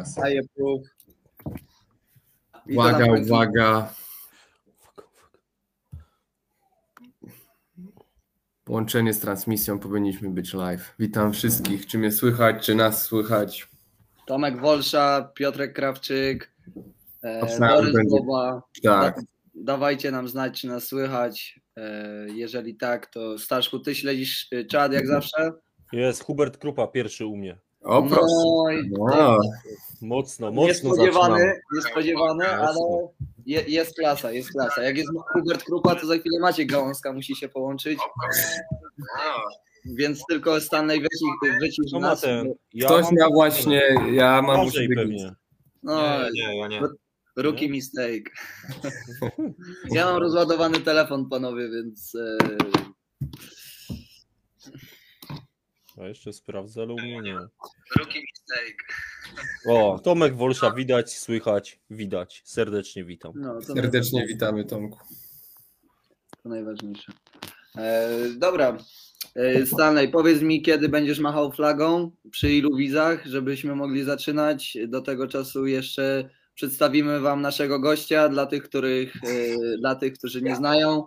teraz. Daję to Uwaga, uwaga. Połączenie z transmisją powinniśmy być live. Witam wszystkich. Czy mnie słychać, czy nas słychać? Tomek Wolsza, Piotrek Krawczyk, e, Borys będzie. Boba. Tak. Da, dawajcie nam znać, czy nas słychać. E, jeżeli tak, to Staszku, ty śledzisz e, czat jak zawsze? Jest Hubert Krupa pierwszy u mnie. O, proszę. No No, Mocno, mocno niespodziewany, zaczynamy. niespodziewany, ale Mocno. je, jest klasa, jest klasa. Jak jest Hubert Krupa, to za chwilę Maciek Gałązka musi się połączyć. Więc tylko Stanley wycisz, wycisz No nas. ten. Ja ktoś mam- miał właśnie, ja mam muszę pewnie. No, Nie, nie, ja nie. Rookie mistake. Ja mam rozładowany telefon, panowie, więc e, A jeszcze sprawdzę, ale u mnie nie. rookie mistake. O, Tomek Wolsza widać, słychać, widać. Serdecznie witam. No, to Serdecznie witamy Tomku. To najważniejsze. E, dobra. E, Stanley, powiedz mi, kiedy będziesz machał flagą, przy ilu wizach, żebyśmy mogli zaczynać. Do tego czasu jeszcze przedstawimy Wam naszego gościa dla tych, których, e, dla tych którzy nie znają.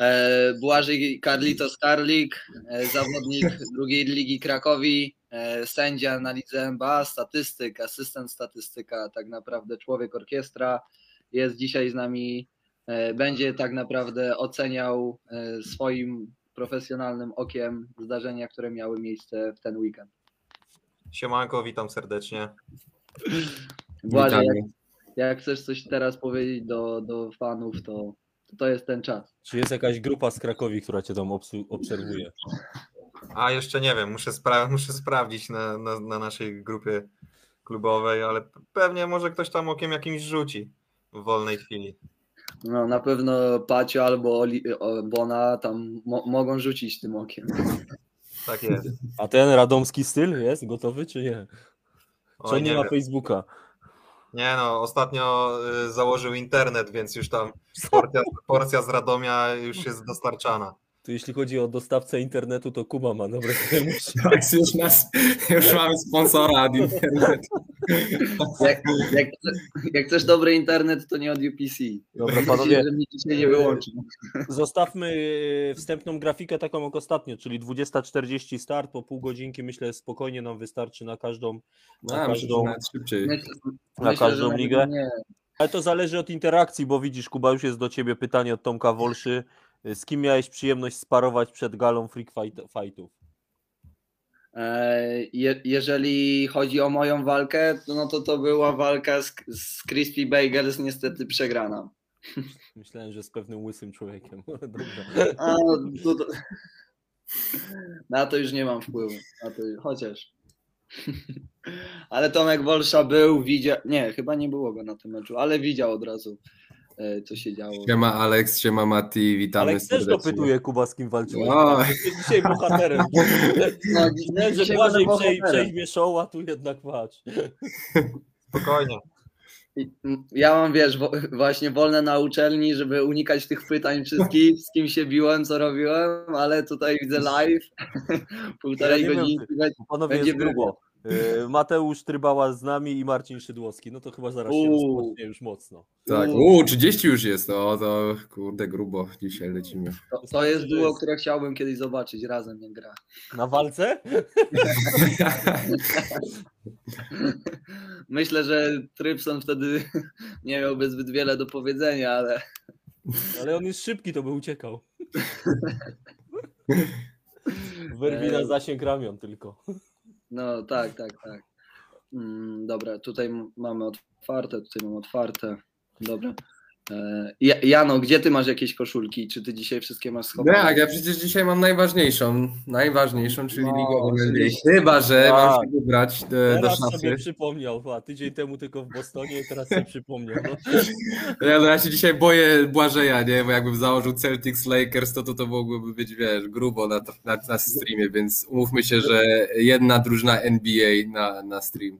E, Błażej Carlitos Karlik, e, zawodnik drugiej ligi Krakowi, e, sędzia na lidze NBA, statystyk, asystent statystyka, tak naprawdę człowiek orkiestra. Jest dzisiaj z nami będzie tak naprawdę oceniał swoim profesjonalnym okiem zdarzenia, które miały miejsce w ten weekend. Siemanko, witam serdecznie. Błażej, jak, jak chcesz coś teraz powiedzieć do, do fanów, to, to jest ten czas. Czy jest jakaś grupa z Krakowi, która cię tam obserwuje? A jeszcze nie wiem, muszę, spra- muszę sprawdzić na, na, na naszej grupie klubowej, ale pewnie może ktoś tam okiem jakimś rzuci w wolnej chwili. No, na pewno Pacio albo Oli, Bona tam mo, mogą rzucić tym okiem. Tak jest. A ten radomski styl jest gotowy, czy nie? Czy Oj, on nie nie, ma. Facebooka? Nie no, ostatnio y, założył internet, więc już tam porcja, porcja z Radomia już jest dostarczana. To jeśli chodzi o dostawcę internetu, to Kuba ma dobre. Tak, już, nas, już mamy sponsora od internetu. Jak, jak, jak chcesz dobry internet, to nie od UPC. Dobra, panowie. nadzieję, że mnie dzisiaj nie wyłączy. Zostawmy e, wstępną grafikę taką jak ostatnio, czyli 20.40 start, po pół godzinki myślę spokojnie nam wystarczy na każdą, na A, każdą, szybciej. Myślę, na myślę, każdą ligę. Nie. Ale to zależy od interakcji, bo widzisz Kuba, już jest do ciebie pytanie od Tomka Wolszy. Z kim miałeś przyjemność sparować przed galą Freak Fight, Fightów? E, Je, jeżeli chodzi o moją walkę, to, no to to była walka z, z Crispy Bagels, niestety przegrana. Myślałem, że z pewnym łysym człowiekiem. A, to, to, na to już nie mam wpływu. Na to, chociaż. Ale Tomek Wolsza był, widział. Nie, chyba nie było go na tym meczu, ale widział od razu, co się działo. Siema Alex, siema Mati, witamy Ale też serdecznie. dopytuje Kuba, z kim walczyłeś. O. Jesteś dzisiaj bohaterem. No, Nie, że Błażej przejmie show, a tu jednak patrz. Spokojnie. Ja mam, wiesz, właśnie wolne na uczelni, żeby unikać tych pytań wszystkich, z kim się biłem, co robiłem, ale tutaj widzę live, półtorej Ja godziny. Panowie, Będzie jest grubo. Y, Mateusz Trybała z nami i Marcin Szydłowski. No to chyba zaraz się Uuu. rozpocznie już mocno. Tak, uuu, 30 już jest, no to kurde grubo, dzisiaj lecimy. To, to jest duo, które chciałbym kiedyś zobaczyć razem, jak gra. Na walce? Myślę, że Trypson wtedy nie miałby zbyt wiele do powiedzenia, ale Ale on jest szybki, to by uciekał. Wyrwi na zasięg ramion tylko. No tak, tak, tak. Mm, dobra, tutaj mamy otwarte, tutaj mamy otwarte. Dobra. E, Ja- Jano, gdzie ty masz jakieś koszulki? Czy ty dzisiaj wszystkie masz schowane? Tak, ja przecież dzisiaj mam najważniejszą, najważniejszą, czyli No, ligową. Chyba, że Tak. mam się wybrać do, do Teraz sobie przypomniał, a tydzień temu tylko w Bostonie i teraz sobie przypomniał. No. Ja, no, ja się dzisiaj boję Błażeja, nie? Bo jakbym założył Celtics Lakers, to to, to mogłoby być, wiesz, grubo na, na, na streamie, więc umówmy się, że jedna drużyna NBA na, na stream.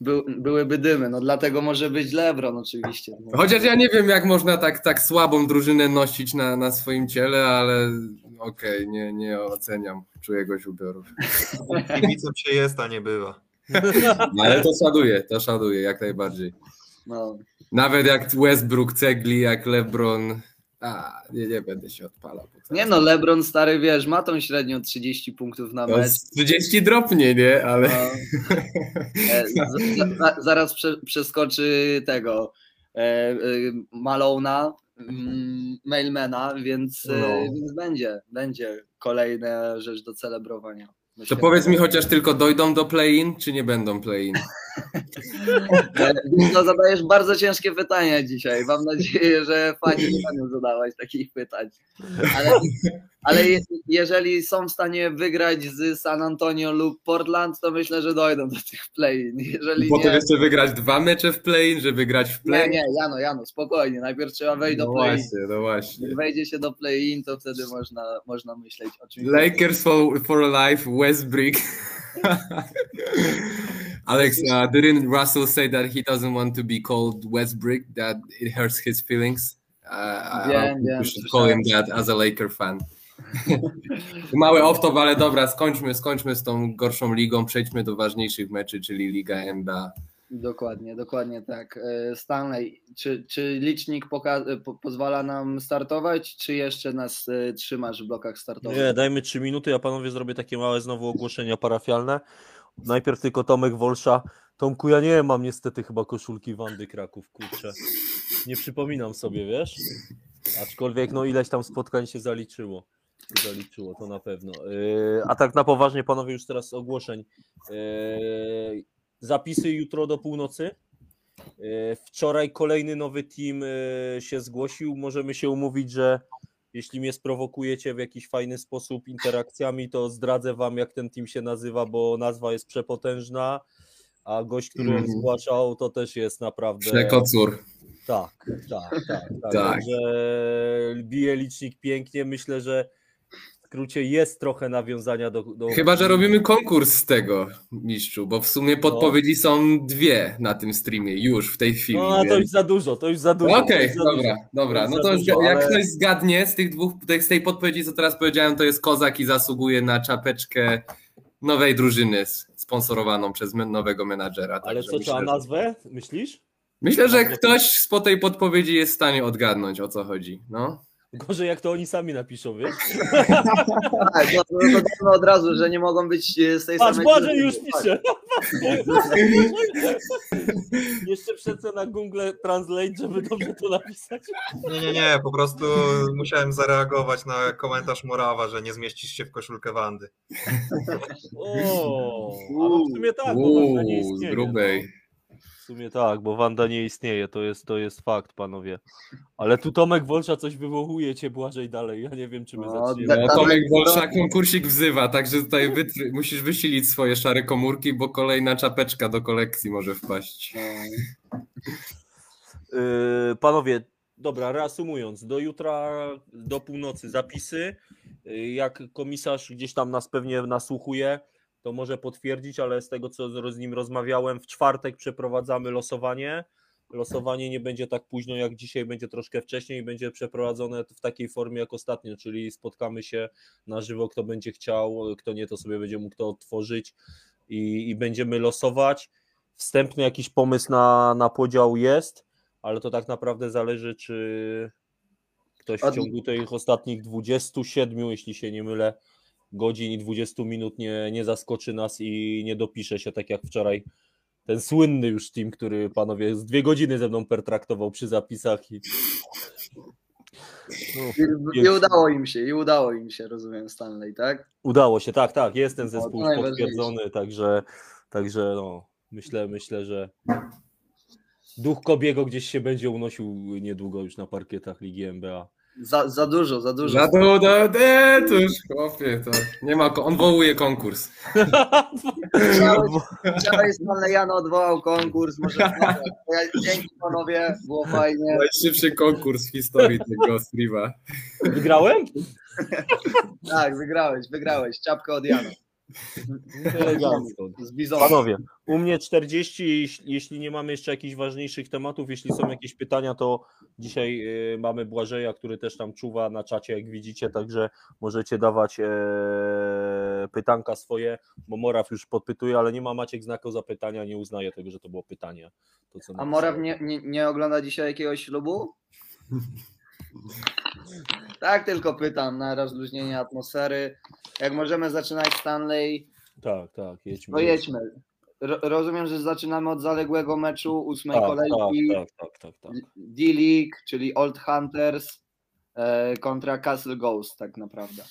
By, byłyby dymy, no dlatego może być LeBron oczywiście. No. Chociaż ja nie wiem, jak można tak, tak słabą drużynę nosić na, na swoim ciele, ale okej, nie, nie oceniam czyjegoś ubioru. Kibicem się jest, a nie bywa. No, ale to szanuję, to szanuję jak najbardziej. No. Nawet jak Westbrook cegli, jak LeBron. A, nie, nie będę się odpalał. Nie no, LeBron stary, wiesz, ma tą średnią 30 punktów na mecz. z 30 dropnie, nie? Ale. No. E, z- za- za- zaraz prze, przeskoczy tego e, e, Malona, mm, Mailmana, więc, e, No. więc będzie, będzie kolejna rzecz do celebrowania. To Myślę. powiedz mi chociaż tylko dojdą do play-in, czy nie będą play-in? No, zadajesz bardzo ciężkie pytania dzisiaj. Mam nadzieję, że fani nie będą zadawać takich pytań. Ale, ale je- jeżeli są w stanie wygrać z San Antonio lub Portland, to myślę, że dojdą do tych play-in. Jeżeli Potem nie, jeszcze wygrać dwa mecze w play-in, żeby grać w nie, play-in. nie, Jano, Jano, spokojnie. Najpierw trzeba wejść do No play-in. właśnie, no właśnie. Jak wejdzie się do play-in, to wtedy można, można myśleć o czymś. Lakers for, for life, Westbrook. Alex, uh, didn't Russell say that he doesn't want to be called Westbrook, that it hurts his feelings? Uh, I think wiem, we should call him that as a Laker fan. Mały off-top, ale dobra, skończmy, skończmy z tą gorszą ligą, przejdźmy do ważniejszych meczy, czyli Liga NBA. Dokładnie, dokładnie tak. E, Stanley, czy, czy licznik poka- po- pozwala nam startować, czy jeszcze nas e, trzymasz w blokach startowych? Nie, dajmy trzy minuty, ja panowie zrobię takie małe znowu ogłoszenia parafialne. Najpierw tylko Tomek Wolsza. Tomku, ja nie mam niestety chyba koszulki Wandy Kraków, kurczę. Nie przypominam sobie, wiesz? Aczkolwiek no ileś tam spotkań się zaliczyło. Zaliczyło, to na pewno. Yy, A tak na poważnie, panowie, już teraz ogłoszeń. Yy, Zapisy jutro do północy. Yy, Wczoraj kolejny nowy team się zgłosił. Możemy się umówić, że jeśli mnie sprowokujecie w jakiś fajny sposób interakcjami, to zdradzę wam, jak ten team się nazywa, bo nazwa jest przepotężna, a gość, który Mhm. zgłaszał, to też jest naprawdę... Przekocur. Tak, tak, tak. tak. Tak. Także bije licznik pięknie. Myślę, że skrócie jest trochę nawiązania do... do... Chyba, że robimy konkurs z tego, mistrzu, bo w sumie podpowiedzi są dwie na tym streamie, już w tej chwili. No, a to więc- już za dużo, to już za dużo. to Okej, za dobra, dużo. dobra. To No to już, dużo, jak ale- ktoś zgadnie z tych dwóch, z tej podpowiedzi, co teraz powiedziałem, to jest kozak i zasługuje na czapeczkę nowej drużyny sponsorowaną przez nowego menadżera. Ale co, trzeba że- nazwę, myślisz? Myślę, że ktoś po tej podpowiedzi jest w stanie odgadnąć, o co chodzi. No. Gorzej jak to oni sami napiszą, wiesz? Tak, no, to dodajmy od razu, że nie mogą być e, z tej Patrz, samej drużyny. już Tak. pisze. Jeszcze przecę na Google Translate, żeby dobrze to napisać. Nie, nie, nie, po prostu musiałem zareagować na komentarz Morawa, że nie zmieścisz się w koszulkę Wandy. O, ale w sumie tak, bo Wanda nie Uuu, z istnieje. grubej. No. W sumie tak, bo Wanda nie istnieje, to jest, to jest fakt, panowie. Ale tu Tomek Wolsza coś wywołuje cię Błażej dalej, ja nie wiem, czy my No, zaczniemy. No, Tomek Wolszak konkursik wzywa, także tutaj wytry- musisz wysilić swoje szare komórki, bo kolejna czapeczka do kolekcji może wpaść. Yy, panowie, dobra, reasumując, do jutra, do północy zapisy. Yy, Jak komisarz gdzieś tam nas pewnie nasłuchuje, to może potwierdzić, ale z tego co z nim rozmawiałem, w czwartek przeprowadzamy losowanie. Losowanie nie będzie tak późno jak dzisiaj, będzie troszkę wcześniej i będzie przeprowadzone w takiej formie jak ostatnio, czyli spotkamy się na żywo, kto będzie chciał, kto nie, to sobie będzie mógł to odtworzyć i, i będziemy losować. Wstępny jakiś pomysł na, na podział jest, ale to tak naprawdę zależy, czy ktoś w ciągu tych ostatnich 27, jeśli się nie mylę, godzin i 20 minut nie, nie zaskoczy nas i nie dopisze się tak jak wczoraj ten słynny już team, który panowie z dwie godziny ze mną pertraktował przy zapisach i no, I, I udało im się, i udało im się, rozumiem, Stanley, tak? udało się, tak, tak, jest ten No, zespół najważniejsze. potwierdzony, także, także no, myślę, myślę, że duch Kobiego gdzieś się będzie unosił niedługo już na parkietach Ligi NBA. Za, za dużo, za dużo. Za to, to, nie, to już chłopie, to nie ma, on wołuje konkurs. Stanley Jano odwołał konkurs, może ja, dzięki panowie, było fajnie. Najszybszy konkurs w historii tego streama. Wygrałem? Tak, wygrałeś, wygrałeś, czapkę od Jana. Panowie, u mnie 40, jeśli- jeśli nie mamy jeszcze jakichś ważniejszych tematów, jeśli są jakieś pytania, to dzisiaj y, mamy Błażeja, który też tam czuwa na czacie, jak widzicie, także możecie dawać e, pytanka swoje, bo Moraw już podpytuje, ale nie ma Maciek znaku zapytania, nie uznaje tego, że to było pytanie. To, co A. Moraw nie, nie, nie ogląda dzisiaj jakiegoś ślubu? Tak, tylko pytam na rozluźnienie atmosfery. Jak możemy zaczynać Stanley, Tak, tak, jedźmy. to jedźmy. Ro, rozumiem, że zaczynamy od zaległego meczu ósmej Tak, kolejki tak, tak, tak, tak, tak. D-League, czyli Old Hunters e, kontra Castle Ghost tak naprawdę.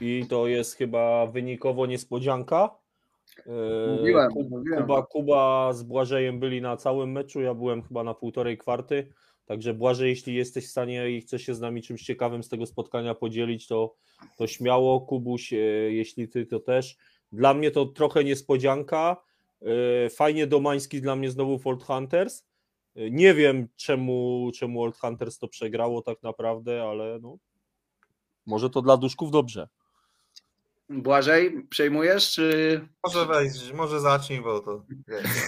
I to jest chyba wynikowo niespodzianka. E, Mówiłem, Ku- mówiłem. Kuba, Kuba z Błażejem byli na całym meczu, ja byłem chyba na półtorej kwarty. Także Błażej, jeśli jesteś w stanie i chcesz się z nami czymś ciekawym z tego spotkania podzielić, to, to śmiało. Kubuś, e, jeśli ty, to też. Dla mnie to trochę niespodzianka. E, Fajnie Domański dla mnie znowu Old Hunters. E, Nie wiem czemu, czemu Old Hunters to przegrało tak naprawdę, ale no, może to dla duszków dobrze. Błażej, przejmujesz, czy... Może wejść, może zacznij, bo to.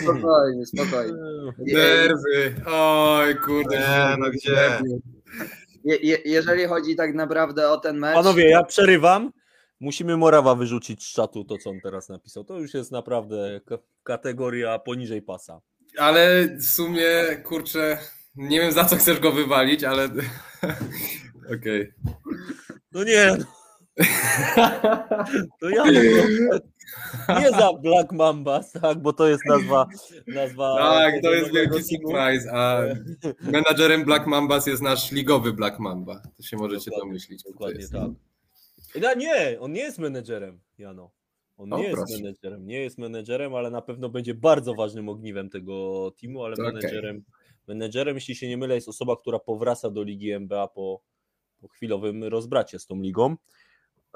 Spokojnie, spokojnie. Nerwy. Oj, kurde. Nie, no gdzie? Je, je, jeżeli chodzi tak naprawdę o ten mecz... Panowie, ja przerywam. Musimy Morawa wyrzucić z czatu to, co on teraz napisał. To już jest naprawdę kategoria poniżej pasa. Ale w sumie, kurczę, nie wiem za co chcesz go wywalić, ale okej. No nie, no. To ja nie za Black Mambas, tak, bo to jest nazwa. nazwa Tak, to jest wielki teamu. surprise, a menadżerem Black Mambas jest nasz ligowy Black Mamba. To się możecie Dokładnie, domyślić. Dokładnie jest. tak. No nie, on nie jest menedżerem, Jano. On nie jest proszę. menedżerem, nie jest menedżerem, ale na pewno będzie bardzo ważnym ogniwem tego teamu, ale okej. menedżerem, menedżerem, jeśli się nie mylę, jest osoba, która powraca do ligi NBA po, po chwilowym rozbracie z tą ligą.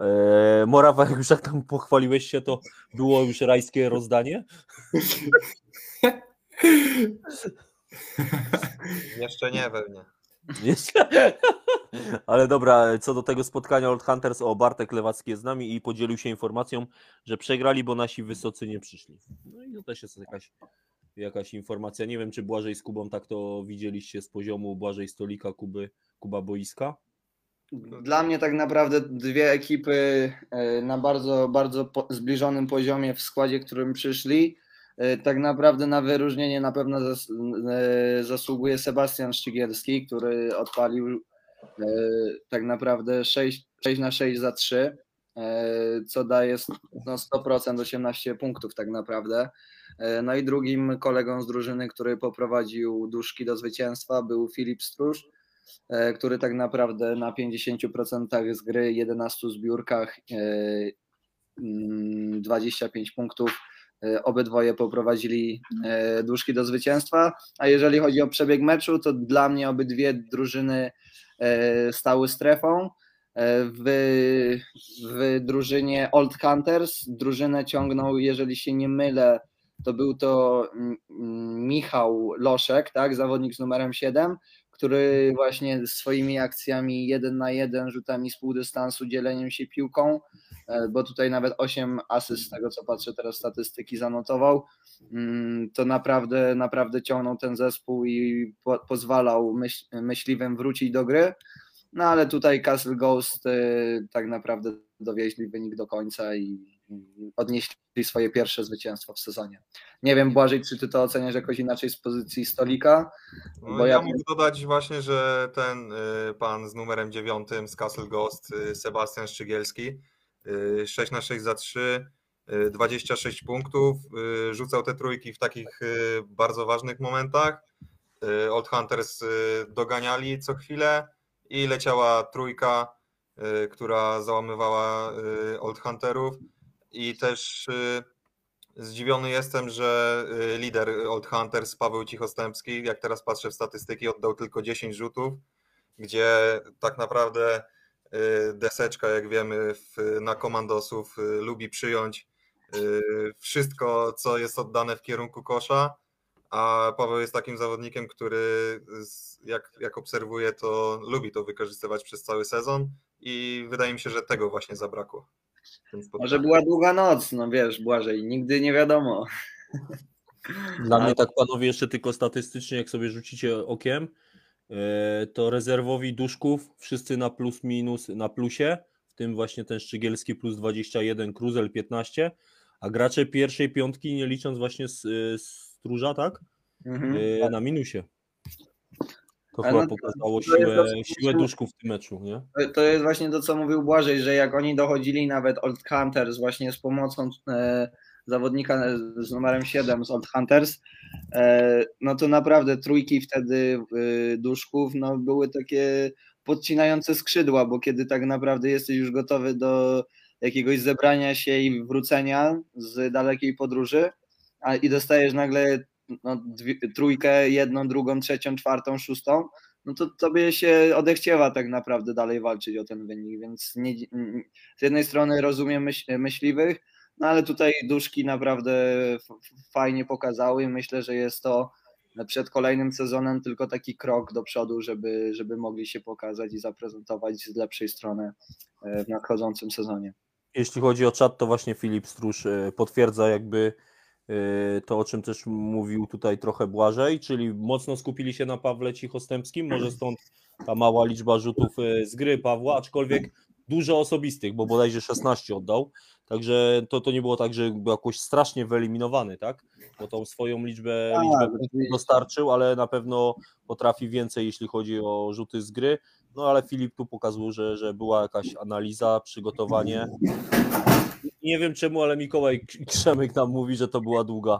Eee, Morawa, jak już jak tam pochwaliłeś się, to było już rajskie rozdanie. Jeszcze nie pewnie. Ale dobra, co do tego spotkania Old Hunters, o Bartek Lewacki jest z nami i podzielił się informacją, że przegrali, bo nasi wysocy nie przyszli. No i to też jest jakaś, jakaś informacja. Nie wiem, czy Błażej z Kubą tak to widzieliście z poziomu Błażej Stolika, Kuby, Kuba Boiska. Dla mnie tak naprawdę dwie ekipy e, na bardzo, bardzo zbliżonym poziomie w składzie, którym przyszli. E, Tak naprawdę na wyróżnienie na pewno e, zasługuje Sebastian Szczygielski, który odpalił tak naprawdę 6, 6 na 6 za 3, e, co daje no 100% 18 punktów tak naprawdę. No i drugim kolegą z drużyny, który poprowadził duszki do zwycięstwa był Filip Stróż, który tak naprawdę na 50% z gry, 11 zbiórkach, e, mm, 25 punktów. e, Obydwoje poprowadzili e, duszki do zwycięstwa. A jeżeli chodzi o przebieg meczu, to dla mnie obydwie drużyny e, stały strefą. E, W, w drużynie Old Hunters drużynę ciągnął, jeżeli się nie mylę, to był to mm, mm, Michał Loszek, tak, zawodnik z numerem 7, który właśnie swoimi akcjami jeden na jeden, rzutami z półdystansu, dzieleniem się piłką, e, bo tutaj nawet 8 asyst z tego co patrzę teraz statystyki zanotował, mm, to naprawdę, naprawdę ciągnął ten zespół i po, pozwalał myśl, myśliwym wrócić do gry. No ale tutaj Castle Ghost y, tak naprawdę dowieźli wynik do końca i odnieśli swoje pierwsze zwycięstwo w sezonie. Nie wiem, Błażej, czy ty to oceniasz jakoś inaczej z pozycji stolika? No, Bo ja, ja- mógł dodać właśnie, że ten y, pan z numerem 9 z Castle Ghost, y, Sebastian Szczygielski, y, 6 na 6 za 3, y, 26 punktów, y, rzucał te trójki w takich y, bardzo ważnych momentach. Y, Old Hunters y, doganiali co chwilę i leciała trójka, y, która załamywała y, Old Hunterów i też y, Zdziwiony jestem, że y, lider Old Hunters, Paweł Cichostępski, jak teraz patrzę w statystyki, oddał tylko 10 rzutów, gdzie tak naprawdę y, deseczka, jak wiemy, na komandosów lubi przyjąć wszystko, co jest oddane w kierunku kosza, a Paweł jest takim zawodnikiem, który jak, jak obserwuję, to lubi to wykorzystywać przez cały sezon i wydaje mi się, że tego właśnie zabrakło. Może była długa noc, no wiesz, Błażej, nigdy nie wiadomo. Dla mnie tak panowie jeszcze tylko statystycznie, jak sobie rzucicie okiem, e, to rezerwowi duszków wszyscy na plus minus na plusie, w tym właśnie ten Szczygielski plus 21, Kruzel 15, a gracze pierwszej piątki, nie licząc właśnie z, e, Stróża, tak? Mhm. E, Na minusie. To chyba no pokazało to siłę, siłę duszków w tym meczu, nie? To- To jest właśnie to, co mówił Błażej, że jak oni dochodzili nawet Old Hunters właśnie z pomocą e, zawodnika z numerem 7 z Old Hunters, e, no to naprawdę trójki wtedy e, duszków no, były takie podcinające skrzydła, bo kiedy tak naprawdę jesteś już gotowy do jakiegoś zebrania się i wrócenia z dalekiej podróży, a i dostajesz nagle no, dwie, trójkę, jedną, drugą, trzecią, czwartą, szóstą, no to tobie się odechciewa tak naprawdę dalej walczyć o ten wynik, więc nie, z jednej strony rozumiem myśl, myśliwych, no ale tutaj duszki naprawdę fajnie pokazały myślę, że jest to przed kolejnym sezonem tylko taki krok do przodu, żeby, żeby mogli się pokazać i zaprezentować z lepszej strony e, w nadchodzącym sezonie. Jeśli chodzi o czat, to właśnie Filip Stróż e, potwierdza jakby to, o czym też mówił tutaj trochę Błażej, czyli mocno skupili się na Pawle Cichostępskim, może stąd ta mała liczba rzutów e, z gry Pawła, aczkolwiek dużo osobistych, bo bodajże 16 oddał, także to, to nie było tak, że był jakoś strasznie wyeliminowany, tak? Bo tą swoją liczbę, Tak, liczbę dostarczył, ale na pewno potrafi więcej, jeśli chodzi o rzuty z gry. No ale Filip tu pokazał, że, że była jakaś analiza, przygotowanie. Nie wiem czemu, ale Mikołaj K- Krzemyk nam mówi, że to była długa.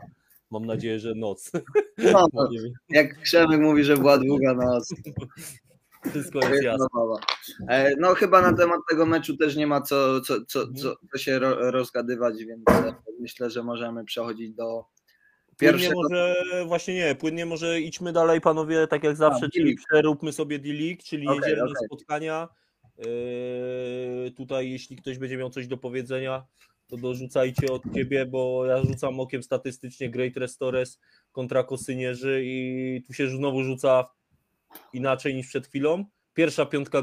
Mam nadzieję, że noc. No, wiem, jak Krzemek mówi, że była długa noc, Wszystko jest jest jasne. E, No chyba na temat tego meczu też nie ma co, co, co, Mhm. co, co się ro, rozgadywać, więc e, myślę, że możemy przechodzić do Płynnie pierwszego. może, właśnie nie, płynnie może idźmy dalej panowie, tak jak zawsze, A, czyli przeróbmy sobie D-League, czyli Okej, jedziemy na okej. spotkania. Yy, tutaj jeśli ktoś będzie miał coś do powiedzenia, to dorzucajcie od ciebie, bo ja rzucam okiem statystycznie Great Restores kontra Kosynierzy i tu się znowu rzuca inaczej niż przed chwilą. Pierwsza piątka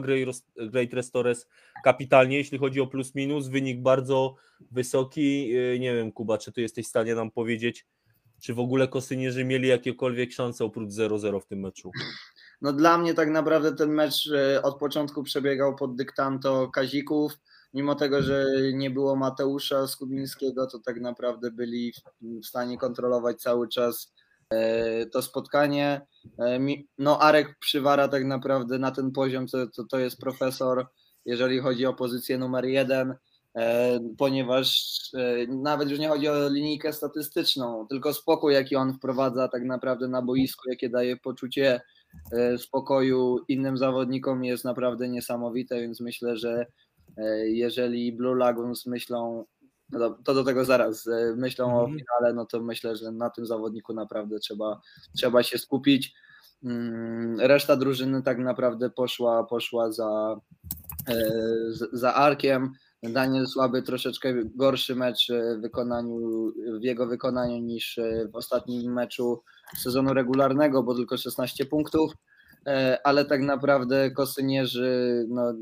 Great Restores kapitalnie, jeśli chodzi o plus minus, wynik bardzo wysoki. Yy, Nie wiem Kuba, czy ty jesteś w stanie nam powiedzieć, czy w ogóle Kosynierzy mieli jakiekolwiek szanse oprócz 0-0 w tym meczu? No dla mnie tak naprawdę ten mecz e, od początku przebiegał pod dyktanto Kazików. Mimo tego, że nie było Mateusza Skubińskiego, to tak naprawdę byli w- stanie kontrolować cały czas e, to spotkanie. E, No Arek przywara tak naprawdę na ten poziom, to, to, to jest profesor, jeżeli chodzi o pozycję numer jeden, e, ponieważ nawet już nie chodzi o linijkę statystyczną, tylko spokój, jaki on wprowadza tak naprawdę na boisku, jakie daje poczucie spokoju innym zawodnikom jest naprawdę niesamowite, więc myślę, że jeżeli Blue Lagoons myślą, no to do tego zaraz, e, myślą o Mhm. finale, no to myślę, że na tym zawodniku naprawdę trzeba, trzeba się skupić. Mm, Reszta drużyny tak naprawdę poszła, poszła za, e, za Arkiem. Daniel Słaby troszeczkę gorszy mecz e, w, wykonaniu, w jego wykonaniu niż e, w ostatnim meczu sezonu regularnego, bo tylko 16 punktów, e, ale tak naprawdę Kosynierzy no,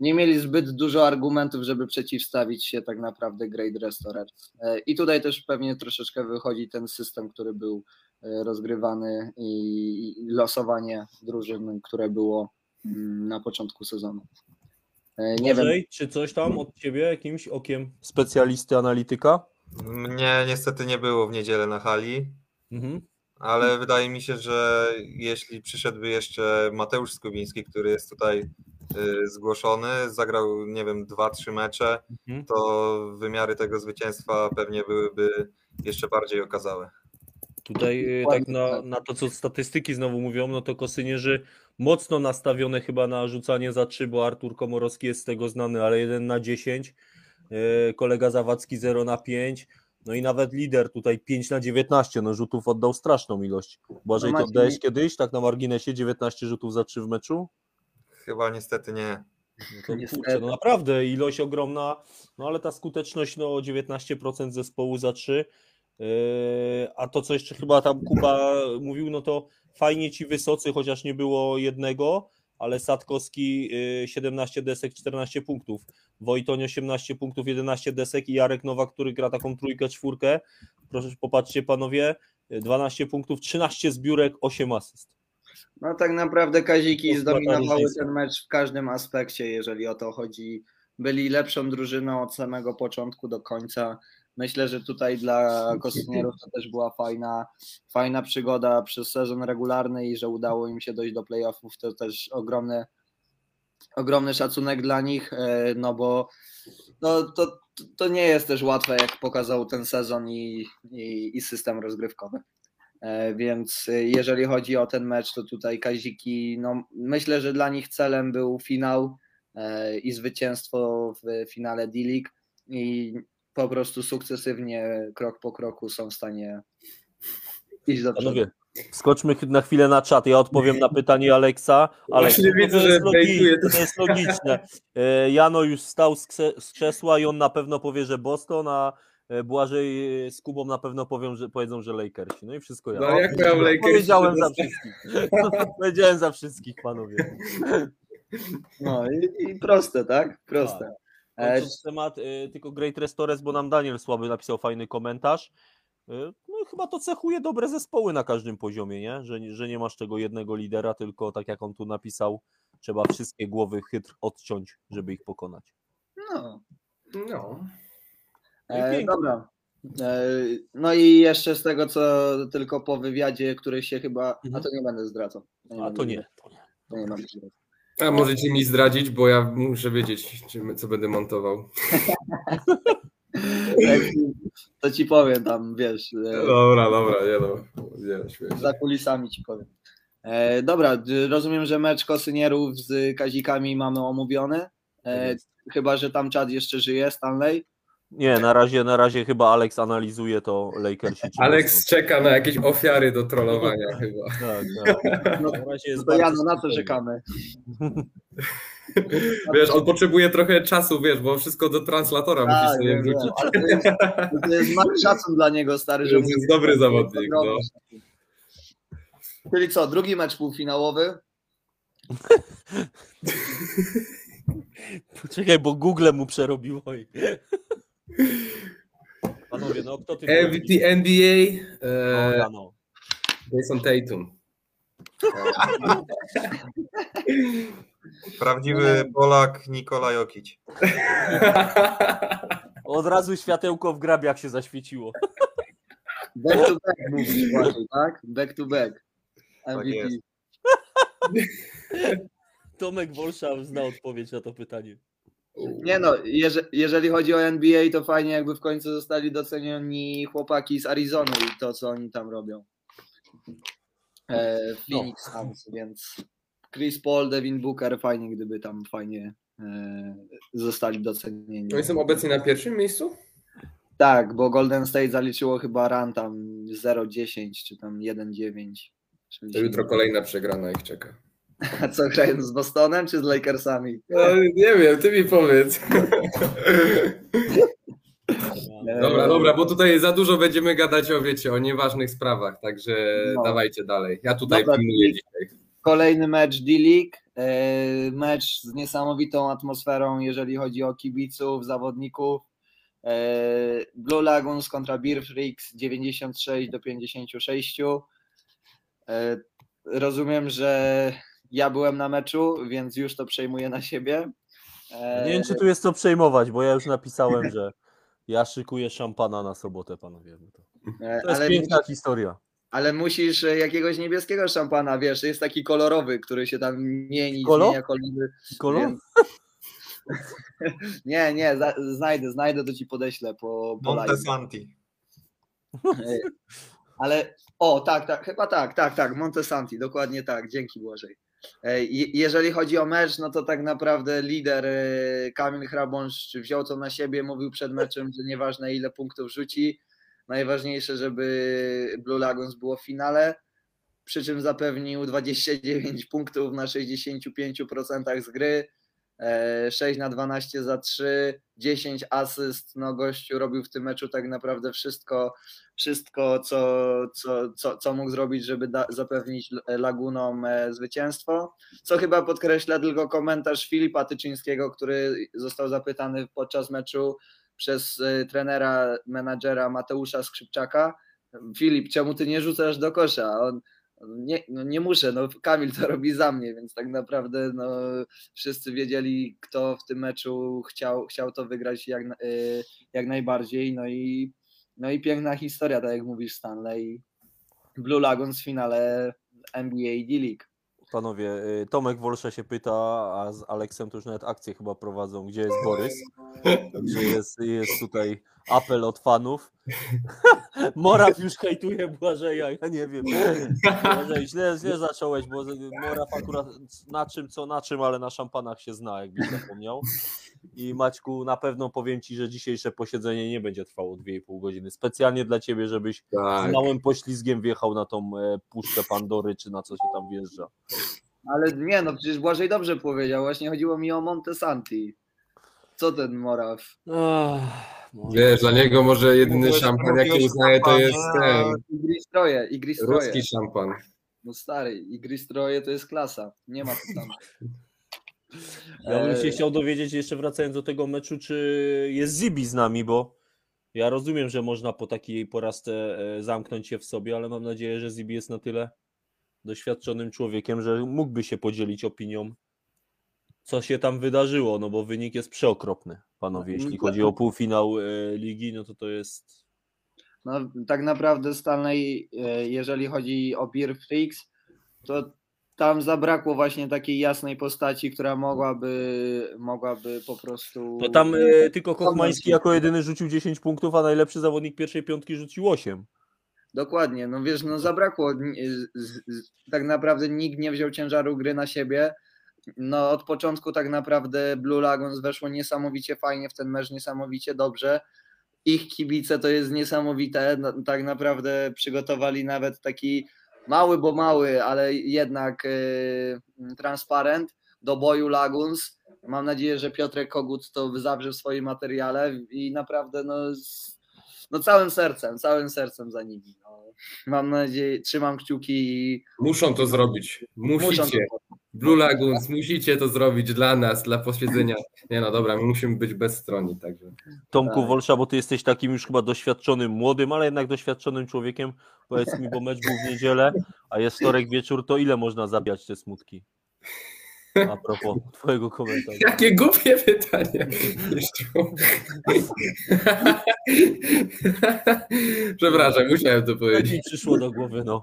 nie mieli zbyt dużo argumentów, żeby przeciwstawić się tak naprawdę Great Restorers. E, I tutaj też pewnie troszeczkę wychodzi ten system, który był e, rozgrywany i losowanie drużyn, które było mm, na początku sezonu. E, Nie wiem, Bożej, czy coś tam od ciebie jakimś okiem specjalisty, analityka? Mnie niestety nie było w niedzielę na hali, Mhm. ale wydaje mi się, że jeśli przyszedłby jeszcze Mateusz Skubiński, który jest tutaj zgłoszony, zagrał, nie wiem, dwa, trzy mecze, Mhm. to wymiary tego zwycięstwa pewnie byłyby jeszcze bardziej okazałe. Tutaj y, tak na, na to, co statystyki znowu mówią, no to Kosynierzy mocno nastawione chyba na rzucanie za 3, bo Artur Komorowski jest z tego znany, ale 1 na 10, y, kolega Zawadzki 0 na 5, no i nawet lider tutaj 5 na 19, no rzutów oddał straszną ilość. Błażej, No to oddałeś kiedyś, tak na marginesie, 19 rzutów za 3 w meczu? Chyba niestety nie. No kurczę, no naprawdę ilość ogromna, no ale ta skuteczność no 19% zespołu za 3. Yy, a to, co jeszcze chyba tam Kuba mówił, no to fajnie ci wysocy, chociaż nie było jednego, ale Sadkowski y, 17 desek, 14 punktów, Wojtoń 18 punktów, 11 desek i Jarek Nowak, który gra taką trójkę, czwórkę, proszę popatrzcie panowie, y, 12 punktów, 13 zbiórek, 8 asyst. No tak naprawdę Kaziki zdominowały ten mecz w każdym aspekcie, jeżeli o to chodzi. Byli lepszą drużyną od samego początku do końca. Myślę, że tutaj dla kostynierów to też była fajna, fajna przygoda przez sezon regularny i że udało im się dojść do playoffów. To też ogromny, ogromny szacunek dla nich, e, no bo no, to, to nie jest też łatwe, jak pokazał ten sezon i, i, i system rozgrywkowy. E, Więc e, jeżeli chodzi o ten mecz, to tutaj Kaziki, no myślę, że dla nich celem był finał e, i zwycięstwo w finale D-League i po prostu sukcesywnie, krok po kroku są w stanie iść do przodu. Panowie, skoczmy na chwilę na czat. Ja odpowiem na pytanie Aleksa. Ale Właśnie widzę, że jest, logi- bejtuje to. jest logiczne. Jano już stał z, krze- z krzesła i on na pewno powie, że Boston, a Błażej z Kubą na pewno powią, że, powiedzą, że Lakersi. No i wszystko ja. No jak miał Lakers? Powiedziałem za wszystkich. Powiedziałem za wszystkich, panowie. No i, i proste, tak? Proste. E, Kończąc temat, e, tylko Great Restores, bo nam Daniel Słaby napisał fajny komentarz. E, No i chyba to cechuje dobre zespoły na każdym poziomie, nie? Że, że nie masz tego jednego lidera, tylko tak jak on tu napisał, trzeba wszystkie głowy chytr odciąć, żeby ich pokonać. no. No. E, Pięknie. dobra. E, no i jeszcze z tego, co tylko po wywiadzie, który się chyba. A Mhm. to nie będę zdradzał. A to nie. To nie. To nie będę zdradzał. A możecie mi zdradzić, bo ja muszę wiedzieć, co będę montował. To ci- powiem tam, wiesz. e, Dobra, dobra, nie no. Nie. Za kulisami ci powiem. E, dobra, rozumiem, że mecz kosynierów z Kazikami mamy omówiony. Tak E, jest. chyba, że tam czad jeszcze żyje, Stanley. Nie, na razie, na razie chyba Alex analizuje to Lakersi. Alex czeka na jakieś ofiary do trollowania chyba. Tak, tak. No, Na razie jest to ja no, na to czekamy. Wiesz, on potrzebuje trochę czasu, wiesz, bo wszystko do translatora musi Tak, sobie wiem, wiem, wrzucić. to jest, to jest mały szacun dla niego, stary, że To jest dobry zawodnik, no. Czyli co, drugi mecz półfinałowy. Poczekaj, bo Google mu przerobiło. Panowie, no kto ty MVP NBA No, e, ja no. Jason Tatum. Prawdziwy Polak Nikola Jokic. Od razu światełko w grabiach się zaświeciło. Back to back mówisz właśnie, tak? Back to back. MVP. jest. Tomek Wolsza zna odpowiedź na to pytanie. Nie no, jeże, jeżeli chodzi o NBA, to fajnie jakby w końcu zostali docenieni chłopaki z Arizony i to, co oni tam robią. E, Phoenix Suns, więc Chris Paul, Devin Booker, fajnie gdyby tam fajnie e, zostali docenieni. Oni są obecnie na pierwszym miejscu? Tak, bo Golden State zaliczyło chyba run tam 0-10 czy tam 1-9. Czyli To jutro kolejna przegrana ich czeka. A co, grają z Bostonem czy z Lakersami? No, nie wiem, ty mi powiedz. Dobra, dobra, bo tutaj za dużo będziemy gadać o, wiecie, o nieważnych sprawach, także No. dawajcie dalej. Ja tutaj Dobra, pilnuję dzisiaj. Kolejny mecz D-League, e, mecz z niesamowitą atmosferą, jeżeli chodzi o kibiców, zawodników. E, Blue Lagoons kontra Beer Freaks 96 do 56. E, Rozumiem, że ja byłem na meczu, więc już to przejmuję na siebie. E, Nie wiem, czy tu jest co przejmować, bo ja już napisałem, że ja szykuję szampana na sobotę, panowie. No to, e, to jest ale, piękna historia. ale musisz e, jakiegoś niebieskiego szampana, wiesz, jest taki kolorowy, który się tam mieni, zmienia kolory. Kolor? Więc... Nie, nie, za, znajdę, znajdę, to ci podeślę po, po live. Montesanti. Ale o, tak, tak, chyba tak, tak, tak, Montesanti, dokładnie tak, dzięki Błażej. Je- Jeżeli chodzi o mecz, no to tak naprawdę lider e, Kamil Hrabąszcz wziął to na siebie, mówił przed meczem, że nieważne ile punktów rzuci, najważniejsze, żeby Blue Lagoons było w finale, przy czym zapewnił 29 punktów na 65% z gry, 6 na 12 za 3, 10 asyst, no gościu robił w tym meczu tak naprawdę wszystko, wszystko co, co, co, co mógł zrobić, żeby da, zapewnić Lagunom e, zwycięstwo, co chyba podkreśla tylko komentarz Filipa Tyczyńskiego, który został zapytany podczas meczu przez e, trenera, menadżera Mateusza Skrzypczaka, Filip, czemu ty nie rzucasz do kosza? On, nie, no nie muszę, no Kamil to robi za mnie, więc tak naprawdę no, wszyscy wiedzieli, kto w tym meczu chciał, chciał to wygrać jak, y, jak najbardziej. No i, no i piękna historia, tak jak mówisz Stanley. Blue Lagoons w finale NBA D-League. Panowie, y, Tomek Wolsza się pyta, a z Aleksem to już nawet akcje chyba prowadzą, gdzie jest Borys. Także jest, jest tutaj apel od fanów. Moraw już hejtuje Błażeja, ja nie wiem. Błażej, źle, źle zacząłeś, bo Moraw akurat na czym, co na czym, ale na szampanach się zna, jakbyś zapomniał. I Maćku, na pewno powiem Ci, że dzisiejsze posiedzenie nie będzie trwało 2,5 godziny. Specjalnie dla Ciebie, żebyś Tak. z małym poślizgiem wjechał na tą e, puszkę Pandory, czy na co się tam wjeżdża. Ale nie, no przecież Błażej dobrze powiedział, właśnie chodziło mi o Montesanti. Co ten Moraw? Wiesz, dla niego może jedyny szampan, jaki uznaje, to jest ten Igry stroje, igry stroje. ruski szampan. No stary, igry stroje to jest klasa. Nie ma to tam. Ja bym się Eee. chciał dowiedzieć, jeszcze wracając do tego meczu, czy jest Zibi z nami, bo ja rozumiem, że można po takiej porażce e, zamknąć się w sobie, ale mam nadzieję, że Zibi jest na tyle doświadczonym człowiekiem, że mógłby się podzielić opinią, co się tam wydarzyło, no bo wynik jest przeokropny, panowie. Jeśli chodzi o półfinał e, ligi, no to to jest No, tak naprawdę Stanley, e, jeżeli chodzi o Beer Freaks, to tam zabrakło właśnie takiej jasnej postaci, która mogłaby, mogłaby po prostu. To tam e, tylko Kochmański jako jedyny rzucił 10 punktów, a najlepszy zawodnik pierwszej piątki rzucił 8. Dokładnie, no wiesz, no zabrakło. Tak naprawdę nikt nie wziął ciężaru gry na siebie. No od początku tak naprawdę Blue Lagons weszło niesamowicie fajnie w ten mecz, niesamowicie dobrze. Ich kibice to jest niesamowite. No, tak naprawdę przygotowali nawet taki mały, bo mały, ale jednak yy, transparent do boju Laguns. Mam nadzieję, że Piotrek Kogut to zawrze w swoim materiale i naprawdę no, z, no całym sercem, całym sercem za nimi. No. Mam nadzieję, trzymam kciuki i Muszą to zrobić. muszą Musicie. to Blue Lagoons, musicie to zrobić dla nas, dla posiedzenia. Nie no dobra, my musimy być bezstronni, także. Tomku Tak. Wolsza, bo ty jesteś takim już chyba doświadczonym, młodym, ale jednak doświadczonym człowiekiem. Powiedz mi, bo mecz był w niedzielę, a jest wtorek wieczór, to ile można zabijać te smutki? A propos twojego komentarza. Jakie głupie pytanie. Przepraszam, musiałem to Tak powiedzieć. mi przyszło do głowy, no.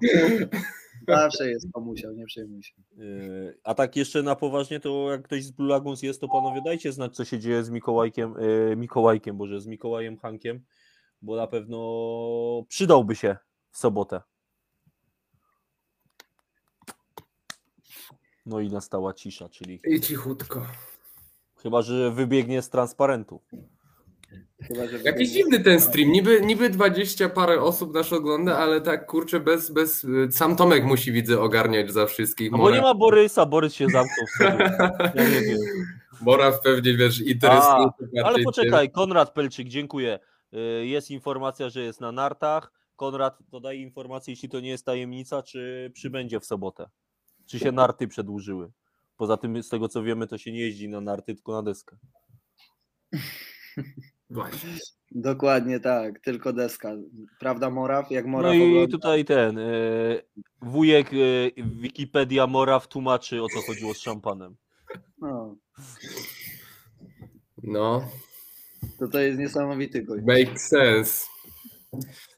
Zawsze jest komusiał, nie przejmuj się. Yy, A tak jeszcze na poważnie, to jak ktoś z Blue Lagoons jest, to panowie dajcie znać, co się dzieje z Mikołajkiem, yy, Mikołajkiem, boże, z Mikołajem Hankiem, bo na pewno przydałby się w sobotę. No i nastała cisza, czyli I cichutko. chyba, że wybiegnie z transparentu. Chyba, Jakiś dziwny ten stream. Niby, niby 20 parę osób nas ogląda, ale tak kurczę, bez, bez. Sam Tomek musi widzę ogarniać za wszystkich. No bo nie ma Borysa, Borys się zamknął w sobie. Ja nie wiem. Pewnie wiesz, interesuje się Ale poczekaj, Konrad Pelczyk, dziękuję. Y, Jest informacja, że jest na nartach. Konrad, dodaj informację, jeśli to nie jest tajemnica, czy przybędzie w sobotę. Czy się narty przedłużyły. Poza tym, z tego co wiemy, to się nie jeździ na narty, tylko na deskę. Właśnie. Dokładnie tak, tylko deska. Prawda Moraw? Jak No Moraw i ogląda- tutaj ten y, wujek y, Wikipedia Moraw tłumaczy, o co chodziło z szampanem. No, No, to to jest niesamowity gość. make sense.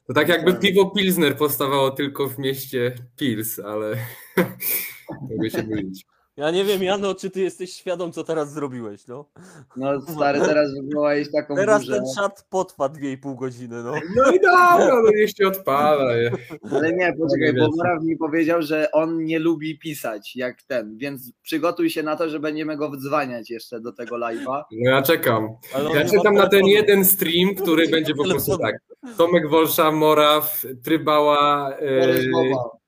To tak jakby piwo Pilsner powstawało tylko w mieście Pils, ale mogę się mylić. Ja nie wiem, Jano, czy ty jesteś świadom, co teraz zrobiłeś, no? No stary, teraz wywołałeś taką Teraz burzę. ten czat potrwa 2,5 godziny, no. No i dobra, no niech się odpala. Ale nie, poczekaj, bo Wiesz. Moraw mi powiedział, że on nie lubi pisać jak ten, więc przygotuj się na to, że będziemy go wdzwaniać jeszcze do tego live'a. No ja czekam. Ja czekam na ten jeden stream, który będzie po prostu tak. Tomek Wolsza, Moraw, Trybała, Rozmowa.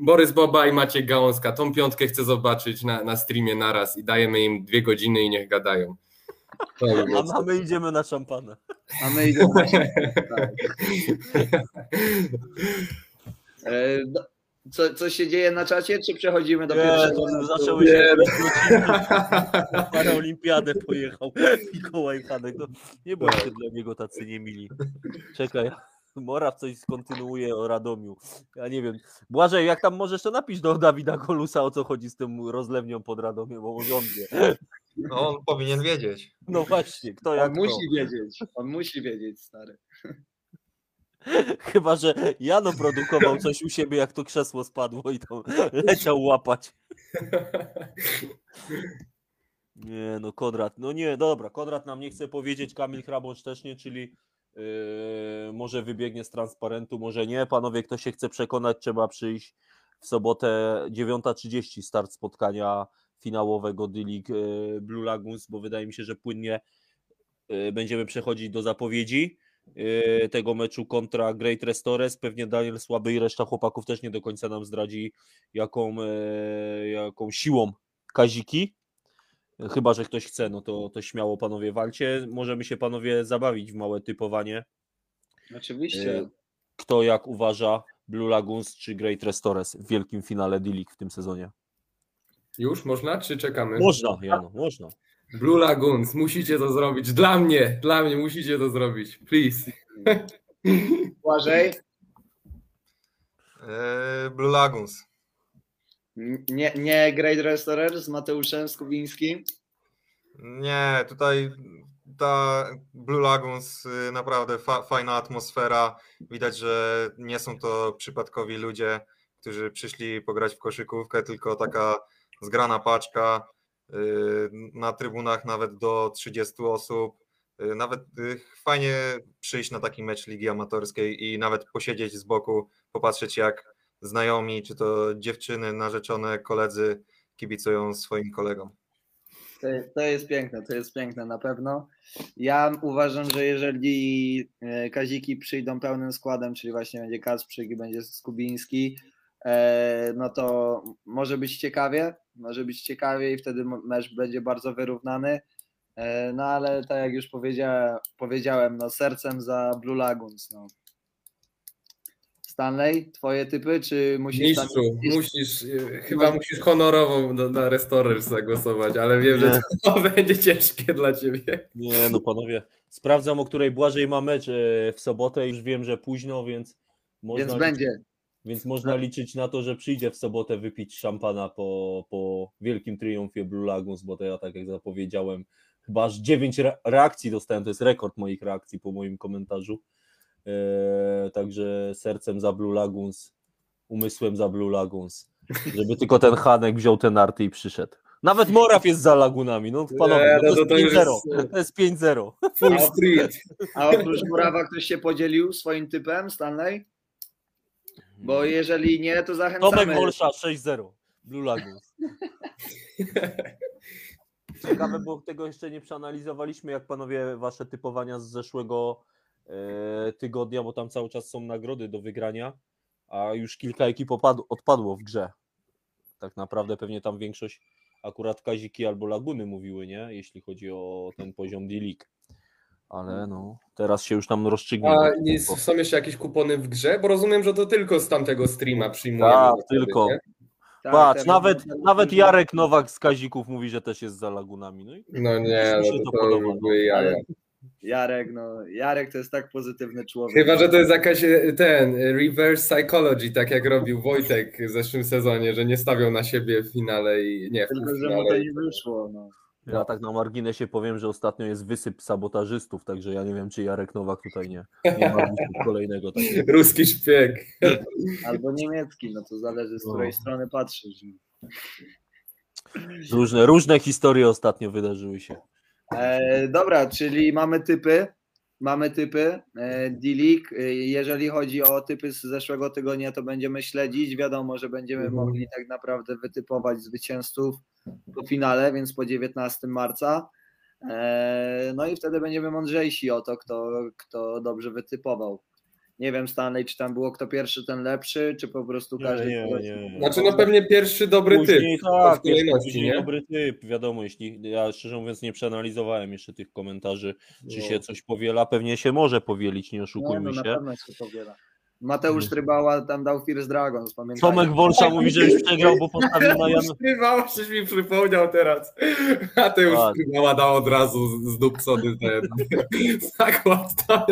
Borys Boba i Maciek Gałązka. Tą piątkę chcę zobaczyć na, na streamie naraz i dajemy im dwie godziny i niech gadają. A my idziemy na szampana. A my idziemy. tak. E, do- Co, co się dzieje na czacie, czy przechodzimy do pierwszego? zaczęły się na paraolimpiadę pojechał Mikołaj Hanek. No, nie bądźcie dla niego tacy niemili. Czekaj, Moraw coś skontynuuje o Radomiu. Ja nie wiem. Błażej, jak tam możesz to napisz do Dawida Golusa, o co chodzi z tym rozlewnią pod Radomiem, bo on wie. No, on powinien wiedzieć. No właśnie, kto jak On kto. musi wiedzieć, on musi wiedzieć, stary. Chyba, że Jano produkował coś u siebie, jak to krzesło spadło i to leciał łapać. Nie, no Konrad, no nie, dobra, Konrad nam nie chce powiedzieć, Kamil Hrabącz też nie, czyli może wybiegnie z transparentu, może nie. Panowie, kto się chce przekonać, trzeba przyjść w sobotę 9.30 start spotkania finałowego D-League yy, Blue Lagoons, bo wydaje mi się, że płynnie yy, będziemy przechodzić do zapowiedzi yy, tego meczu kontra Great Restores. Pewnie Daniel Słaby i reszta chłopaków też nie do końca nam zdradzi, jaką, yy, jaką siłą Kaziki. Chyba, że ktoś chce, no to, to śmiało panowie walcie. Możemy się panowie zabawić w małe typowanie. Oczywiście. Yy, Kto jak uważa Blue Lagoons czy Great Restores w wielkim finale D-League w tym sezonie? Już można, czy czekamy? Można, Jano, można. Blue Lagoons, musicie to zrobić. Dla mnie, dla mnie musicie to zrobić. Please. Błażej? Eee, Blue Lagoons. Nie, nie Great Restorer z Mateuszem Skubińskim? Nie, tutaj ta Blue Lagoons y, naprawdę fa fajna atmosfera. Widać, że nie są to przypadkowi ludzie, którzy przyszli pograć w koszykówkę, tylko taka zgrana paczka. y, Na trybunach nawet do 30 osób. Y, Nawet fajnie przyjść na taki mecz ligi amatorskiej i nawet posiedzieć z boku, popatrzeć jak znajomi, czy to dziewczyny, narzeczone, koledzy kibicują swoim kolegom. To, jest piękne, to jest piękne na pewno. Ja uważam, że jeżeli e, Kaziki przyjdą pełnym składem, czyli właśnie będzie Kasprzyk i będzie Skubiński, e, no to może być ciekawie, może być ciekawie i wtedy mecz będzie bardzo wyrównany. E, No ale tak jak już powiedziałem, powiedziałem no sercem za Blue Lagoons. No. Stanley, twoje typy, czy musisz tam Mistrzu, gdzieś- musisz, y, chyba musisz honorowo do, na Restorers zagłosować, ale wiem, że to będzie ciężkie dla ciebie. Nie, no panowie, sprawdzam, o której Błażej ma mecz e, w sobotę. Już wiem, że późno, więc można, Więc będzie. więc można liczyć na to, że przyjdzie w sobotę wypić szampana po, po wielkim triumfie Blue Lagoons, bo to ja, tak jak zapowiedziałem, chyba aż 9 re- reakcji dostałem. To jest rekord moich reakcji po moim komentarzu. E, także sercem za Blue Lagoons, umysłem za Blue Lagoons. Żeby tylko ten Hanek wziął te narty i przyszedł. Nawet Moraw jest za lagunami. No panowie, Nie, no no to, to- to jest jest- 5-0. To jest 5-0. Full street. A oprócz Murawa ktoś się podzielił swoim typem, Stanley? Bo jeżeli nie, to zachęcamy. Tomek Wolsza 6-0. Blue Lagoons. Ciekawe, bo tego jeszcze nie przeanalizowaliśmy, jak panowie wasze typowania z zeszłego e, tygodnia, bo tam cały czas są nagrody do wygrania, a już kilka ekip odpadło w grze. Tak naprawdę pewnie tam większość akurat Kaziki albo Laguny mówiły, nie? Jeśli chodzi o ten poziom D-League. Ale no, teraz się już nam rozstrzygnie. A nie, są jeszcze jakieś kupony w grze? Bo rozumiem, że to tylko z tamtego streama przyjmujemy. Tak, tylko. nie? Tak, Patrz, ten- nawet, ten- nawet Jarek Nowak z Kazików mówi, że też jest za Lagunami. No i No nie, no to to, to no. Jarek, no, Jarek to jest tak pozytywny człowiek. Chyba, że to jest jakaś e, ten reverse psychology, tak jak robił Wojtek w zeszłym sezonie, że nie stawiał na siebie w finale i nie Tylko, że mu to nie wyszło. No. Ja tak na marginesie powiem, że ostatnio jest wysyp sabotażystów, także ja nie wiem, czy Jarek Nowak tutaj nie, nie ma kolejnego takiego. Ruski szpieg. Albo niemiecki, no to zależy z No. której strony patrzysz. Różne, różne historie ostatnio wydarzyły się. E, dobra, czyli mamy typy. Mamy typy e, D-League. E, Jeżeli chodzi o typy z zeszłego tygodnia, to będziemy śledzić. Wiadomo, że będziemy Mhm. mogli tak naprawdę wytypować zwycięzców po finale, więc po 19 marca. E, No i wtedy będziemy mądrzejsi o to, kto, kto dobrze wytypował. Nie wiem, Stanley, czy tam było kto pierwszy, ten lepszy, czy po prostu Nie, każdy. nie, kogoś- nie. Znaczy no pewnie pierwszy dobry Później typ. tak, później nie? dobry typ, wiadomo, jeśli ja szczerze mówiąc nie przeanalizowałem jeszcze tych komentarzy, czy No. się coś powiela, pewnie się może powielić, nie Nie, oszukujmy no, na się. pewno się powiela. Mateusz Trybała tam dał First Dragons, pamiętacie? Tomek Wolsza mówi, że już przegrał, bo postawił na Jan... Trybała się mi przypomniał teraz. Już Tak. Trybała dał od razu z- zdupcony ten zakład. To,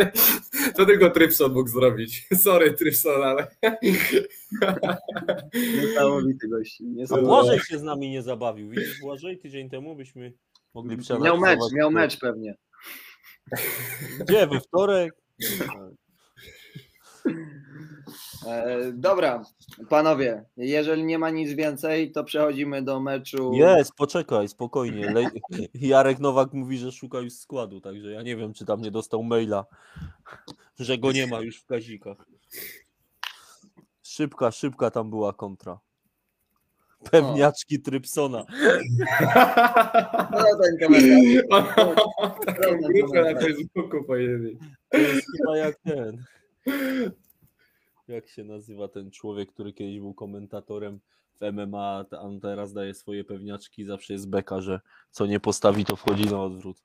to tylko Trypson mógł zrobić. Sorry Trypson, ale Niesamowity gość. A Niesamowity. Błażej się z nami nie zabawił. Widzisz, Błażej tydzień temu byśmy mogli Miał przeanalizować. mecz, miał mecz pewnie. Gdzie, we wtorek? E, dobra, panowie, jeżeli nie ma nic więcej, to przechodzimy do meczu. Jest, poczekaj, spokojnie. Le... Jarek Nowak mówi, że szuka już składu, także ja nie wiem, czy tam nie dostał maila, że go nie ma już w kazikach. Szybka, szybka tam była kontra. Pewniaczki Trypsona. No, ten komentarz. taką grupę na Facebooku powiedzieli. To jest chyba jak ten. Jak się nazywa ten człowiek, który kiedyś był komentatorem w MMA, a on teraz daje swoje pewniaczki, zawsze jest beka, że co nie postawi, to wchodzi na odwrót.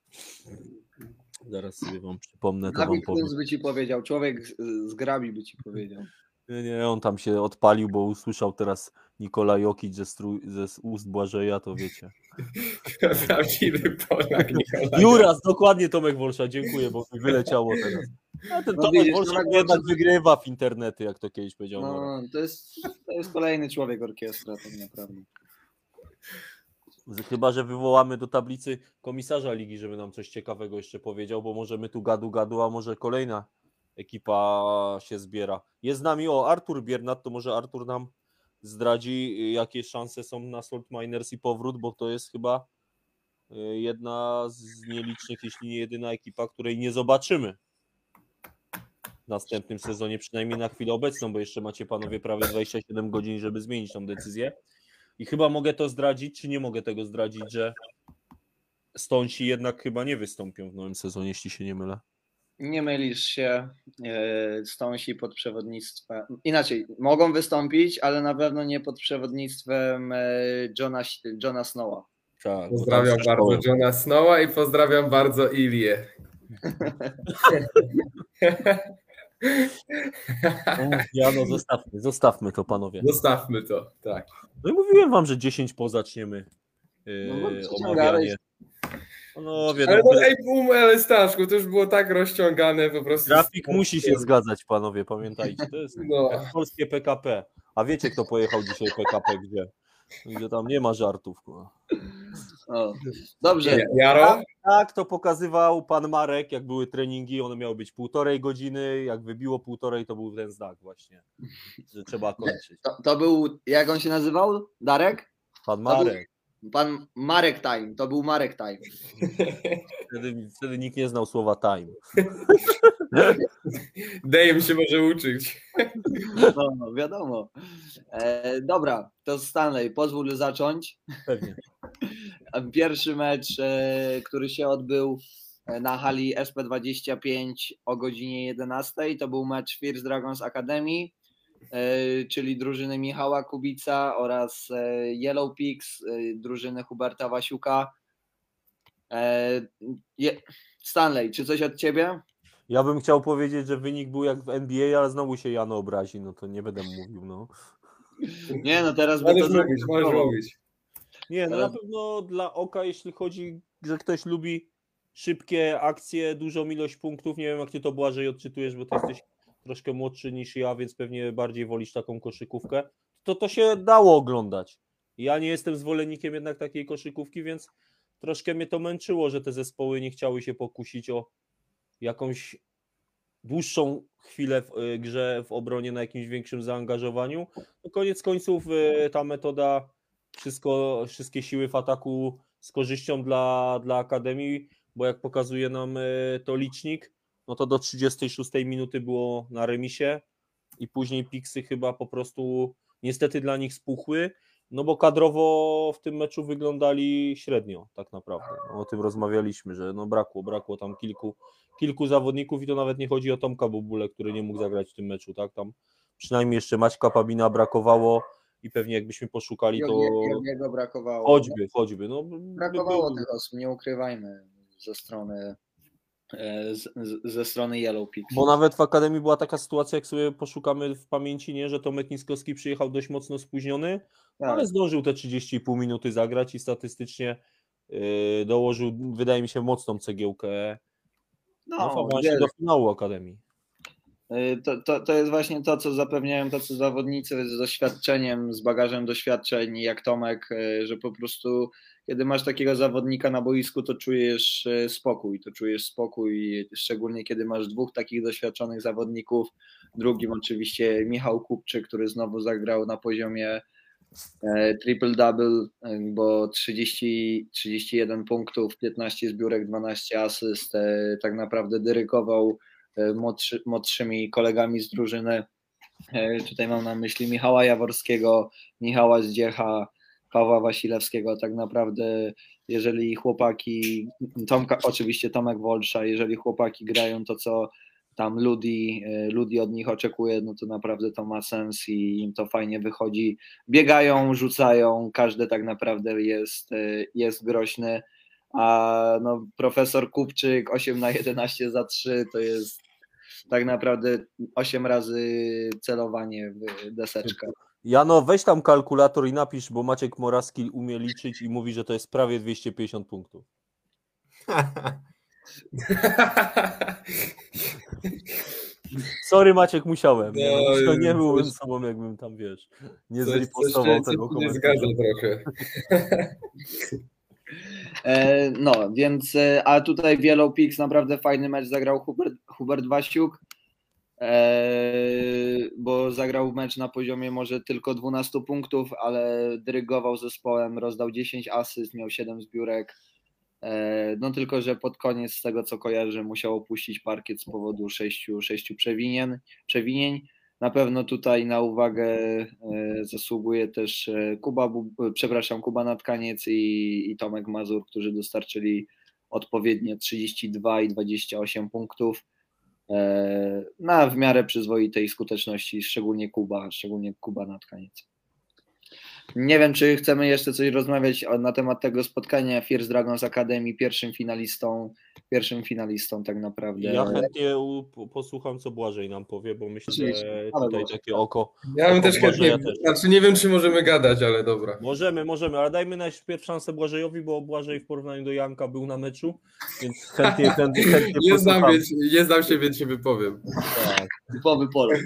Zaraz sobie wam przypomnę, to wam powiem. By ci powiedział, człowiek z, grabi by ci powiedział. Nie, nie, on tam się odpalił, bo usłyszał teraz Nikola Jokic ze, stru... ze ust Błażeja, to wiecie. Prawdziwy Polak. Juras, dokładnie Tomek Wolsza, dziękuję, bo mi wyleciało teraz. A ten No Tomek widzisz, Wolsza Tomek jednak wygrywa w internety, jak to kiedyś powiedział. No, to jest, to jest kolejny człowiek orkiestra tak naprawdę. Chyba, że wywołamy do tablicy komisarza ligi, żeby nam coś ciekawego jeszcze powiedział, bo może my tu gadu gadu, a może kolejna ekipa się zbiera. Jest z nami o Artur Biernat, to może Artur nam zdradzi, jakie szanse są na Salt Miners i powrót, bo to jest chyba y, jedna z nielicznych, jeśli nie jedyna ekipa, której nie zobaczymy następnym sezonie, przynajmniej na chwilę obecną, bo jeszcze macie panowie prawie 27 godzin, żeby zmienić tą decyzję. I chyba mogę to zdradzić, czy nie mogę tego zdradzić, że Stonsi jednak chyba nie wystąpią w nowym sezonie, jeśli się nie mylę. Nie mylisz się, e, Stonsi pod przewodnictwem. Inaczej, mogą wystąpić, ale na pewno nie pod przewodnictwem e, Johna, Johna Snowa. Tak, Pozdrawiam tam bardzo szkoły. Johna Snowa i pozdrawiam bardzo Ilię. Ja no, zostawmy, zostawmy to panowie. Zostawmy to, tak. No i mówiłem wam, że 10 po zaczniemy yy, No, no, omawianie. Panowie, Ale, no, ej, boom, ale Staszku, to już było tak rozciągane po prostu. grafik musi się zgadzać, panowie, pamiętajcie. To jest No. polskie PKP. A wiecie, kto pojechał dzisiaj PKP gdzie? Gdzie tam nie ma żartów. O, dobrze, Jaro? Tak, to pokazywał pan Marek, jak były treningi, one miały być półtorej godziny, jak wybiło półtorej, to był ten znak właśnie, że trzeba kończyć. to, to był, jak on się nazywał? Darek? Pan Marek, Pan Marek Time, to był Marek Time. wtedy, wtedy nikt nie znał słowa time. Dave się może uczyć. No, no wiadomo. E, dobra, to Stanley, pozwól zacząć. Pewnie. Pierwszy mecz, e, który się odbył e, na hali SP25 o godzinie 11, to był mecz First Dragons Academy, e, czyli drużyny Michała Kubica oraz e, Yellow Pigs, e, drużyny Huberta Wasiuka. E, je- Stanley, czy coś od ciebie? Ja bym chciał powiedzieć, że wynik był jak w NBA, ale znowu się Jano obrazi, no to nie będę mówił, no. Nie, no teraz to mówić, możesz mówić. Nie, no Ale- na pewno dla oka, jeśli chodzi, że ktoś lubi szybkie akcje, dużą ilość punktów, nie wiem jak ty to Błażej odczytujesz, bo ty jesteś troszkę młodszy niż ja, więc pewnie bardziej wolisz taką koszykówkę, to to się dało oglądać. Ja nie jestem zwolennikiem jednak takiej koszykówki, więc troszkę mnie to męczyło, że te zespoły nie chciały się pokusić o jakąś dłuższą chwilę w y, grze w obronie na jakimś większym zaangażowaniu. No koniec końców y, ta metoda wszystko, wszystkie siły w ataku z korzyścią dla, dla Akademii, bo jak pokazuje nam y, to licznik, no to do 36 minuty było na remisie i później Pixy chyba po prostu niestety dla nich spuchły No bo kadrowo w tym meczu wyglądali średnio, tak naprawdę. No, o tym rozmawialiśmy, że no brakło, brakło tam kilku, kilku zawodników i to nawet nie chodzi o Tomka Bobule, który nie mógł zagrać w tym meczu, tak? Tam przynajmniej jeszcze Maćka Pabina brakowało i pewnie jakbyśmy poszukali to Jego brakowało. choćby, choćby. No, Brakowało by- tych osób, nie ukrywajmy, ze strony z, z, ze strony Yellow Pix. Bo nawet w Akademii była taka sytuacja, jak sobie poszukamy w pamięci, nie, że Tomek Niskowski przyjechał dość mocno spóźniony, Tak. ale zdążył te 30,5 minuty zagrać i statystycznie yy, dołożył, wydaje mi się, mocną cegiełkę no, No, do finału Akademii. Y, To, to, to jest właśnie to, co zapewniają tacy zawodnicy z doświadczeniem, z bagażem doświadczeń, jak Tomek, że po prostu kiedy masz takiego zawodnika na boisku, to czujesz y, spokój, to czujesz spokój, szczególnie kiedy masz dwóch takich doświadczonych zawodników. Drugim oczywiście Michał Kupczyk, który znowu zagrał na poziomie e, triple-double, e, bo 30, 31 punktów, 15 zbiórek, 12 asyst, e, tak naprawdę dyrykował e, młodszy, młodszymi kolegami z drużyny. E, Tutaj mam na myśli Michała Jaworskiego, Michała Zdziecha, Pawła Wasilewskiego. Tak naprawdę, jeżeli chłopaki, Tomka, oczywiście Tomek Wolsza, jeżeli chłopaki grają to, co tam Ludi, e, Ludi od nich oczekuje, no to naprawdę to ma sens i im to fajnie wychodzi. Biegają, rzucają, każdy tak naprawdę jest, e, jest groźny. A no, profesor Kupczyk 8 na 11 za 3 to jest tak naprawdę 8 razy celowanie w deseczkę. Jano, weź tam kalkulator i napisz, bo Maciek Moraski umie liczyć i mówi, że to jest prawie 250 punktów. Sorry Maciek, musiałem. Nie, No, no, to nie coś- byłbym sobą, jakbym tam, wiesz, nie Coś, coś, zripostował się- tego coś nie komentarza. zgadza trochę. E, No, więc, e, a tutaj w Yellow Pix naprawdę fajny mecz zagrał Hubert, Hubert Wasiuk, bo zagrał mecz na poziomie może tylko 12 punktów, ale dyrygował zespołem, rozdał 10 asyst, miał 7 zbiórek. E, No tylko, że pod koniec z tego co kojarzę musiał opuścić parkiet z powodu 6, 6 przewinien, przewinień. Na pewno tutaj na uwagę e, zasługuje też e, Kuba, przepraszam, Kuba Natkaniec i, i Tomek Mazur, którzy dostarczyli odpowiednio 32 i 28 punktów na w miarę przyzwoitej skuteczności, szczególnie Kuba, szczególnie Kuba Natkaniec. Nie wiem, czy chcemy jeszcze coś rozmawiać na temat tego spotkania First Dragons Academy, pierwszym finalistą, pierwszym finalistą tak naprawdę. Ja chętnie posłucham, co Błażej nam powie, bo myślę, Oczywiście, że ale tutaj takie oko. Ja bym Oko też chętnie, Błażeja też. znaczy nie wiem, czy możemy gadać, ale dobra. Możemy, możemy, ale dajmy najpierw szansę Błażejowi, bo Błażej w porównaniu do Janka był na meczu, więc chętnie, chętnie, chętnie Nie znam, nie znam się, więc się wypowiem. Tak. Typowy Polak.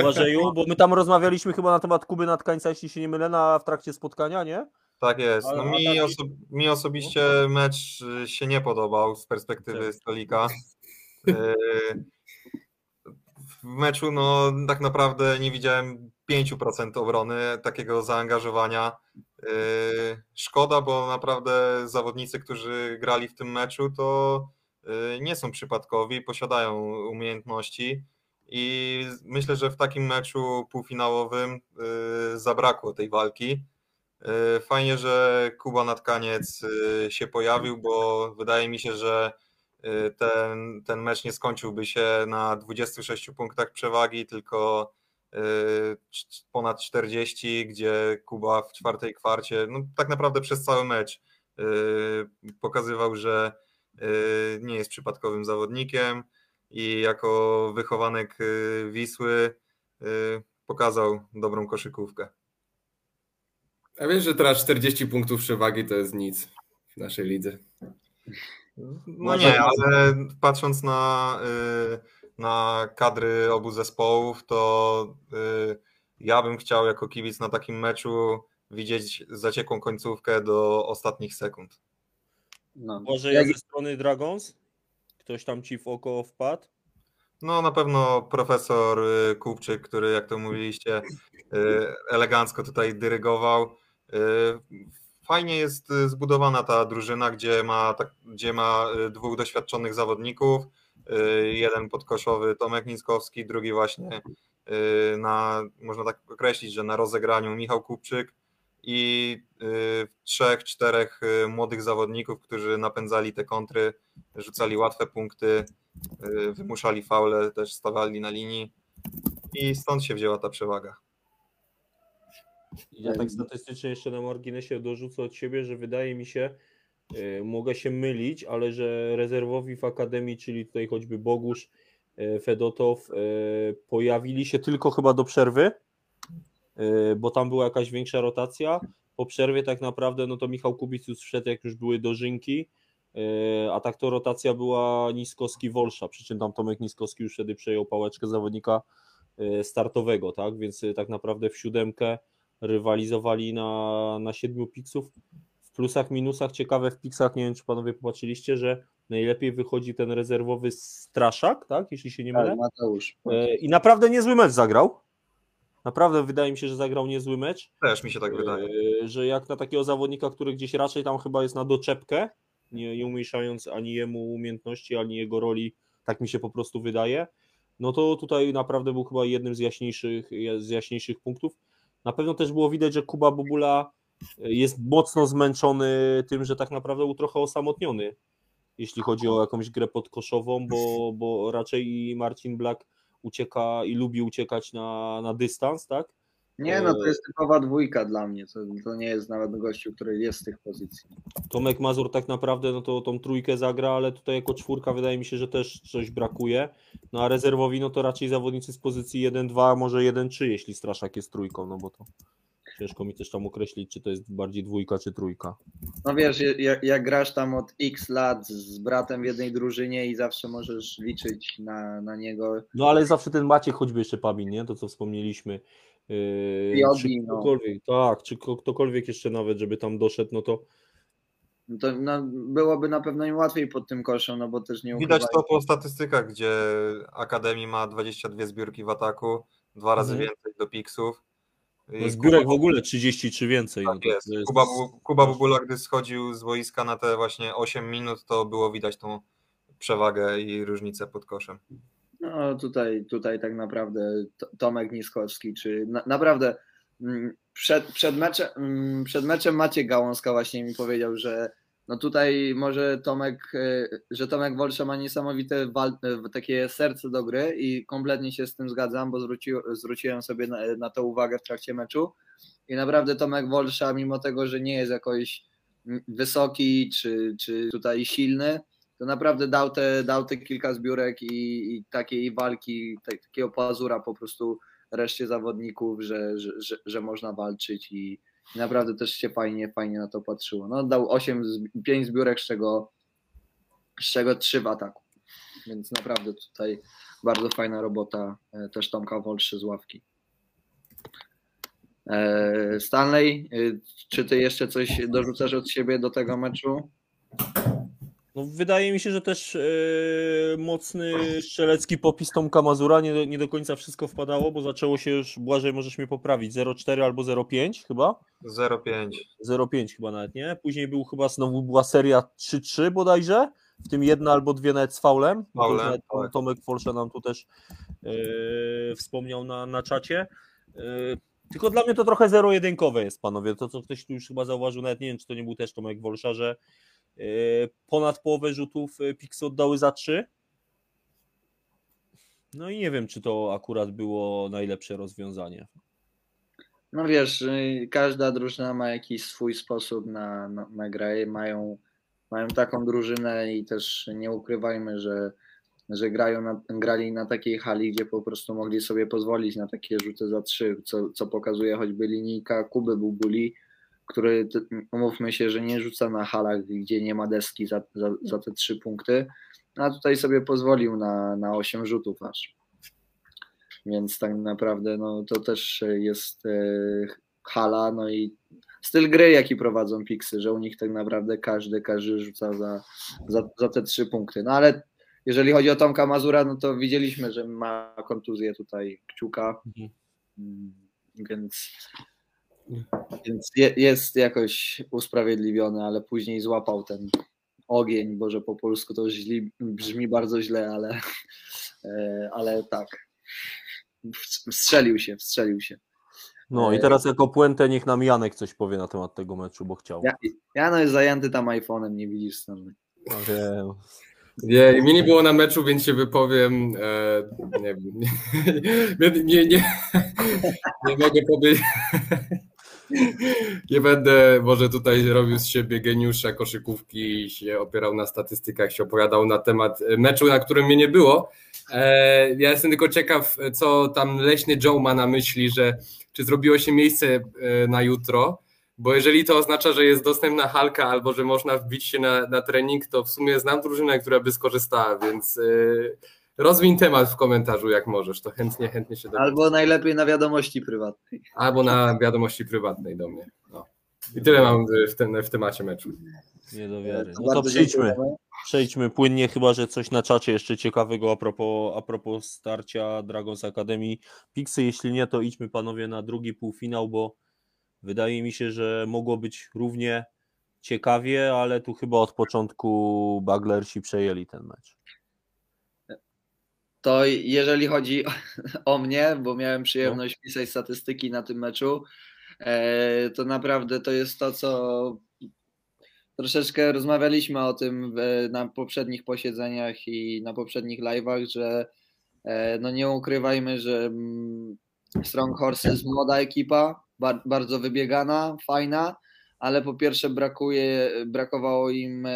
Błażeju, bo my tam rozmawialiśmy chyba na temat Kuby Natkańca, jeśli się nie mylę, na, w trakcie spotkania, nie? Tak jest. No, mi, oso- mi osobiście mecz y, się nie podobał z perspektywy stolika. Y, W meczu no tak naprawdę nie widziałem 5% obrony, takiego zaangażowania. Y, Szkoda, bo naprawdę zawodnicy, którzy grali w tym meczu, to nie są przypadkowi, posiadają umiejętności i myślę, że w takim meczu półfinałowym y, zabrakło tej walki. Y, Fajnie, że Kuba Natkaniec y, się pojawił, bo wydaje mi się, że ten, ten mecz nie skończyłby się na 26 punktach przewagi, tylko ponad 40, gdzie Kuba w czwartej kwarcie, no tak naprawdę przez cały mecz pokazywał, że nie jest przypadkowym zawodnikiem i jako wychowanek y, Wisły y, pokazał dobrą koszykówkę. A wiesz, że teraz 40 punktów przewagi to jest nic w naszej lidze. No Może- nie, ale patrząc na, y, na kadry obu zespołów, to ja bym chciał jako kibic na takim meczu widzieć zaciekłą końcówkę do ostatnich sekund. No. Błażej, Jak- ze strony Dragons? Ktoś tam ci w oko wpadł? No na pewno profesor y, Kupczyk, który jak to mówiliście, y, elegancko tutaj dyrygował. Y, Fajnie jest zbudowana ta drużyna, gdzie ma, tak, gdzie ma dwóch doświadczonych zawodników. Jeden podkoszowy Tomek Niskowski, drugi właśnie na, można tak określić, że na rozegraniu Michał Kupczyk. I y, trzech, czterech y, młodych zawodników, którzy napędzali te kontry, rzucali łatwe punkty, y, wymuszali faule, też stawali na linii i stąd się wzięła ta przewaga. Ja tak statystycznie jeszcze na marginesie dorzucę od siebie, że wydaje mi się, mogę się mylić, ale że rezerwowi w Akademii, czyli tutaj choćby Bogusz, Fedotow, pojawili się tylko chyba do przerwy, bo tam była jakaś większa rotacja. Po przerwie tak naprawdę, no to Michał Kubicus wszedł, jak już były dożynki, y, a tak to rotacja była Niskowski-Wolsza, przy czym tam Tomek Niskowski już wtedy przejął pałeczkę zawodnika y, startowego, tak, więc y, tak naprawdę w siódemkę rywalizowali na, na siedmiu piksów. W plusach, minusach, ciekawe w piksach, nie wiem czy panowie popatrzyliście, że najlepiej wychodzi ten rezerwowy Straszak, tak, jeśli się nie mylę. Tak, Mateusz. I naprawdę niezły mecz zagrał. Naprawdę wydaje mi się, że zagrał niezły mecz. Też mi się tak wydaje. E, Że jak na takiego zawodnika, który gdzieś raczej tam chyba jest na doczepkę, nie, nie umniejszając ani jemu umiejętności, ani jego roli, tak mi się po prostu wydaje, no to tutaj naprawdę był chyba jednym z jaśniejszych, z jaśniejszych punktów. Na pewno też było widać, że Kuba Bobula jest mocno zmęczony tym, że tak naprawdę był trochę osamotniony, jeśli chodzi o jakąś grę podkoszową, bo, bo raczej i Marcin Black ucieka i lubi uciekać na, na dystans, tak? Nie, no to jest typowa dwójka dla mnie. To, to nie jest nawet gościu, który jest z tych pozycji. Tomek Mazur tak naprawdę no to tą trójkę zagra, ale tutaj jako czwórka wydaje mi się, że też coś brakuje. No a rezerwowi no to raczej zawodnicy z pozycji 1-2, może 1-3, jeśli Straszak jest trójką, no bo to ciężko mi też tam określić, czy to jest bardziej dwójka, czy trójka. No wiesz, jak, jak grasz tam od x lat z bratem w jednej drużynie i zawsze możesz liczyć na, na niego. No ale zawsze ten Maciek choćby jeszcze Pabin, nie? To co wspomnieliśmy. Yy, czy no. ktokolwiek, tak, czy ko- ktokolwiek jeszcze nawet, żeby tam doszedł, no to No To no, byłoby na pewno im łatwiej pod tym koszem, no bo też nie Widać to po statystykach, gdzie Akademii ma 22 zbiórki w ataku, dwa razy Mhm. więcej do piksów. I no, zbiórek w Kuba- ogóle 30 czy więcej. no Tak to, jest. to jest Kuba, Kuba Bubula, gdy schodził z boiska na te właśnie 8 minut, to było widać tą przewagę i różnicę pod koszem. No tutaj, tutaj tak naprawdę Tomek Niskowski, czy na, naprawdę mm, przed, przed, meczem, mm, przed meczem Maciek Gałązka właśnie mi powiedział, że no tutaj może Tomek, e, że Tomek Wolsza ma niesamowite e, takie serce do gry i kompletnie się z tym zgadzam, bo zwróci, zwróciłem sobie na, na to uwagę w trakcie meczu. I naprawdę Tomek Wolsza, mimo tego, że nie jest jakoś wysoki czy, czy tutaj silny, to naprawdę dał te, dał te kilka zbiórek i, i takiej walki, tak, takiego pazura po prostu reszcie zawodników, że, że, że, że można walczyć i, i naprawdę też się fajnie, fajnie na to patrzyło. No, dał 8, 5 zbiórek, z czego, z czego 3 w ataku. Więc naprawdę tutaj bardzo fajna robota e, też Tomka Wolszy z ławki. E, Stanley, e, czy ty jeszcze coś dorzucasz od siebie do tego meczu? No, wydaje mi się, że też e, mocny strzelecki popis Tomka Mazura, nie do, nie do końca wszystko wpadało, bo zaczęło się już, Błażej możesz mnie poprawić, 0,4 albo 0,5 chyba? 0,5. 0,5 chyba nawet, nie? Później był chyba znowu była seria 3-3 bodajże, w tym jedna albo dwie nawet z faulem. Faulem, tak. Tomek Forsza nam tu też e, wspomniał na, na czacie. E, tylko dla mnie to trochę zero-jedynkowe jest, panowie. To, co ktoś tu już chyba zauważył, nawet nie wiem, czy to nie był też Tomek Wolsza, że ponad połowę rzutów e, Pixy oddały za trzy. No i nie wiem, czy to akurat było najlepsze rozwiązanie. No wiesz, y, każda drużyna ma jakiś swój sposób na, na, na grę. Mają, mają taką drużynę i też nie ukrywajmy, że, że grają na, grali na takiej hali, gdzie po prostu mogli sobie pozwolić na takie rzuty za trzy, co, co pokazuje choćby linijka Kuby Bubuli, który, umówmy się, że nie rzuca na halach, gdzie nie ma deski za, za, za te trzy punkty, a tutaj sobie pozwolił na, na osiem rzutów aż. Więc tak naprawdę no, to też jest e, hala, no i styl gry, jaki prowadzą Pixy, że u nich tak naprawdę każdy, każdy rzuca za, za, za te trzy punkty. No ale jeżeli chodzi o Tomka Mazura, no to widzieliśmy, że ma kontuzję tutaj kciuka, Mhm. Mm, więc, więc je, jest jakoś usprawiedliwiony, ale później złapał ten ogień, bo że po polsku to źli, brzmi bardzo źle, ale, e, ale tak. Wstrzelił się, wstrzelił się. No i E, teraz jako puentę niech nam Janek coś powie na temat tego meczu, bo chciał. Ja, Jano jest zajęty tam iPhone'em, nie widzisz Stanley. No wiem. Nie, mnie nie było na meczu, więc się wypowiem. E, nie wiem. Nie, nie, nie, nie mogę powiedzieć. Nie będę może tutaj robił z siebie geniusza koszykówki i się opierał na statystykach, się opowiadał na temat meczu, na którym mnie nie było. E, ja jestem tylko ciekaw, co tam leśny Joe ma na myśli, że czy zrobiło się miejsce e, na jutro, bo jeżeli to oznacza, że jest dostępna halka albo że można wbić się na, na trening, to w sumie znam drużynę, która by skorzystała, więc rozwiń temat w komentarzu jak możesz, to chętnie, chętnie się dowiem. Albo najlepiej na wiadomości prywatnej. Albo na wiadomości prywatnej do mnie. No. I tyle mam w, ten, w temacie meczu. Nie do wiary. No to przejdźmy. Przejdźmy płynnie, chyba że coś na czacie jeszcze ciekawego a propos, a propos starcia Dragons Academy. Pixy, jeśli nie, to idźmy panowie na drugi półfinał, bo wydaje mi się, że mogło być równie ciekawie, ale tu chyba od początku Baglersi przejęli ten mecz. To jeżeli chodzi o mnie, bo miałem przyjemność pisać statystyki na tym meczu, e, to naprawdę to jest to, co troszeczkę rozmawialiśmy o tym w- na poprzednich posiedzeniach i na poprzednich live'ach, że e, no nie ukrywajmy, że mm, Strong Horses młoda ekipa, bar- bardzo wybiegana, fajna, ale po pierwsze brakuje, brakowało im e,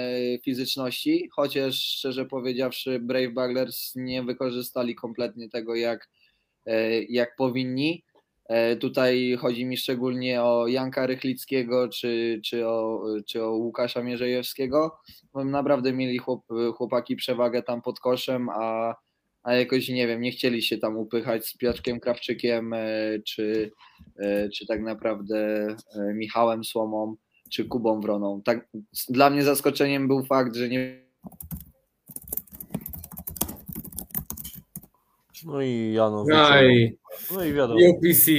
fizyczności, chociaż szczerze powiedziawszy Brave Buglers nie wykorzystali kompletnie tego jak, e, jak powinni. E, Tutaj chodzi mi szczególnie o Janka Rychlickiego czy, czy, o, czy o Łukasza Mierzejewskiego. No, naprawdę mieli chłop, chłopaki przewagę tam pod koszem, a, a jakoś nie wiem, nie chcieli się tam upychać z Piotrkiem Krawczykiem e, czy, e, czy tak naprawdę e, Michałem Słomą czy Kubą Wroną. Tak, dla mnie zaskoczeniem był fakt, że nie No i Jano. No i No i wiadomo. UPC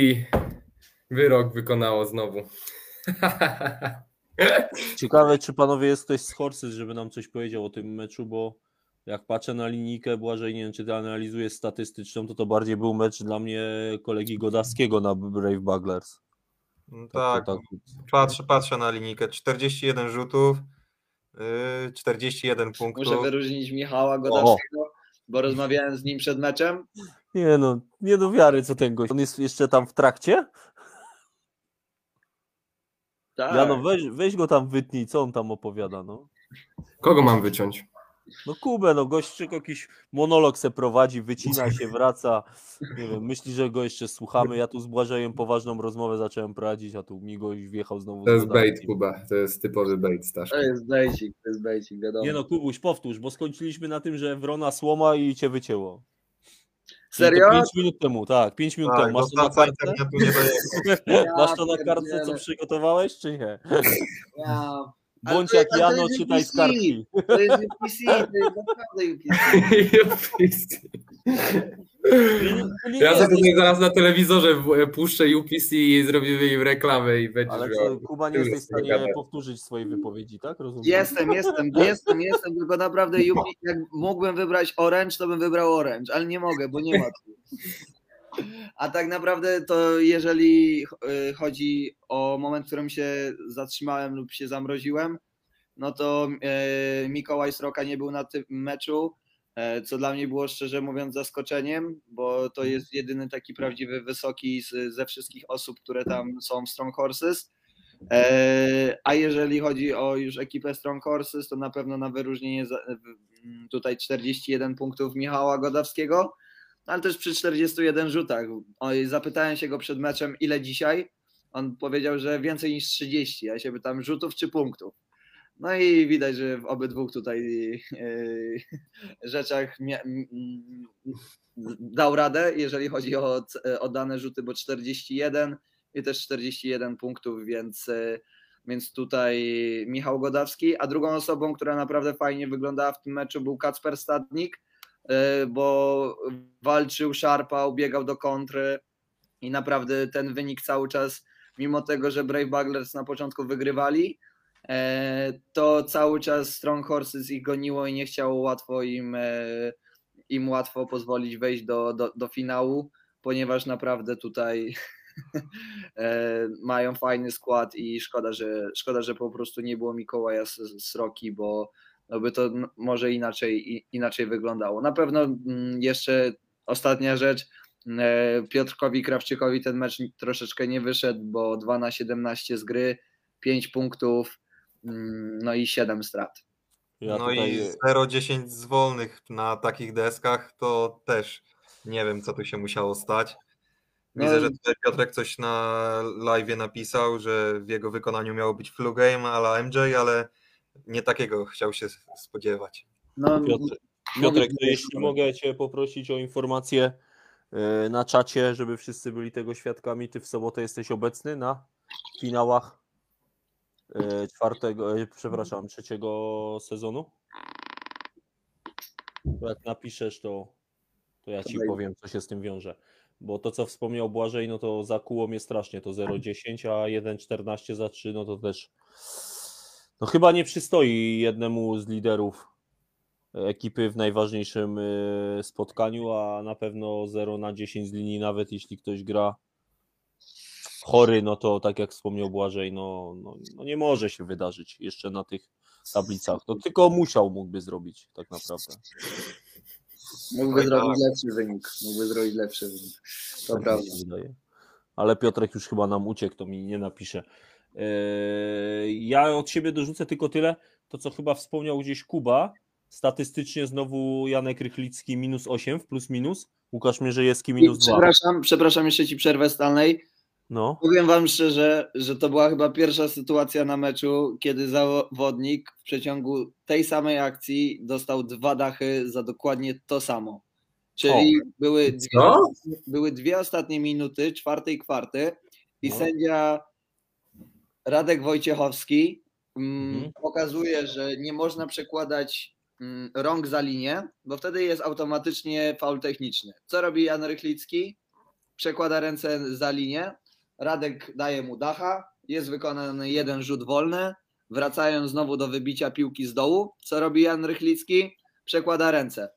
wyrok wykonało znowu. Ciekawe, czy panowie jest ktoś z Horses, żeby nam coś powiedział o tym meczu, bo jak patrzę na linijkę, Błażej, nie wiem, czy ty analizujesz statystyczną, to to bardziej był mecz dla mnie kolegi Godawskiego na Brave Buglers. No Tak, tak, tak. patrzę, patrzę na linijkę. 41 rzutów, yy, 41 punktów. muszę wyróżnić Michała Godowskiego, bo rozmawiałem z nim przed meczem. Nie no, nie do wiary, co ten gość. On jest jeszcze tam w trakcie? Tak. Jano, weź, weź go tam wytnij, co on tam opowiada, no. Kogo mam wyciąć? No Kubę, no gość tylko jakiś monolog se prowadzi, wycina się, wraca. Nie wiem, myśli, że go jeszcze słuchamy. Ja tu z Błażejem poważną rozmowę zacząłem prowadzić, a tu mi goś wjechał znowu. To jest bait, Kuba. To jest typowy bait, Stasz. To jest bejcik, to jest bejcik, wiadomo. Nie no, Kubuś, powtórz, bo skończyliśmy na tym, że Wrona słoma i cię wycięło. Serio? 5 minut temu, tak, 5 minut Tak, temu. Masz to na kartce? internetu nie dojechał. Masz to na kartce, co przygotowałeś, czy nie? Ja... Bądź to- jak to Jano, jest czytaj UPC. kartki. To jest UPC, to jest naprawdę UPC. Ja sobie zaraz na telewizorze puszczę UPC i zrobimy im reklamę i będzie Ale miał- co, Kuba nie jesteś w stanie powtórzyć swojej wypowiedzi, tak? Rozumiem. Jestem, jestem, jestem, jestem, tylko naprawdę UPC, jak mógłbym wybrać Orange, to bym wybrał Orange, ale nie mogę, bo nie ma tu. A tak naprawdę to jeżeli y, chodzi o moment, w którym się zatrzymałem lub się zamroziłem, no to e, Mikołaj Sroka nie był na tym meczu, e, co dla mnie było szczerze mówiąc zaskoczeniem, bo to jest jedyny taki prawdziwy wysoki ze wszystkich osób, które tam są w Strong Horses. E, A jeżeli chodzi o już ekipę Strong Horses, to na pewno na wyróżnienie tutaj 41 punktów Michała Godawskiego, ale też przy 41 rzutach. Zapytałem się go przed meczem, ile dzisiaj. On powiedział, że więcej niż 30. Ja się pytam, rzutów czy punktów. No i widać, że w obydwu tutaj e, rzeczach mia- dał radę, jeżeli chodzi o, o dane rzuty, bo 41 i też 41 punktów, więc, e, więc tutaj Michał Godawski, a drugą osobą, która naprawdę fajnie wyglądała w tym meczu był Kacper Stadnik, e, bo walczył, szarpał, biegał do kontry i naprawdę ten wynik cały czas, mimo tego, że Brave Buglers na początku wygrywali, e, to cały czas Strong Horses ich goniło i nie chciało łatwo im, e, im łatwo pozwolić wejść do, do, do finału, ponieważ naprawdę tutaj Mają fajny skład i szkoda, że szkoda, że po prostu nie było Mikołaja Sroki, bo no by to może inaczej, inaczej wyglądało. Na pewno mm, jeszcze ostatnia rzecz. e, Piotrkowi Krawczykowi ten mecz troszeczkę nie wyszedł, bo 2 na 17 z gry, 5 punktów, mm, no i 7 strat. Ja no tutaj... i 0,10 z wolnych na takich deskach to też nie wiem, co tu się musiało stać. Widzę, No- że tutaj Piotrek coś na live napisał, że w jego wykonaniu miało być flu game ala MJ, ale nie takiego chciał się spodziewać. No, Piotr, Piotrek, to jeśli mogę Cię poprosić o informację e, na czacie, żeby wszyscy byli tego świadkami. Ty w sobotę jesteś obecny na finałach e, czwartego, e, przepraszam, trzeciego sezonu? Jak napiszesz, to, to ja Ci powiem, co się z tym wiąże. Bo to, co wspomniał Błażej, no to zakuło mnie strasznie. To 0,10, a 1,14 za 3, no to też no chyba nie przystoi jednemu z liderów ekipy w najważniejszym y, spotkaniu, a na pewno 0 na 10 z linii, nawet jeśli ktoś gra chory, no to tak jak wspomniał Błażej, no, no, no nie może się wydarzyć jeszcze na tych tablicach. To tylko musiał mógłby zrobić tak naprawdę. Mógłby Oj, zrobić tak. lepszy wynik. Mógłby zrobić lepszy wynik. To Tak prawda. Ale Piotrek już chyba nam uciekł, to mi nie napisze. Eee, Ja od siebie dorzucę tylko tyle, to co chyba wspomniał gdzieś Kuba. Statystycznie znowu Janek Rychlicki minus 8 w plus minus, Łukasz Mierzejewski minus 2. Przepraszam, przepraszam, jeszcze ci przerwę Stanley. No, Powiem wam szczerze, że to była chyba pierwsza sytuacja na meczu, kiedy zawodnik w przeciągu tej samej akcji dostał dwa dachy za dokładnie to samo. Czyli były dwie, Co? były dwie ostatnie minuty, czwartej kwarty i No. sędzia Radek Wojciechowski mm, Mhm. pokazuje, że nie można przekładać mm, rąk za linię, bo wtedy jest automatycznie faul techniczny. Co robi Jan Rychlicki? Przekłada ręce za linię, Radek daje mu dacha, jest wykonany jeden rzut wolny, wracają znowu do wybicia piłki z dołu. Co robi Jan Rychlicki? Przekłada ręce.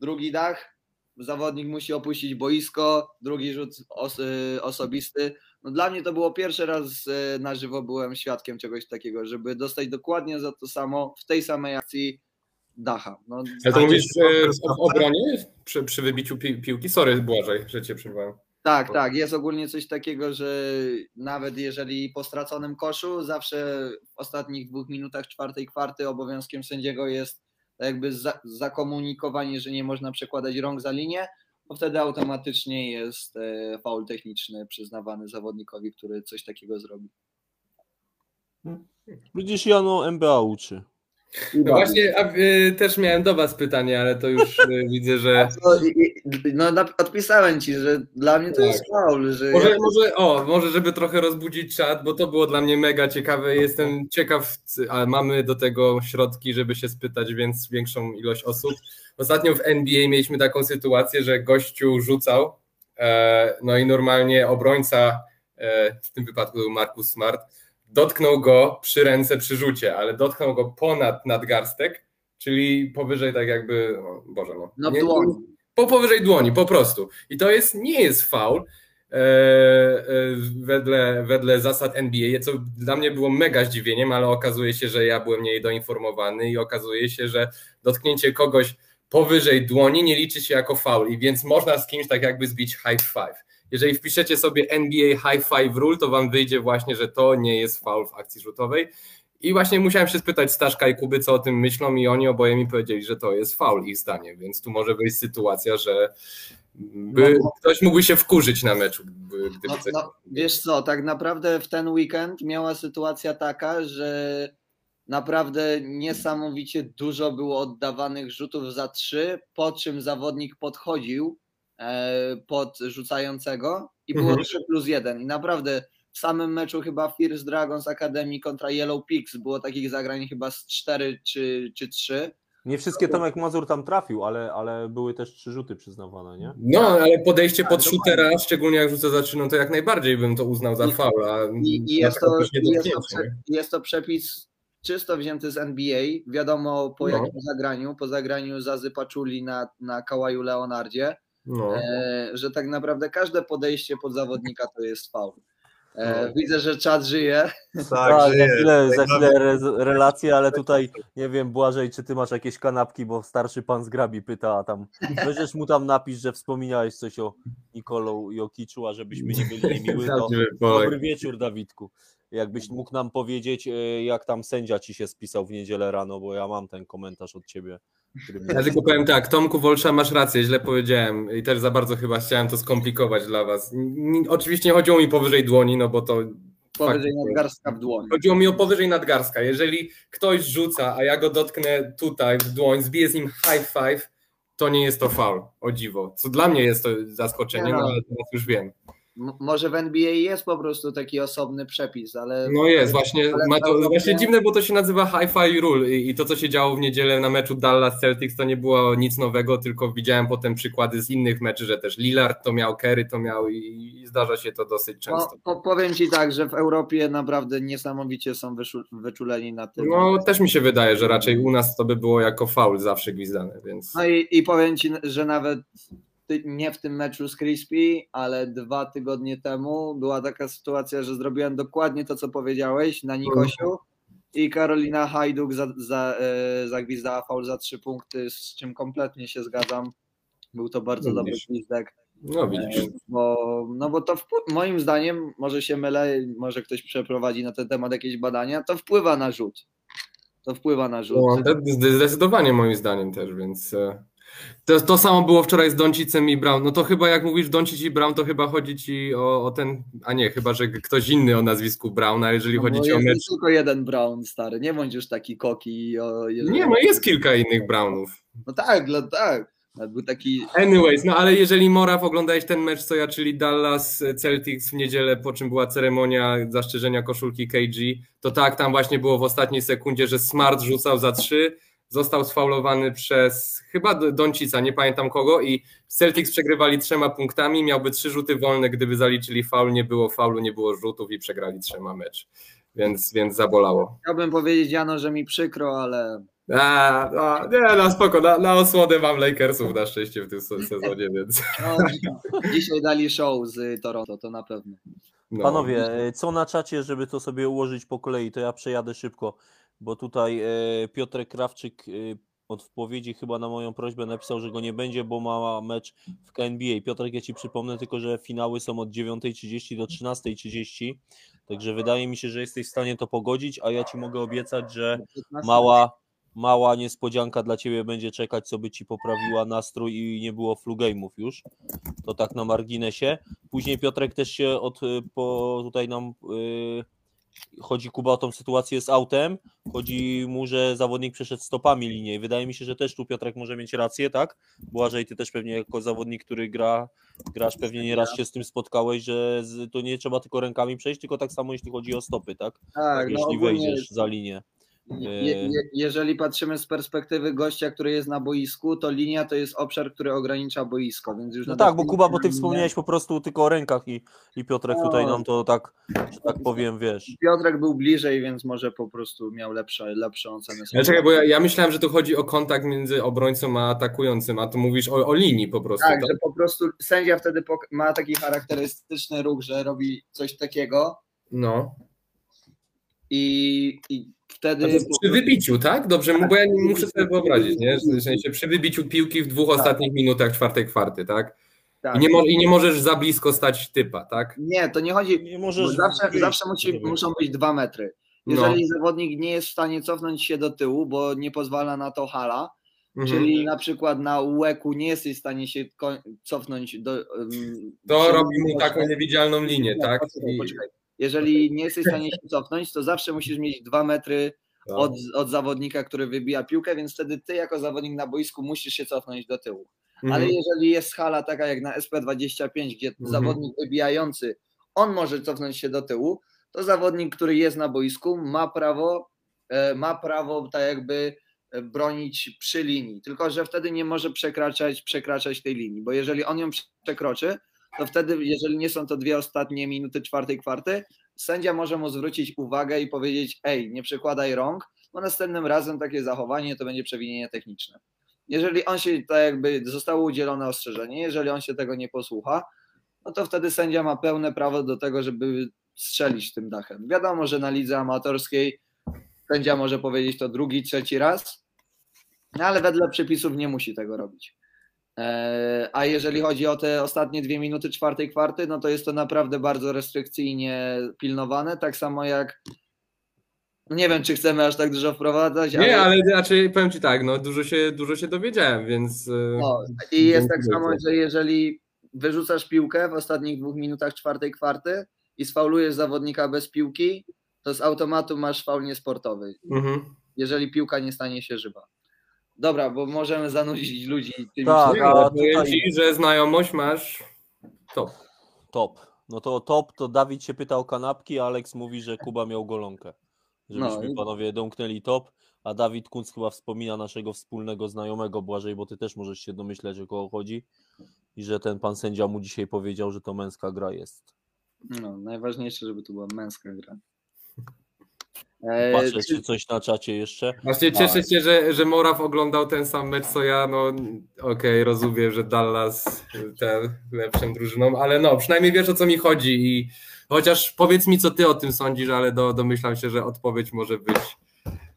Drugi dach, zawodnik musi opuścić boisko, drugi rzut os- y, osobisty. No dla mnie to było pierwszy raz y, na żywo byłem świadkiem czegoś takiego, żeby dostać dokładnie za to samo w tej samej akcji dacha. No, Ale to mówisz e, w obronie przy, przy wybiciu pi piłki? Sorry, Błażej, że cię przerwałem. Tak, tak. Jest ogólnie coś takiego, że nawet jeżeli po straconym koszu, zawsze w ostatnich dwóch minutach czwartej kwarty obowiązkiem sędziego jest jakby za, zakomunikowanie, że nie można przekładać rąk za linię, bo wtedy automatycznie jest e, faul techniczny przyznawany zawodnikowi, który coś takiego zrobi. widzisz Jano MBA uczy. No właśnie, a, y, też miałem do was pytanie, ale to już y, widzę, że... No, i- no nap- odpisałem ci, że dla mnie to Tak. jest faul, że Może, może, o, może żeby trochę rozbudzić czat, bo to było dla mnie mega ciekawe. Jestem ciekaw, ale mamy do tego środki, żeby się spytać więc większą ilość osób. Ostatnio w NBA mieliśmy taką sytuację, że gościu rzucał, e, no i normalnie obrońca, e, w tym wypadku był Marcus Smart, dotknął go przy ręce przy rzucie, ale dotknął go ponad nadgarstek, czyli powyżej tak jakby, o Boże no. no Nie- dłoń. po powyżej dłoni, po prostu. I to jest, nie jest faul e, e, wedle, wedle zasad NBA, co dla mnie było mega zdziwieniem, ale okazuje się, że ja byłem niedoinformowany i okazuje się, że dotknięcie kogoś powyżej dłoni nie liczy się jako faul i więc można z kimś tak jakby zbić high five. Jeżeli wpiszecie sobie NBA high five rule, to wam wyjdzie właśnie, że to nie jest faul w akcji rzutowej. I właśnie musiałem się spytać Staszka i Kuby, co o tym myślą, i oni oboje mi powiedzieli, że to jest faul ich zdaniem, więc tu może wyjść sytuacja, że by, ktoś mógłby się wkurzyć na meczu, No, no, wiesz co, tak naprawdę w ten weekend miała sytuacja taka, że naprawdę niesamowicie dużo było oddawanych rzutów za trzy, po czym zawodnik podchodził pod rzucającego i było Mhm. 3 plus 1 i naprawdę w samym meczu chyba Fierce Dragons Academy kontra Yellow Pigs było takich zagrań chyba z 4 czy, czy 3. Nie wszystkie Tomek Mazur tam trafił, ale, ale były też trzy rzuty przyznawane, nie? No, ale podejście pod Tak, shootera, szczególnie jak rzucę za trzy, no to jak najbardziej bym to uznał za faul, I, i jest, to, jest, to, prze- jest to przepis czysto wzięty z NBA. Wiadomo po No. jakim zagraniu. Po zagraniu Zazy Paczuli na, na Kałaju Leonardzie. No. e, że tak naprawdę każde podejście pod zawodnika to jest faul. E, No. widzę, że czat żyje. Tak, Tak, za żyje. chwilę, za chwilę re, relacje, ale tutaj nie wiem, Błażej, czy ty masz jakieś kanapki, bo starszy pan z Grabi pyta, a tam będziesz mu tam napisz, że wspominałeś coś o Nikolą i o Kiczu, a żebyśmy nie byli niemiły, to dobry wieczór, Dawidku. Jakbyś mógł nam powiedzieć, e, jak tam sędzia ci się spisał w niedzielę rano, bo ja mam ten komentarz od ciebie. Ja tylko powiem tak, Tomku Wolsza, masz rację, źle powiedziałem i też za bardzo chyba chciałem to skomplikować dla was. Oczywiście nie chodziło mi powyżej dłoni, no bo to Powyżej fakt- nadgarstka w dłoni. Chodziło mi o powyżej nadgarstka. Jeżeli ktoś rzuca, a ja go dotknę tutaj w dłoń, zbiję z nim high five, to nie jest to foul, o dziwo. Co dla mnie jest to zaskoczenie, no ale teraz już wiem. Może w NBA jest po prostu taki osobny przepis, ale No jest, właśnie, Ale to, prawdopodobnie- właśnie dziwne, bo to się nazywa high five rule i, i to, co się działo w niedzielę na meczu Dallas Celtics, to nie było nic nowego, tylko widziałem potem przykłady z innych meczy, że też Lillard to miał, Kerry to miał i, i zdarza się to dosyć często. no, po, powiem Ci tak, że w Europie naprawdę niesamowicie są wyszu, wyczuleni na tym. No też mi się wydaje, że raczej u nas to by było jako faul zawsze gwizdane, więc... No i, i powiem Ci, że nawet ty- nie w tym meczu z Crispy, ale dwa tygodnie temu była taka sytuacja, że zrobiłem dokładnie to, co powiedziałeś na Nikosiu i Karolina Hajduk za, za, e, zagwizdała faul za trzy punkty, z czym kompletnie się zgadzam. Był to bardzo No dobry gwizdek. No widzisz. Bo, no bo to wpły- moim zdaniem, może się mylę, może ktoś przeprowadzi na ten temat jakieś badania, to wpływa na rzut. To wpływa na rzut. No, zdecydowanie moim zdaniem też, więc e, to, to samo było wczoraj z Doncicem i Brown. No to chyba jak mówisz Doncic i Brown, to chyba chodzi ci o, o ten, a nie, chyba, że ktoś inny o nazwisku Brown, a jeżeli No chodzi ci o jest mecz... nie tylko jeden Brown, stary, nie bądź już taki koki. O, jeżeli- Nie, no jest kilka innych Brownów. No tak, no tak. Był taki. Anyways, no ale jeżeli Moraw oglądałeś ten mecz co ja, czyli Dallas Celtics w niedzielę, po czym była ceremonia zaszczerzenia koszulki KG, to tak tam właśnie było w ostatniej sekundzie, że Smart rzucał za trzy, został sfaulowany przez chyba Doncica, nie pamiętam kogo i Celtics przegrywali trzema punktami, miałby trzy rzuty wolne, gdyby zaliczyli faul, nie było faulu, nie było rzutów i przegrali trzema mecz. Więc, więc zabolało. Chciałbym powiedzieć, Jano, że mi przykro, ale. A, a, nie, no spoko, na, na osłodę mam Lakersów na szczęście w tym se- sezonie, więc... No, dzisiaj dali show z Toronto, to na pewno. No. Panowie, e, co na czacie, żeby to sobie ułożyć po kolei, to ja przejadę szybko, bo tutaj e, Piotrek Krawczyk e, od wpowiedzi chyba na moją prośbę napisał, że go nie będzie, bo ma mecz w KNBA. Piotrek, ja Ci przypomnę tylko, że finały są od 9.30 do 13.30, także wydaje mi się, że jesteś w stanie to pogodzić, a ja Ci mogę obiecać, że mała, mała niespodzianka dla Ciebie będzie czekać, co by Ci poprawiła nastrój i nie było flu game'ów już. To tak na marginesie. Później Piotrek też się od, y, po, tutaj nam y, chodzi Kuba o tą sytuację z autem. Chodzi mu, że zawodnik przeszedł stopami linię i wydaje mi się, że też tu Piotrek może mieć rację, tak? Błażej, ty też pewnie jako zawodnik, który gra, grasz, pewnie nieraz się z tym spotkałeś, że to nie trzeba tylko rękami przejść, tylko tak samo jeśli chodzi o stopy, tak? Tak, no jeśli ogólnie, wejdziesz za linię. Je, je, jeżeli patrzymy z perspektywy gościa, który jest na boisku, to linia to jest obszar, który ogranicza boisko, więc już No tak, bo Kuba, bo ty wspomniałeś po prostu tylko o rękach i, i Piotrek No. tutaj nam to tak, że tak powiem, wiesz. Piotrek był bliżej, więc może po prostu miał lepsze, lepsze oceny. Ja czekaj, bo ja, ja myślałem, że tu chodzi o kontakt między obrońcą a atakującym, a tu mówisz o, o linii po prostu. Tak, tak? że po prostu sędzia wtedy ma taki charakterystyczny ruch, że robi coś takiego No. i, i wtedy... jest przy wybiciu, tak? Dobrze, bo ja nie muszę sobie wyobrazić, nie? W sensie przy wybiciu piłki w dwóch ostatnich minutach czwartej kwarty, tak? tak. I nie, mo- I nie możesz za blisko stać typa, tak? Nie, to nie chodzi... Nie możesz zawsze wyjść, zawsze musi, muszą być dwa metry. No. Jeżeli zawodnik nie jest w stanie cofnąć się do tyłu, bo nie pozwala na to hala, Mhm. czyli na przykład na łeku nie jesteś w stanie się cofnąć do... Um, To robi mu taką niewidzialną linię, tak? poczekaj, poczekaj. Jeżeli nie jesteś w stanie się cofnąć, to zawsze musisz mieć dwa metry no. od, od zawodnika, który wybija piłkę, więc wtedy ty jako zawodnik na boisku musisz się cofnąć do tyłu. Mhm. Ale jeżeli jest hala taka jak na SP25, gdzie Mhm. zawodnik wybijający, on może cofnąć się do tyłu, to zawodnik, który jest na boisku, ma prawo, e, ma prawo tak jakby e, bronić przy linii. Tylko, że wtedy nie może przekraczać, przekraczać tej linii, bo jeżeli on ją przekroczy, to wtedy, jeżeli nie są to dwie ostatnie minuty czwartej kwarty, sędzia może mu zwrócić uwagę i powiedzieć: Ej, nie przekładaj rąk, bo następnym razem takie zachowanie to będzie przewinienie techniczne. Jeżeli on się tak jakby zostało udzielone ostrzeżenie, jeżeli on się tego nie posłucha, no to wtedy sędzia ma pełne prawo do tego, żeby strzelić tym dachem. Wiadomo, że na lidze amatorskiej sędzia może powiedzieć to drugi, trzeci raz, no ale wedle przepisów nie musi tego robić. E, A jeżeli chodzi o te ostatnie dwie minuty czwartej kwarty, no to jest to naprawdę bardzo restrykcyjnie pilnowane, tak samo jak no nie wiem, czy chcemy aż tak dużo wprowadzać, Nie, ale znaczy powiem ci tak, no dużo się, dużo się dowiedziałem, więc. e, No, I jest tak samo, że jeżeli wyrzucasz piłkę w ostatnich dwóch minutach czwartej kwarty i sfaulujesz zawodnika bez piłki, to z automatu masz faul niesportowy, Mhm. jeżeli piłka nie stanie się żywa. Dobra, bo możemy zanudzić ludzi tymi Tak, Nie, a ale powiem tutaj- ci, że znajomość masz top. Top. No to top, to Dawid się pyta o kanapki, a Alex mówi, że Kuba miał golonkę. Żebyśmy No i- panowie domknęli top, a Dawid Kunc chyba wspomina naszego wspólnego znajomego Błażej, bo ty też możesz się domyśleć, o kogo chodzi i że ten pan sędzia mu dzisiaj powiedział, że to męska gra jest. No, najważniejsze, żeby to była męska gra. E, Patrzę, czy- coś na czacie jeszcze. Właśnie cieszę się, że, że Moraw oglądał ten sam mecz co ja. No okej, rozumiem, że Dallas ten lepszą drużyną, ale no przynajmniej wiesz o co mi chodzi i chociaż powiedz mi co ty o tym sądzisz, ale do, domyślam się, że odpowiedź może być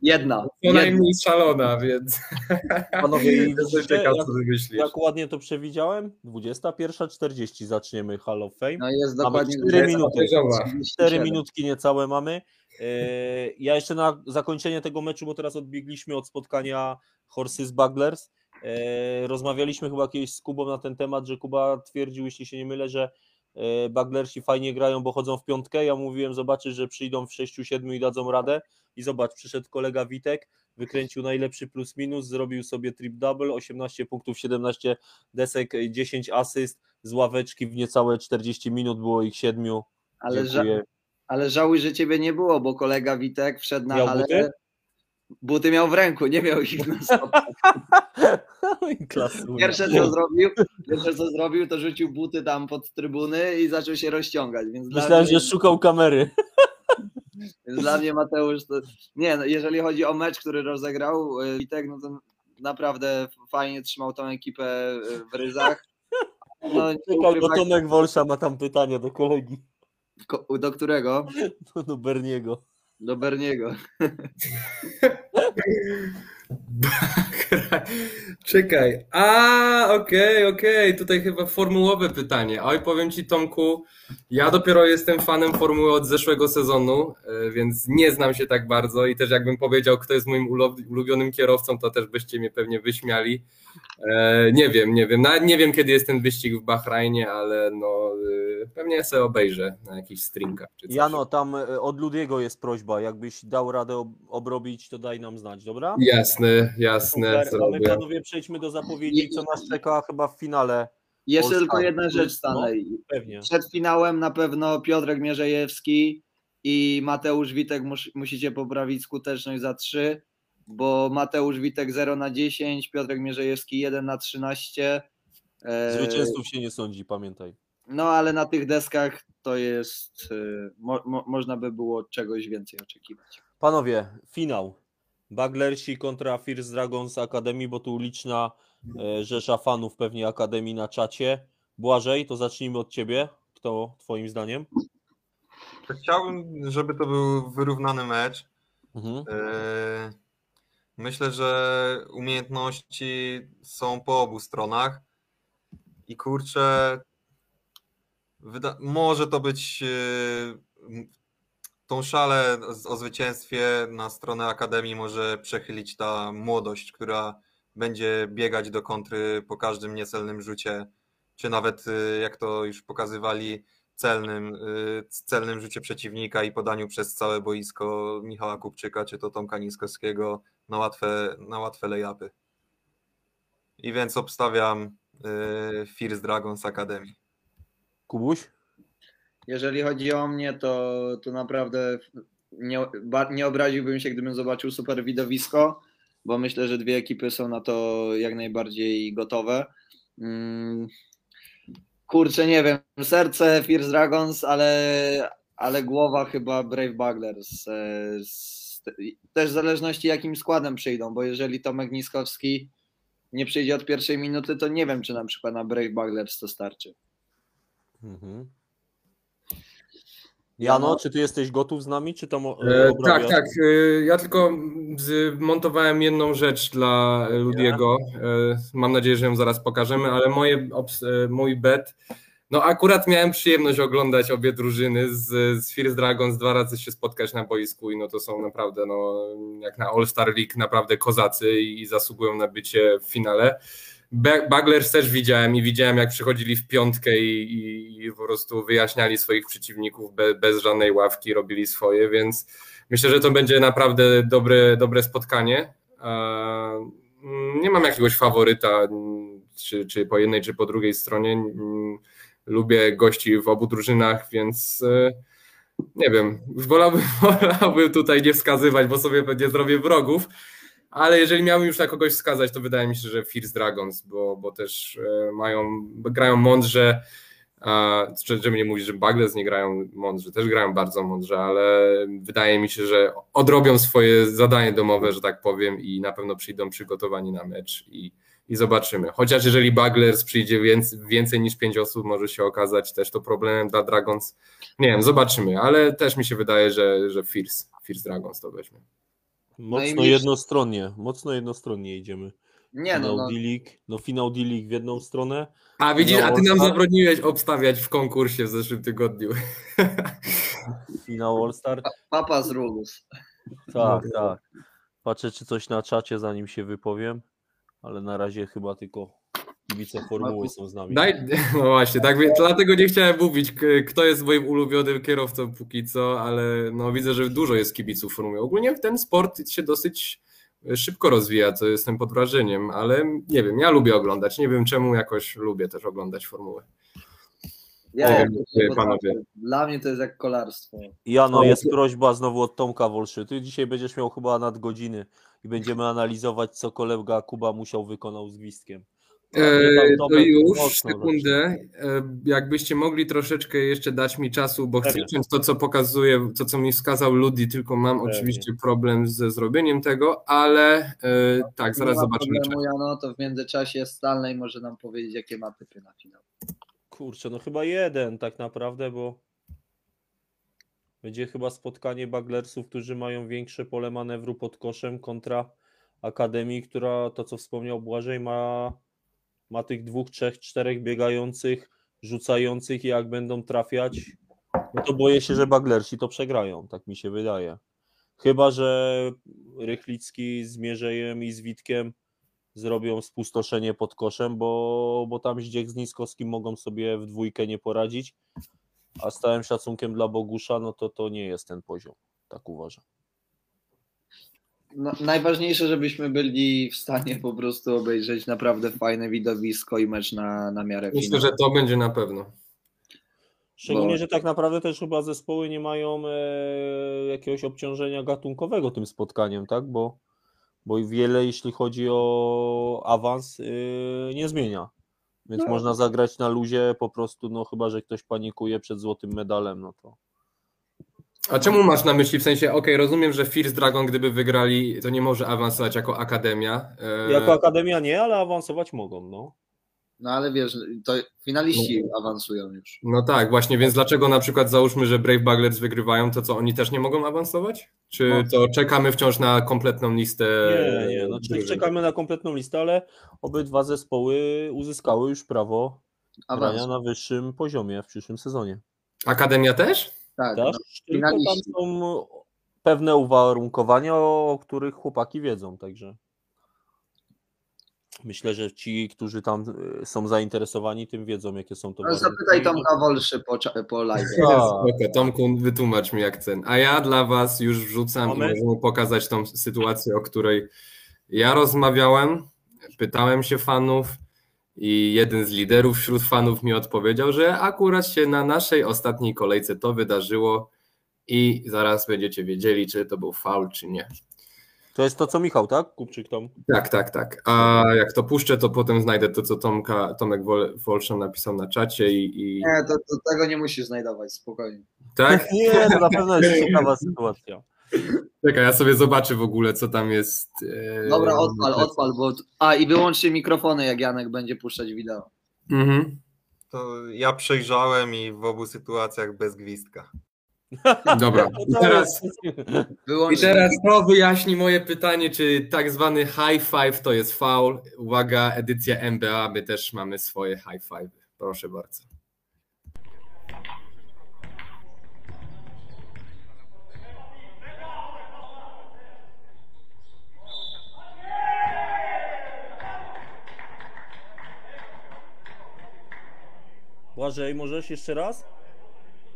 Jedna. co jedna. najmniej szalona, więc Panowie, jestem ciekaw jak, co ty myślisz. jak ładnie to przewidziałem? 21.40 zaczniemy Hall of Fame. No jest dokładnie cztery Jest minuty. podejrzawa. 4 47. minutki niecałe mamy. Yy, Ja jeszcze na zakończenie tego meczu, bo teraz odbiegliśmy od spotkania Horses Buglers. Yy, Rozmawialiśmy chyba kiedyś z Kubą na ten temat, że Kuba twierdził, jeśli się nie mylę, że yy, Buglersi fajnie grają, bo chodzą w piątkę. Ja mówiłem, zobaczysz, że przyjdą w 6-7 i dadzą radę. I zobacz, przyszedł kolega Witek, wykręcił najlepszy plus minus, zrobił sobie trip double, 18 punktów, 17 desek, 10 asyst z ławeczki w niecałe 40 minut, było ich 7. Ale, ża- Dziękuję. Ale żałuj, że ciebie nie było, bo kolega Witek wszedł na Miał halę. buty? Buty miał w ręku, nie miał ich na sobie. Oj, Klasuje. Pierwsze co zrobił, pierwsze co zrobił, to rzucił buty tam pod trybuny i zaczął się rozciągać. Więc dla, Myślałem, mnie, że szukał kamery. więc dla mnie Mateusz to. Nie, no, jeżeli chodzi o mecz, który rozegrał y, Witek, no to naprawdę fajnie trzymał tą ekipę y, w ryzach. No, Czekaj, bo Tomek Wolsza ma tam pytanie do kolegi, ko- do którego? do, do Berniego. Do Berniego. Czekaj. A, okej, okej. Tutaj chyba formułowe pytanie. Oj, powiem ci, Tomku, ja dopiero jestem fanem formuły od zeszłego sezonu, e, więc nie znam się tak bardzo i też jakbym powiedział, kto jest moim ulubionym kierowcą, to też byście mnie pewnie wyśmiali. E, nie wiem, nie wiem. Nawet nie wiem, kiedy jest ten wyścig w Bahrajnie, ale no e, pewnie sobie obejrzę na jakichś streamkach czy coś. Jano, tam od Ludiego jest prośba, jakbyś dał radę ob- obrobić, to daj nam znać, dobra? Jasne, jasne, Super, my zrobię. panowie przejdźmy do zapowiedzi, co nas czeka chyba w finale, Jeszcze Polska. tylko jedna rzecz, No. Stanley. pewnie. Przed finałem na pewno Piotrek Mierzejewski i Mateusz Witek mus, musicie poprawić skuteczność za 3, bo Mateusz Witek 0 na 10, Piotrek Mierzejewski 1 na 13. E, Zwycięzców się nie sądzi, pamiętaj. No ale na tych deskach to jest, e, mo, mo, można by było czegoś więcej oczekiwać. Panowie, finał. Baglersi kontra First Dragons Academy, bo tu liczna e, rzesza fanów pewnie Akademii na czacie. Błażej, to zacznijmy od ciebie. Kto twoim zdaniem? Chciałbym, żeby to był wyrównany mecz. Mhm. Yy, Myślę, że umiejętności są po obu stronach i kurczę, może to być m- tą szalę o zwycięstwie na stronę Akademii może przechylić ta młodość, która będzie biegać do kontry po każdym niecelnym rzucie, czy nawet yy, jak to już pokazywali celnym, yy, celnym rzucie przeciwnika i podaniu przez całe boisko Michała Kupczyka, czy to Tomka Niskowskiego na łatwe, na łatwe layupy. I więc obstawiam yy, First Dragons Academy. Kubuś? Jeżeli chodzi o mnie, to, to naprawdę nie, nie obraziłbym się, gdybym zobaczył super widowisko, bo myślę, że dwie ekipy są na to jak najbardziej gotowe. Mm, Kurczę, nie wiem, serce First Dragons, ale, ale głowa chyba Brave Buglers. E, Też w zależności jakim składem przyjdą, bo jeżeli Tomek Niskowski nie przyjdzie od pierwszej minuty, to nie wiem, czy na przykład na Brave Buglers to starczy. Mhm. Jano, czy ty jesteś gotów z nami, czy to mo- E, tak, tak. e, Ja tylko zmontowałem jedną rzecz dla Ludiego. E, Mam nadzieję, że ją zaraz pokażemy, ale moje, obs- e, mój bet. No akurat miałem przyjemność oglądać obie drużyny z, z Fierce Dragons, dwa razy się spotkać na boisku i no to są naprawdę, no jak na All-Star League, naprawdę kozacy i, i zasługują na bycie w finale. Buglers też widziałem i widziałem jak przychodzili w piątkę i, i, i po prostu wyjaśniali swoich przeciwników be, bez żadnej ławki, robili swoje, więc myślę, że to będzie naprawdę dobre, dobre spotkanie. Eee, Nie mam jakiegoś faworyta, czy, czy po jednej, czy po drugiej stronie. Mm, Lubię gości w obu drużynach, więc e, nie wiem, wolałbym, wolałbym tutaj nie wskazywać, bo sobie nie zrobię wrogów, ale jeżeli miałbym już na kogoś wskazać, to wydaje mi się, że Fierce Dragons, bo, bo też e, mają, grają mądrze, żeby nie mówić, że Buglers nie grają mądrze, też grają bardzo mądrze, ale wydaje mi się, że odrobią swoje zadanie domowe, że tak powiem i na pewno przyjdą przygotowani na mecz i, i zobaczymy. Chociaż jeżeli Buglers przyjdzie więcej, więcej niż pięć osób, może się okazać też to problemem dla Dragons. Nie wiem, zobaczymy, ale też mi się wydaje, że, że Fierce, Fierce Dragons to weźmie. Mocno No jednostronnie, mocno jednostronnie idziemy. Nie no, finał no D-League, no finał D-League w jedną stronę. A widzisz, No, a ty nam zabroniłeś obstawiać w konkursie w zeszłym tygodniu. Finał All-Star. papa z rules. Tak, No. tak. Patrzę, czy coś na czacie, zanim się wypowiem, ale na razie chyba tylko kibice formuły są z nami. Daj, no właśnie, tak, dlatego nie chciałem mówić, kto jest moim ulubionym kierowcą póki co, ale no widzę, że dużo jest kibiców formuły. Ogólnie ten sport się dosyć szybko rozwija, co jestem pod wrażeniem, ale nie wiem, ja lubię oglądać, nie wiem czemu jakoś lubię też oglądać formułę. Ja, ja panowie. potrafię. Dla mnie to jest jak kolarstwo. Jano, jest prośba znowu od Tomka Wolszy. Ty dzisiaj będziesz miał chyba nadgodziny i będziemy analizować, co kolega Kuba musiał wykonał z gwizdkiem. E, Tam to już, mocno sekundę. E, Jakbyście mogli troszeczkę jeszcze dać mi czasu, bo chcę wziąć to, co pokazuje, to, co mi wskazał Ludi, tylko mam Pewnie. oczywiście problem ze zrobieniem tego, ale e, tak, zaraz nie zobaczymy. problemu, Jano, to w międzyczasie Stanley może nam powiedzieć, jakie ma typy na finał. Kurczę, no chyba jeden tak naprawdę, bo będzie chyba spotkanie baglersów, którzy mają większe pole manewru pod koszem kontra Akademii, która to co wspomniał Błażej ma, ma tych dwóch, trzech, czterech biegających, rzucających i jak będą trafiać, no to boję się, że baglersi to przegrają, tak mi się wydaje. Chyba, że Rychlicki z Mierzejem i z Witkiem zrobią spustoszenie pod koszem, bo, bo tam Zdziech z Niskowskim mogą sobie w dwójkę nie poradzić, a z całym szacunkiem dla Bogusza, no to to nie jest ten poziom, tak uważam. No, najważniejsze, żebyśmy byli w stanie po prostu obejrzeć naprawdę fajne widowisko i mecz na, na miarę Myślę, finału. że to będzie na pewno. Szczególnie, Bo- że tak naprawdę też chyba zespoły nie mają e, jakiegoś obciążenia gatunkowego tym spotkaniem, tak? Bo, bo wiele, jeśli chodzi o awans, e, nie zmienia. Więc No. można zagrać na luzie po prostu, no chyba, że ktoś panikuje przed złotym medalem, no to. A czemu masz na myśli, w sensie, okej, rozumiem, że Fierce Dragon, gdyby wygrali, to nie może awansować jako akademia. E, Jako akademia nie, ale awansować mogą, no. No ale wiesz, to finaliści No. awansują już. No tak, właśnie, więc dlaczego na przykład załóżmy, że Brave Buglers wygrywają, to co, oni też nie mogą awansować? Czy No. to czekamy wciąż na kompletną listę? Nie, nie, no, czyli czekamy na kompletną listę, ale obydwa zespoły uzyskały już prawo grania Awans. na wyższym poziomie w przyszłym sezonie. Akademia też? Tak, Tak? no, Tylko tam są pewne uwarunkowania, o których chłopaki wiedzą, także myślę, że ci, którzy tam y, są zainteresowani, tym wiedzą, jakie są to Ale warunki. zapytaj Tomka Wolszy po, po live. Spoko, Tomku, wytłumacz mi jak cen. A ja dla was już wrzucam Moment. i możemy pokazać tą sytuację, o której ja rozmawiałem, pytałem się fanów i jeden z liderów wśród fanów mi odpowiedział, że akurat się na naszej ostatniej kolejce to wydarzyło i zaraz będziecie wiedzieli, czy to był faul, czy nie. To jest to, co Michał, tak? Kupczyk tam. Tak, tak, tak. A jak to puszczę, to potem znajdę to, co Tomka, Tomek Wol- Wolszan napisał na czacie i, i... Nie, to, to tego nie musisz znajdować, spokojnie. tak? Nie, to na pewno jest ciekawa sytuacja. Czekaj, ja sobie zobaczę w ogóle, co tam jest. e, Dobra, odpal, odpal, bo... A, i wyłączcie mikrofony, jak Janek będzie puszczać wideo. Mhm. To ja przejrzałem i w obu sytuacjach bez gwizdka. Dobra. I teraz, I teraz to wyjaśni moje pytanie, czy tak zwany high five to jest foul. Uwaga, edycja NBA, my też mamy swoje high five. Proszę bardzo. Błażej, możesz jeszcze raz?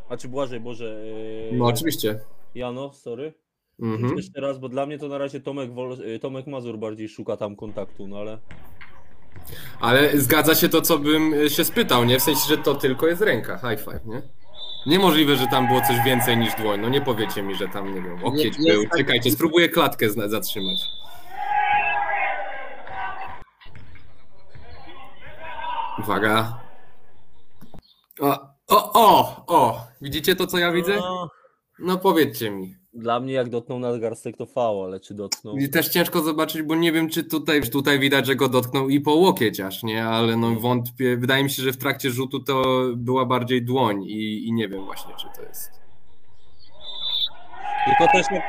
A czy Błażej, Boże. Yy, No oczywiście. Jano, sorry. Mhm. Jeszcze raz, bo dla mnie to na razie Tomek, Wol... yy, Tomek Mazur bardziej szuka tam kontaktu, no ale. Ale zgadza się to, co bym e, się spytał, nie? W sensie, że to tylko jest ręka, high five, nie? Niemożliwe, że tam było coś więcej niż dłoń. No nie powiecie mi, że tam, nie wiem, łokieć jest był. tak- Czekajcie, spróbuję klatkę zatrzymać. Uwaga. O, o, o, o! Widzicie to, co ja widzę? No, No powiedzcie mi. dla mnie jak dotknął nadgarstek to fał, ale czy dotknął. I też ciężko zobaczyć, bo nie wiem, czy tutaj, tutaj widać, że go dotknął i po łokieć aż, nie? Ale no wątpię. Wydaje mi się, że w trakcie rzutu to była bardziej dłoń i, i nie wiem właśnie, czy to jest. Tylko też Na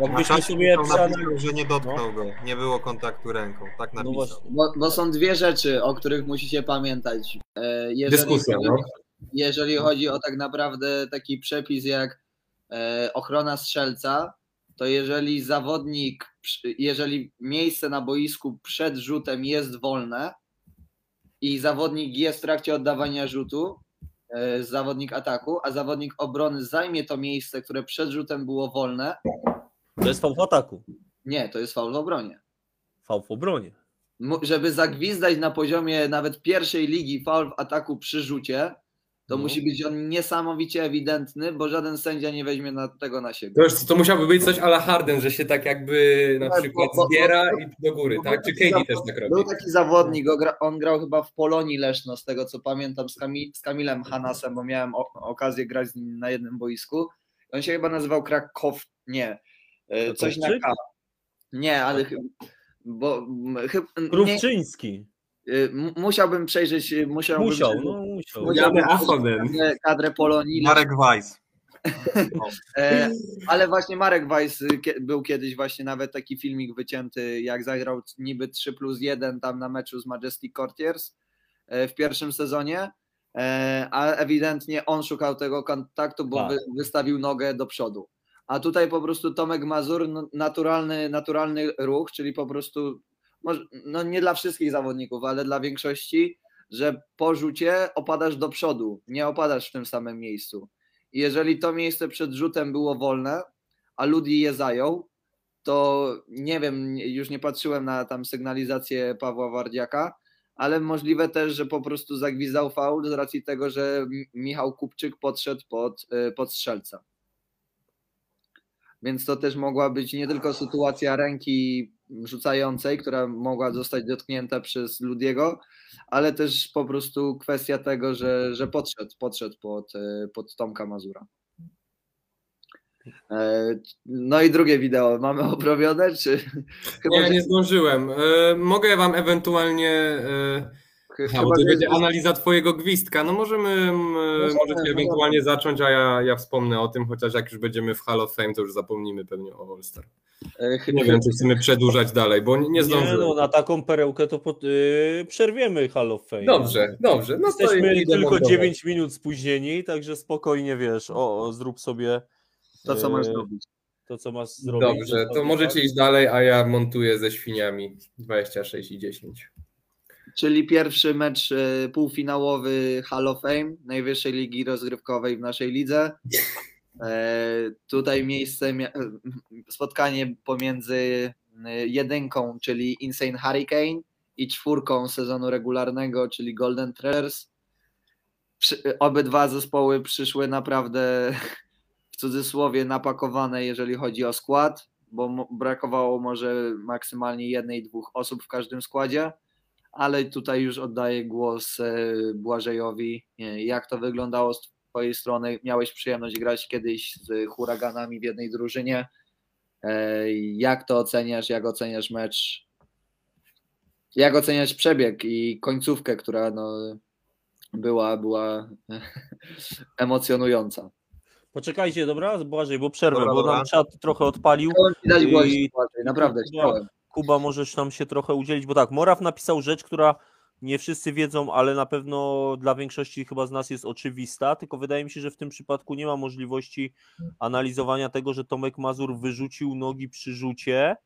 jakbyśmy sobie napisał, że nie dotknął go. Nie było kontaktu ręką. Tak No napisał. właśnie. Bo, bo są dwie rzeczy, o których musicie pamiętać. E, Jeżeli, Dyskusja, no. jeżeli chodzi o tak naprawdę taki przepis jak e, ochrona strzelca, to jeżeli zawodnik, przy- jeżeli miejsce na boisku przed rzutem jest wolne i zawodnik jest w trakcie oddawania rzutu, e, zawodnik ataku, a zawodnik obrony zajmie to miejsce, które przed rzutem było wolne, To jest fał w ataku. nie, to jest faul w obronie. Fał w obronie. Żeby zagwizdać na poziomie nawet pierwszej ligi faul w ataku przy rzucie, to No. musi być on niesamowicie ewidentny, bo żaden sędzia nie weźmie na, tego na siebie. To, już, to musiałby być coś ala Harden, że się tak jakby na Tak, przykład bo- bo- zbiera i do góry, bo- tak? Czy KD też tak robi? Był taki zawodnik, on gra- on grał chyba w Polonii Leszno, z tego co pamiętam, z, Kami, z Kamilem Hanasem, bo miałem okazję grać z nim na jednym boisku. On się chyba nazywał Krakow, nie, e, coś na? K. Nie, ale bo chyba, nie, Krówczyński. y, m- musiałbym przejrzeć, y, musiałbym Musiał, przejrzeć no musiał. Musiał- Jadę Afonen. kadrę, kadrę Polonii. Marek Weiss. E, ale właśnie Marek Weiss y, był kiedyś właśnie nawet taki filmik wycięty, jak zagrał niby 3 plus 1 tam na meczu z Majestic Courtiers e, w pierwszym sezonie, a ewidentnie on szukał tego kontaktu, bo Tak. wy, wystawił nogę do przodu. A tutaj po prostu Tomek Mazur, naturalny, naturalny ruch, czyli po prostu, no nie dla wszystkich zawodników, ale dla większości, że po rzucie opadasz do przodu, nie opadasz w tym samym miejscu. I jeżeli to miejsce przed rzutem było wolne, a Ludi je zajął, to nie wiem, już nie patrzyłem na tam sygnalizację Pawła Wardziaka, ale możliwe też, że po prostu zagwizdał faul z racji tego, że Michał Kupczyk podszedł pod, y, pod strzelca. Więc to też mogła być nie tylko sytuacja ręki rzucającej, która mogła zostać dotknięta przez Ludiego, ale też po prostu kwestia tego, że, że podszedł, podszedł pod, e, pod Tomka Mazura. E, No i drugie wideo mamy obrobione, czy Nie, że- nie zdążyłem. E, mogę wam ewentualnie. A, chyba, bo to będzie jest- analiza twojego gwizdka. No możemy, m, możecie możemy. ewentualnie zacząć, a ja, ja wspomnę o tym, chociaż jak już będziemy w Hall of Fame, to już zapomnimy pewnie o All-Star. e, chy- Nie wiem, czy chcemy przedłużać dalej, bo nie, zdążyłem. no, na taką perełkę to pod, yy, przerwiemy Hall of Fame. Dobrze, dobrze. No Jesteśmy tylko montować. 9 minut spóźnieni, także spokojnie wiesz, o, o zrób sobie to, co masz e, zrobić. to, co masz zrobić. Dobrze, to możecie iść dalej, a ja montuję ze świniami 26 i 10. Czyli pierwszy mecz e, półfinałowy Hall of Fame, najwyższej ligi rozgrywkowej w naszej lidze. E, Tutaj miejsce, e, spotkanie pomiędzy jedynką, czyli Insane Hurricane i czwórką sezonu regularnego, czyli Golden. Przy- Obydwa zespoły przyszły naprawdę w cudzysłowie napakowane, jeżeli chodzi o skład, bo brakowało może maksymalnie jednej, dwóch osób w każdym składzie ale tutaj już oddaję głos e, Błażejowi. E, Jak to wyglądało z Twojej strony? Miałeś przyjemność grać kiedyś z huraganami w jednej drużynie. E, Jak to oceniasz? Jak oceniasz mecz? Jak oceniasz przebieg i końcówkę, która no, była, była emocjonująca? Poczekajcie, dobra? Błażej, bo przerwę, Dobra, bo nam czat trochę odpalił. Chciałem ci dać głos, I- Błażej, naprawdę chciałem. Kuba, możesz nam się trochę udzielić, bo tak, Moraw napisał rzecz, która nie wszyscy wiedzą, ale na pewno dla większości chyba z nas jest oczywista, tylko wydaje mi się, że w tym przypadku nie ma możliwości analizowania tego, że Tomek Mazur wyrzucił nogi przy rzucie,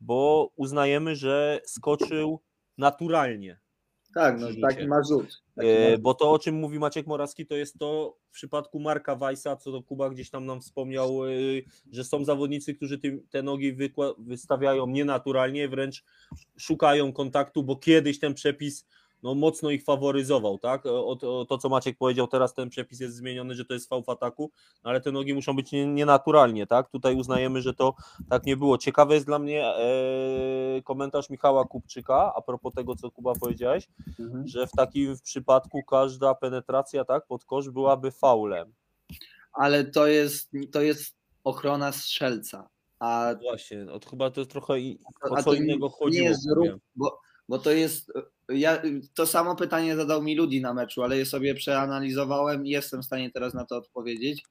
bo uznajemy, że skoczył naturalnie. Tak, no taki ma rzut. Taki E. Bo to, o czym mówi Maciek Morawski, to jest to w przypadku Marka Weissa, co to Kuba gdzieś tam nam wspomniał, e, że są zawodnicy, którzy te nogi wystawiają nienaturalnie, wręcz szukają kontaktu, bo kiedyś ten przepis no, mocno ich faworyzował, tak? O, to, to, co Maciek powiedział, teraz ten przepis jest zmieniony, że to jest V w ataku, no, ale te nogi muszą być nie- nienaturalnie, tak? Tutaj uznajemy, że to tak nie było. Ciekawy jest dla mnie e, komentarz Michała Kupczyka a propos tego, co Kuba powiedziałeś, Mhm. że w takim przypadku każda penetracja tak pod kosz byłaby faulem. Ale to jest, to jest ochrona strzelca. A Właśnie, no to chyba to jest trochę i, o co innego nie chodziło. jest bo, bo to jest. Ja, to samo pytanie zadał mi Ludi na meczu, ale je sobie przeanalizowałem i jestem w stanie teraz na to odpowiedzieć,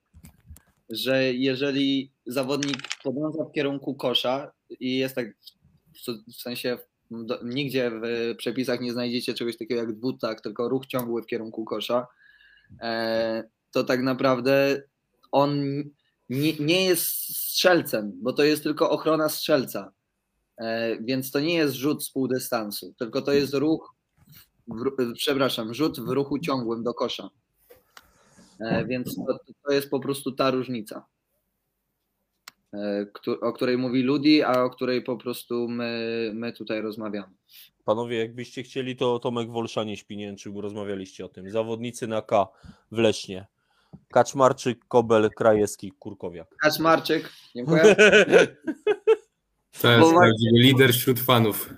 że jeżeli zawodnik podąża w kierunku kosza i jest tak, w- w sensie do, nigdzie w przepisach nie znajdziecie czegoś takiego jak dwutak, tylko ruch ciągły w kierunku kosza, e, to tak naprawdę on nie, nie jest strzelcem, bo to jest tylko ochrona strzelca. E, Więc to nie jest rzut z pół dystansu, tylko to jest ruch, w, przepraszam, rzut w ruchu ciągłym do kosza. E, Więc to, to jest po prostu ta różnica, e, o której mówi Ludi, a o której po prostu my, my tutaj rozmawiamy. Panowie, jakbyście chcieli, to Tomek Wolsza nie śpi, nie wiem, rozmawialiście o tym. Zawodnicy na K w Lesznie. Kaczmarczyk, Kobel, Krajewski, Kurkowiak. Kaczmarczyk, dziękuję. To jest Bo właśnie- lider wśród fanów.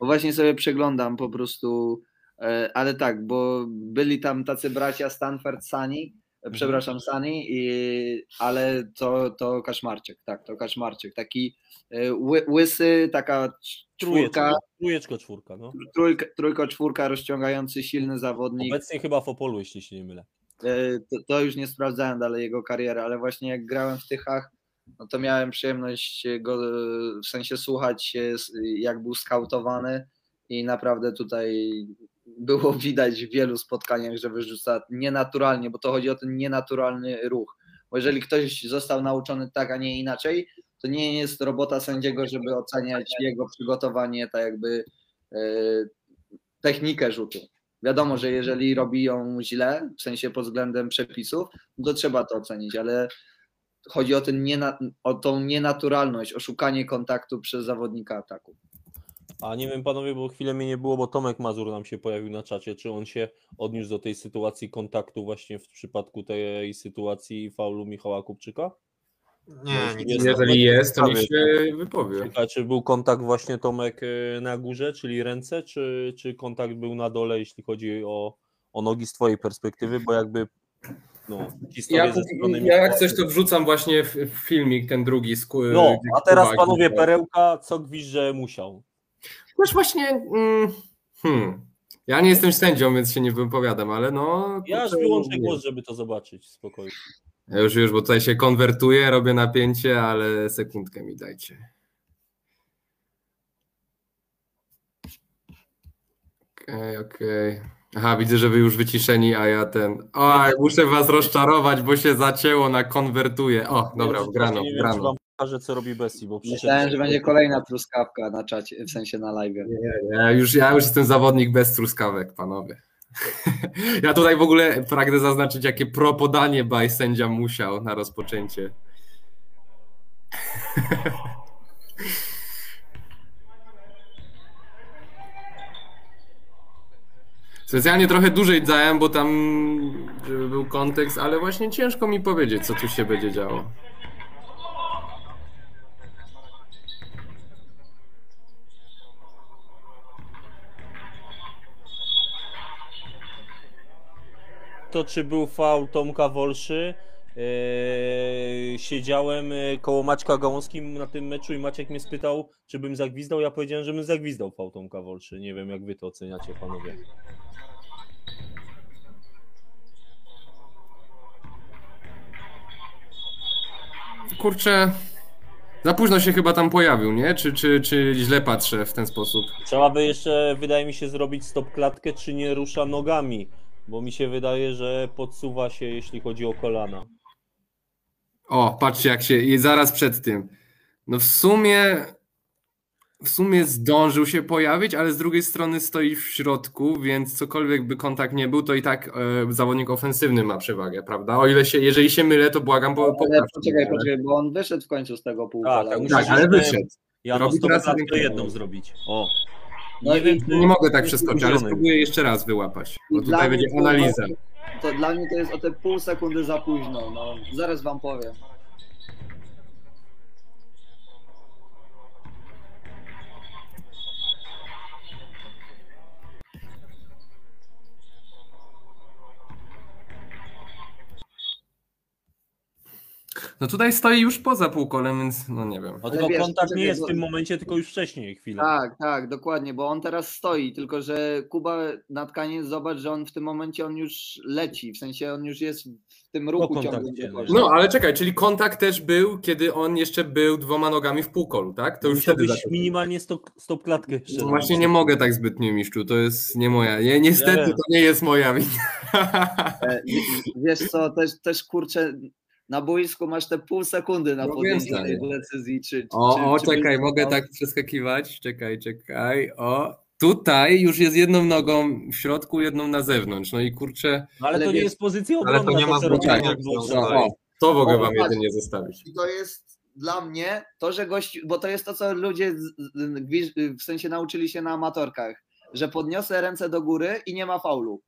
Bo właśnie sobie przeglądam po prostu, e, ale tak, bo byli tam tacy bracia Stanford Sani, e, przepraszam, Sani, i, ale to, to Kaszmarczyk, tak, to Kaszmarczyk, taki e, ły, łysy, taka czwórka, Trójeczko, czwórka, no. trójka, trójko, czwórka, rozciągający, silny zawodnik. Obecnie chyba w Opolu, jeśli się nie mylę. To, to już nie sprawdzałem dalej jego kariery, ale właśnie jak grałem w Tychach, no to miałem przyjemność go e, w sensie słuchać, e, jak był skautowany i naprawdę tutaj było widać w wielu spotkaniach, że wyrzuca nienaturalnie, bo to chodzi o ten nienaturalny ruch. Bo jeżeli ktoś został nauczony tak, a nie inaczej, to nie jest robota sędziego, żeby oceniać jego przygotowanie, tak jakby e, technikę rzutu. Wiadomo, że jeżeli robi ją źle, w sensie pod względem przepisów, no to trzeba to ocenić, ale chodzi o, ten niena, o tą nienaturalność, o szukanie kontaktu przez zawodnika ataku. A nie wiem, panowie, bo chwilę mnie nie było, bo Tomek Mazur nam się pojawił na czacie. Czy on się odniósł do tej sytuacji kontaktu właśnie w przypadku tej sytuacji faulu Michała Kupczyka? Nie, nic Jest- nie Jeżeli jest, to niech się wypowie. A czy był kontakt właśnie Tomek y, na górze, czyli ręce, czy, czy kontakt był na dole, jeśli chodzi o, o nogi z twojej perspektywy, bo jakby no, historię Ja, ze strony ja jak coś to wrzucam właśnie w, w filmik ten drugi. Z, No, a teraz Kuba panowie gdzieś- perełka, co gwizdże musiał. Też właśnie. Mm, hmm. Ja nie jestem sędzią, więc się nie wypowiadam, ale no. Ja aż kurczę, wyłączę głos, żeby to zobaczyć spokojnie. Ja już, już, bo tutaj się konwertuję, robię napięcie, ale sekundkę mi dajcie. Okej, okej. Aha, widzę, że wy już wyciszeni, a ja ten. O, muszę was rozczarować, bo się zacięło na konwertuję. O, dobra, wgrano, Nie wiem, wgrano. wam pokażę, co robi Bessie, bo przyszedł... Myślałem, że będzie kolejna truskawka na czacie, w sensie na live. Ja już, ja już jestem zawodnik bez truskawek, panowie. Ja tutaj w ogóle pragnę zaznaczyć, jakie pro podanie by sędzia musiał na rozpoczęcie. Specjalnie trochę dłużej dałem, bo tam żeby był kontekst, ale właśnie ciężko mi powiedzieć, co tu się będzie działo. to czy był faul Tomka Wolszy Eee, siedziałem e, koło Maćka Gałązkim na tym meczu i Maciek mnie spytał, czy bym zagwizdał. Ja powiedziałem, że bym zagwizdał Fałtonka Wolszy. Nie wiem, jak wy to oceniacie, panowie. Kurczę, za późno się chyba tam pojawił, nie? Czy, czy, czy źle patrzę w ten sposób? Trzeba by jeszcze, wydaje mi się, zrobić stop klatkę, czy nie rusza nogami, bo mi się wydaje, że podsuwa się, jeśli chodzi o kolana. O, patrzcie jak się, i zaraz przed tym. No w sumie, w sumie zdążył się pojawić, ale z drugiej strony stoi w środku, więc cokolwiek by kontakt nie był, to i tak e, zawodnik ofensywny ma przewagę, prawda? O ile się, jeżeli się mylę, to błagam, bo Ale poprawcie poczekaj, poczekaj, bo on wyszedł w końcu z tego Tak, półkola. tak, Tak, ale wyszedł. Ja Robi teraz jeden jedną zrobić. O. No nie wiem, Nie mogę tak przeskoczyć, ale spróbuję jeszcze raz wyłapać, bo I tutaj będzie to- analiza. To dla mnie to jest o te pół sekundy za późno. No, zaraz wam powiem. No tutaj stoi już poza półkolem, więc no nie wiem. No Ale tylko wiesz, kontakt nie jest w tym momencie, tylko już wcześniej chwilę. Tak, tak, dokładnie, bo on teraz stoi, tylko że Kuba na tkanie, zobacz, że on w tym momencie on już leci, w sensie on już jest w tym ruchu kontakcie, ciągłym. No, ale czekaj, czyli kontakt też był, kiedy on jeszcze był dwoma nogami w półkolu, tak? To już wtedy Musiałbyś zaczął. minimalnie stop, stop klatkę jeszcze. No Właśnie nie mogę tak zbytnio, Miszczu, to jest nie moja. Nie, niestety Nie. to nie jest moja wina. E, Wiesz co, też, też kurczę, na boisku masz te pół sekundy na No podjęcie tej decyzji, czy, czy O, czy, o, czy czekaj, byś- mogę no, tak przeskakiwać. Czekaj, czekaj. O, tutaj już jest jedną nogą w środku, jedną na zewnątrz. No i kurczę, No, ale, Ale to nie jest pozycja Ale to obronna. nie ma robi znaczenia, Wolsza. to mogę O, wam patrz. jedynie zostawić. I to jest dla mnie to, że gość, bo to jest to, co ludzie w sensie nauczyli się na amatorkach, że podniosę ręce do góry i nie ma faulu.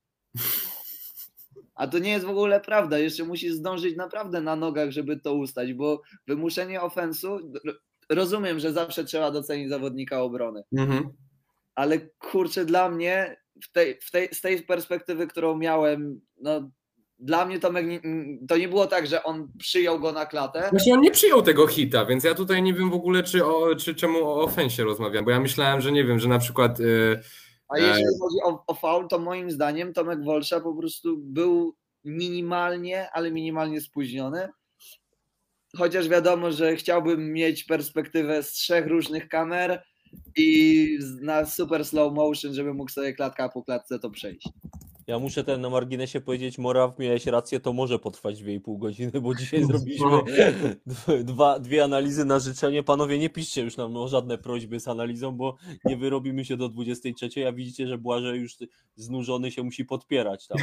A to nie jest w ogóle prawda. Jeszcze musisz zdążyć naprawdę na nogach, żeby to ustać, bo wymuszenie ofensu. Rozumiem, że zawsze trzeba docenić zawodnika obrony, Mhm. ale kurczę, dla mnie w tej, w tej, z tej perspektywy, którą miałem, no dla mnie nie, to nie było tak, że on przyjął go na klatę. Właśnie on nie przyjął tego hita, więc ja tutaj nie wiem w ogóle, czy, o, czy czemu o ofensie rozmawiam, bo ja myślałem, że nie wiem, że na przykład. y, A jeśli chodzi o, o faul, to moim zdaniem Tomek Wolsza po prostu był minimalnie, ale minimalnie spóźniony. Chociaż wiadomo, że chciałbym mieć perspektywę z trzech różnych kamer i na super slow motion, żeby mógł sobie klatka po klatce to przejść. Ja muszę ten na marginesie powiedzieć, Moraw, miałeś rację, to może potrwać 2,5 godziny, bo dzisiaj zrobiliśmy No. dwa, dwie analizy na życzenie. Panowie, nie piszcie już nam o żadne prośby z analizą, bo nie wyrobimy się do 23, a widzicie, że Błażej już znużony się musi podpierać tam.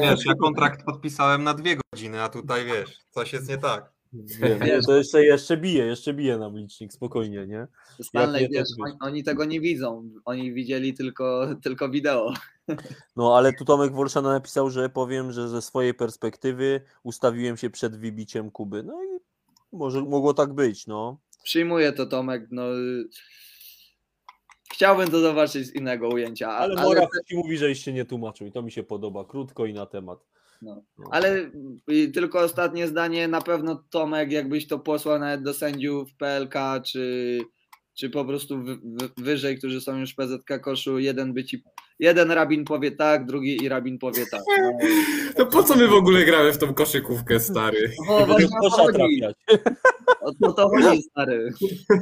Wiesz, ja kontrakt podpisałem na dwie godziny, a tutaj wiesz, coś jest nie tak. Wiem, nie, to jeszcze, jeszcze bije, jeszcze bije nam licznik, spokojnie, nie? Stanley, wiesz, oni, oni tego nie widzą, oni widzieli tylko, tylko wideo. No ale tu Tomek Wolszana napisał, że powiem, że ze swojej perspektywy ustawiłem się przed wybiciem Kuby. No i może mogło tak być, no. Przyjmuję to Tomek, no chciałbym to zobaczyć z innego ujęcia, Ale ale, ci mówi, żeś się nie tłumaczył i to mi się podoba, krótko i na temat. No. No. Ale tylko ostatnie zdanie, na pewno Tomek, jakbyś to posłał nawet do sędziów PLK, czy, czy po prostu wy, wy, wyżej, którzy są już w PZK koszu, jeden by ci, jeden rabin powie tak, drugi i rabin powie tak. No, To po co my w ogóle gramy w tą koszykówkę, stary? bo Żeby właśnie o to kosza chodzi, trafiać. o to, to chodzi, stary.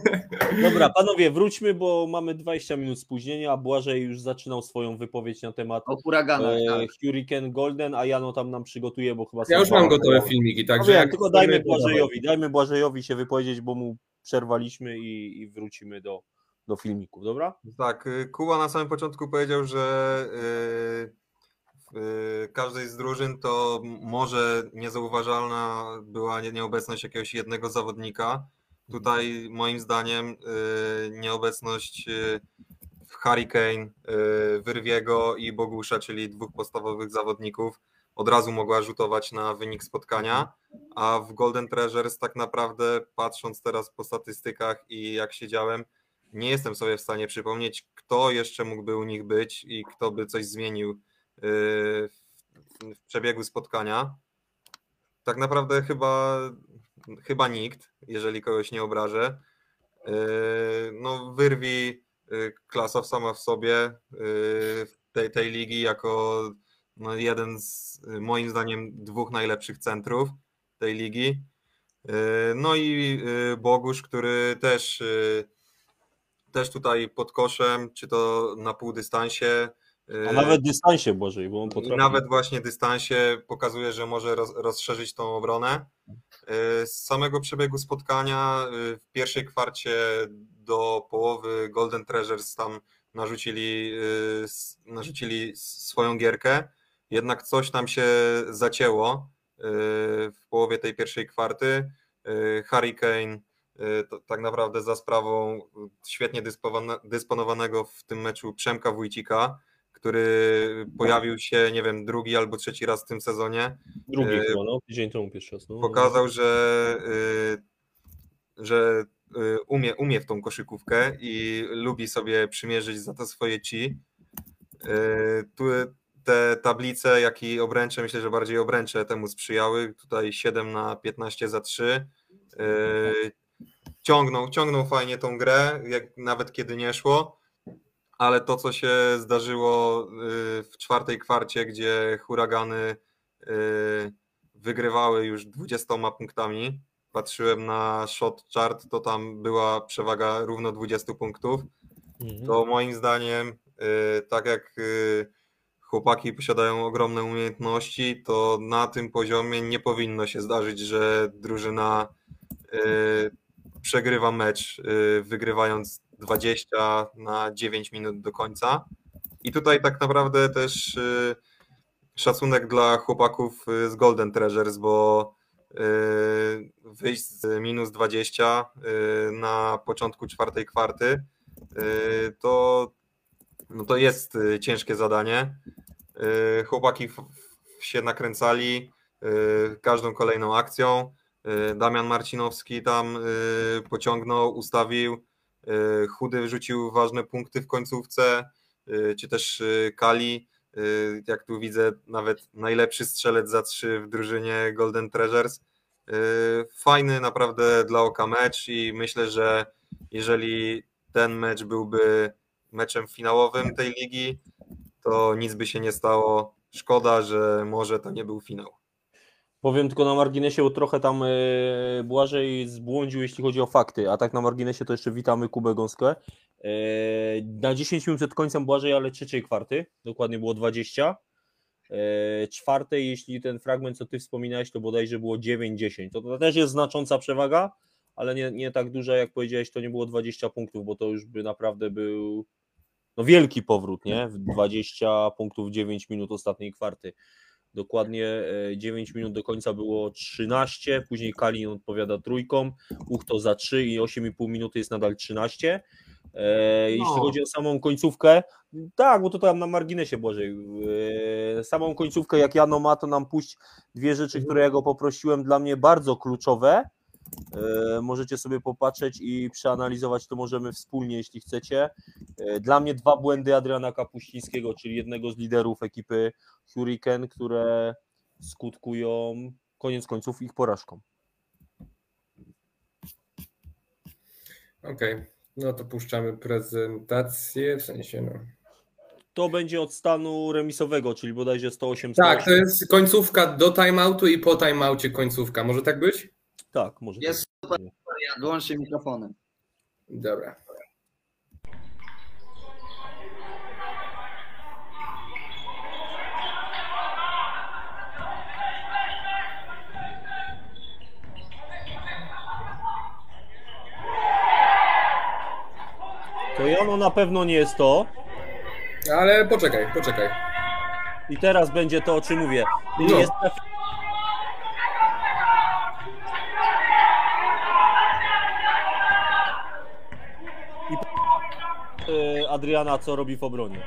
Dobra, panowie, wróćmy, bo mamy 20 minut spóźnienia, a Błażej już zaczynał swoją wypowiedź na temat O huraganach, e, tak. Hurricane Golden, a Jano tam nam przygotuje, bo chyba... Ja już mam gotowe filmiki, No także jak tylko dajmy. Błażejowi, dajmy Błażejowi się wypowiedzieć, bo mu przerwaliśmy i, i wrócimy do, do filmików, dobra? Tak, y, Kuba na samym początku powiedział, że y, w y, każdej z drużyn to może niezauważalna była nie- nieobecność jakiegoś jednego zawodnika. Tutaj moim zdaniem nieobecność Hurricane, Wyrwiego i Bogusza, czyli dwóch podstawowych zawodników, od razu mogła rzutować na wynik spotkania, a w Golden Treasures tak naprawdę patrząc teraz po statystykach i jak siedziałem, nie jestem sobie w stanie przypomnieć, kto jeszcze mógłby u nich być i kto by coś zmienił yy, w, przebiegu spotkania. tak naprawdę chyba, chyba nikt, jeżeli kogoś nie obrażę. Yy, no, wyrwi yy, klasa sama w sobie tej, tej ligi jako no, jeden z moim zdaniem dwóch najlepszych centrów tej ligi. No i Bogusz, który też, też tutaj pod koszem, czy to na półdystansie. A nawet dystansie Bożej, bo on potrafi. Nawet właśnie dystansie pokazuje, że może roz, rozszerzyć tą obronę. Z samego przebiegu spotkania w pierwszej kwarcie do połowy Golden Treasures tam narzucili, narzucili swoją gierkę, jednak coś tam się zacięło w połowie tej pierwszej kwarty. Hurricane tak naprawdę za sprawą świetnie dysponowanego w tym meczu Przemka Wójcika, który pojawił się, nie wiem, drugi albo trzeci raz w tym sezonie. Drugi chyba, no, tydzień temu pierwszy raz. No. Pokazał, że, że umie, umie w tą koszykówkę i lubi sobie przymierzyć za to swoje ci. Tu te tablice, jak i obręcze, myślę, że bardziej obręcze temu sprzyjały. Tutaj 7 na 15 za 3. Ciągnął, ciągnął fajnie tą grę, jak, nawet kiedy nie szło, ale to, co się zdarzyło w czwartej kwarcie, gdzie huragany wygrywały już 20 punktami, patrzyłem na shot chart, to tam była przewaga równo 20 punktów. Mhm. To moim zdaniem, tak jak chłopaki posiadają ogromne umiejętności, to na tym poziomie nie powinno się zdarzyć, że drużyna y, przegrywa mecz, y, wygrywając 20 na 9 minut do końca. I tutaj tak naprawdę też y, szacunek dla chłopaków z Golden Treasures, bo wyjść z minus 20 na początku czwartej kwarty to, no to jest ciężkie zadanie. Y, chłopaki się nakręcali y, każdą kolejną akcją. Y, Damian Marcinowski tam pociągnął, ustawił, Chudy wrzucił ważne punkty w końcówce, czy też Kali, jak tu widzę, nawet najlepszy strzelec za trzy w drużynie Golden Treasures. Fajny naprawdę dla oka mecz i myślę, że jeżeli ten mecz byłby meczem finałowym tej ligi, to nic by się nie stało. Szkoda, że może to nie był finał. Powiem tylko na marginesie, trochę tam yy, Błażej zbłądził, jeśli chodzi o fakty, a tak na marginesie to jeszcze witamy Kubę Gąskę. Yy, na 10 minut przed końcem Błażej, ale trzeciej kwarty, dokładnie było 20. Yy, czwartej, jeśli ten fragment, co ty wspominałeś, to bodajże było 9-10. To, to też jest znacząca przewaga, ale nie, nie tak duża, jak powiedziałeś, to nie było 20 punktów, bo to już by naprawdę był no wielki powrót, nie? 20 punktów 9 minut ostatniej kwarty. Dokładnie 9 e, minut do końca było 13, później Kalin odpowiada trójką, Uchto za 3 i 8,5 minuty jest nadal 13. E, jeśli no. chodzi o samą końcówkę, tak, bo to tam na marginesie Bożej. E, samą końcówkę, jak Jano ma, to nam puść dwie rzeczy, które ja go poprosiłem, dla mnie bardzo kluczowe. E, możecie sobie popatrzeć i przeanalizować to możemy wspólnie, jeśli chcecie. E, dla mnie dwa błędy Adriana Kapuścińskiego, czyli jednego z liderów ekipy Hurricane, które skutkują koniec końców ich porażką. Okej, okay. no to puszczamy prezentację, w sensie no. To będzie od stanu remisowego, czyli bodajże 108. Tak, to jest końcówka do timeoutu i po timeoutie końcówka. Może tak być? Tak, może. Jest tak. super, wyłączcie mikrofonem. Dobra. To Jano na pewno nie jest to. Ale poczekaj, poczekaj. I teraz będzie to, o czym mówię. No. Jest Y, Adriana, co robi w obronie.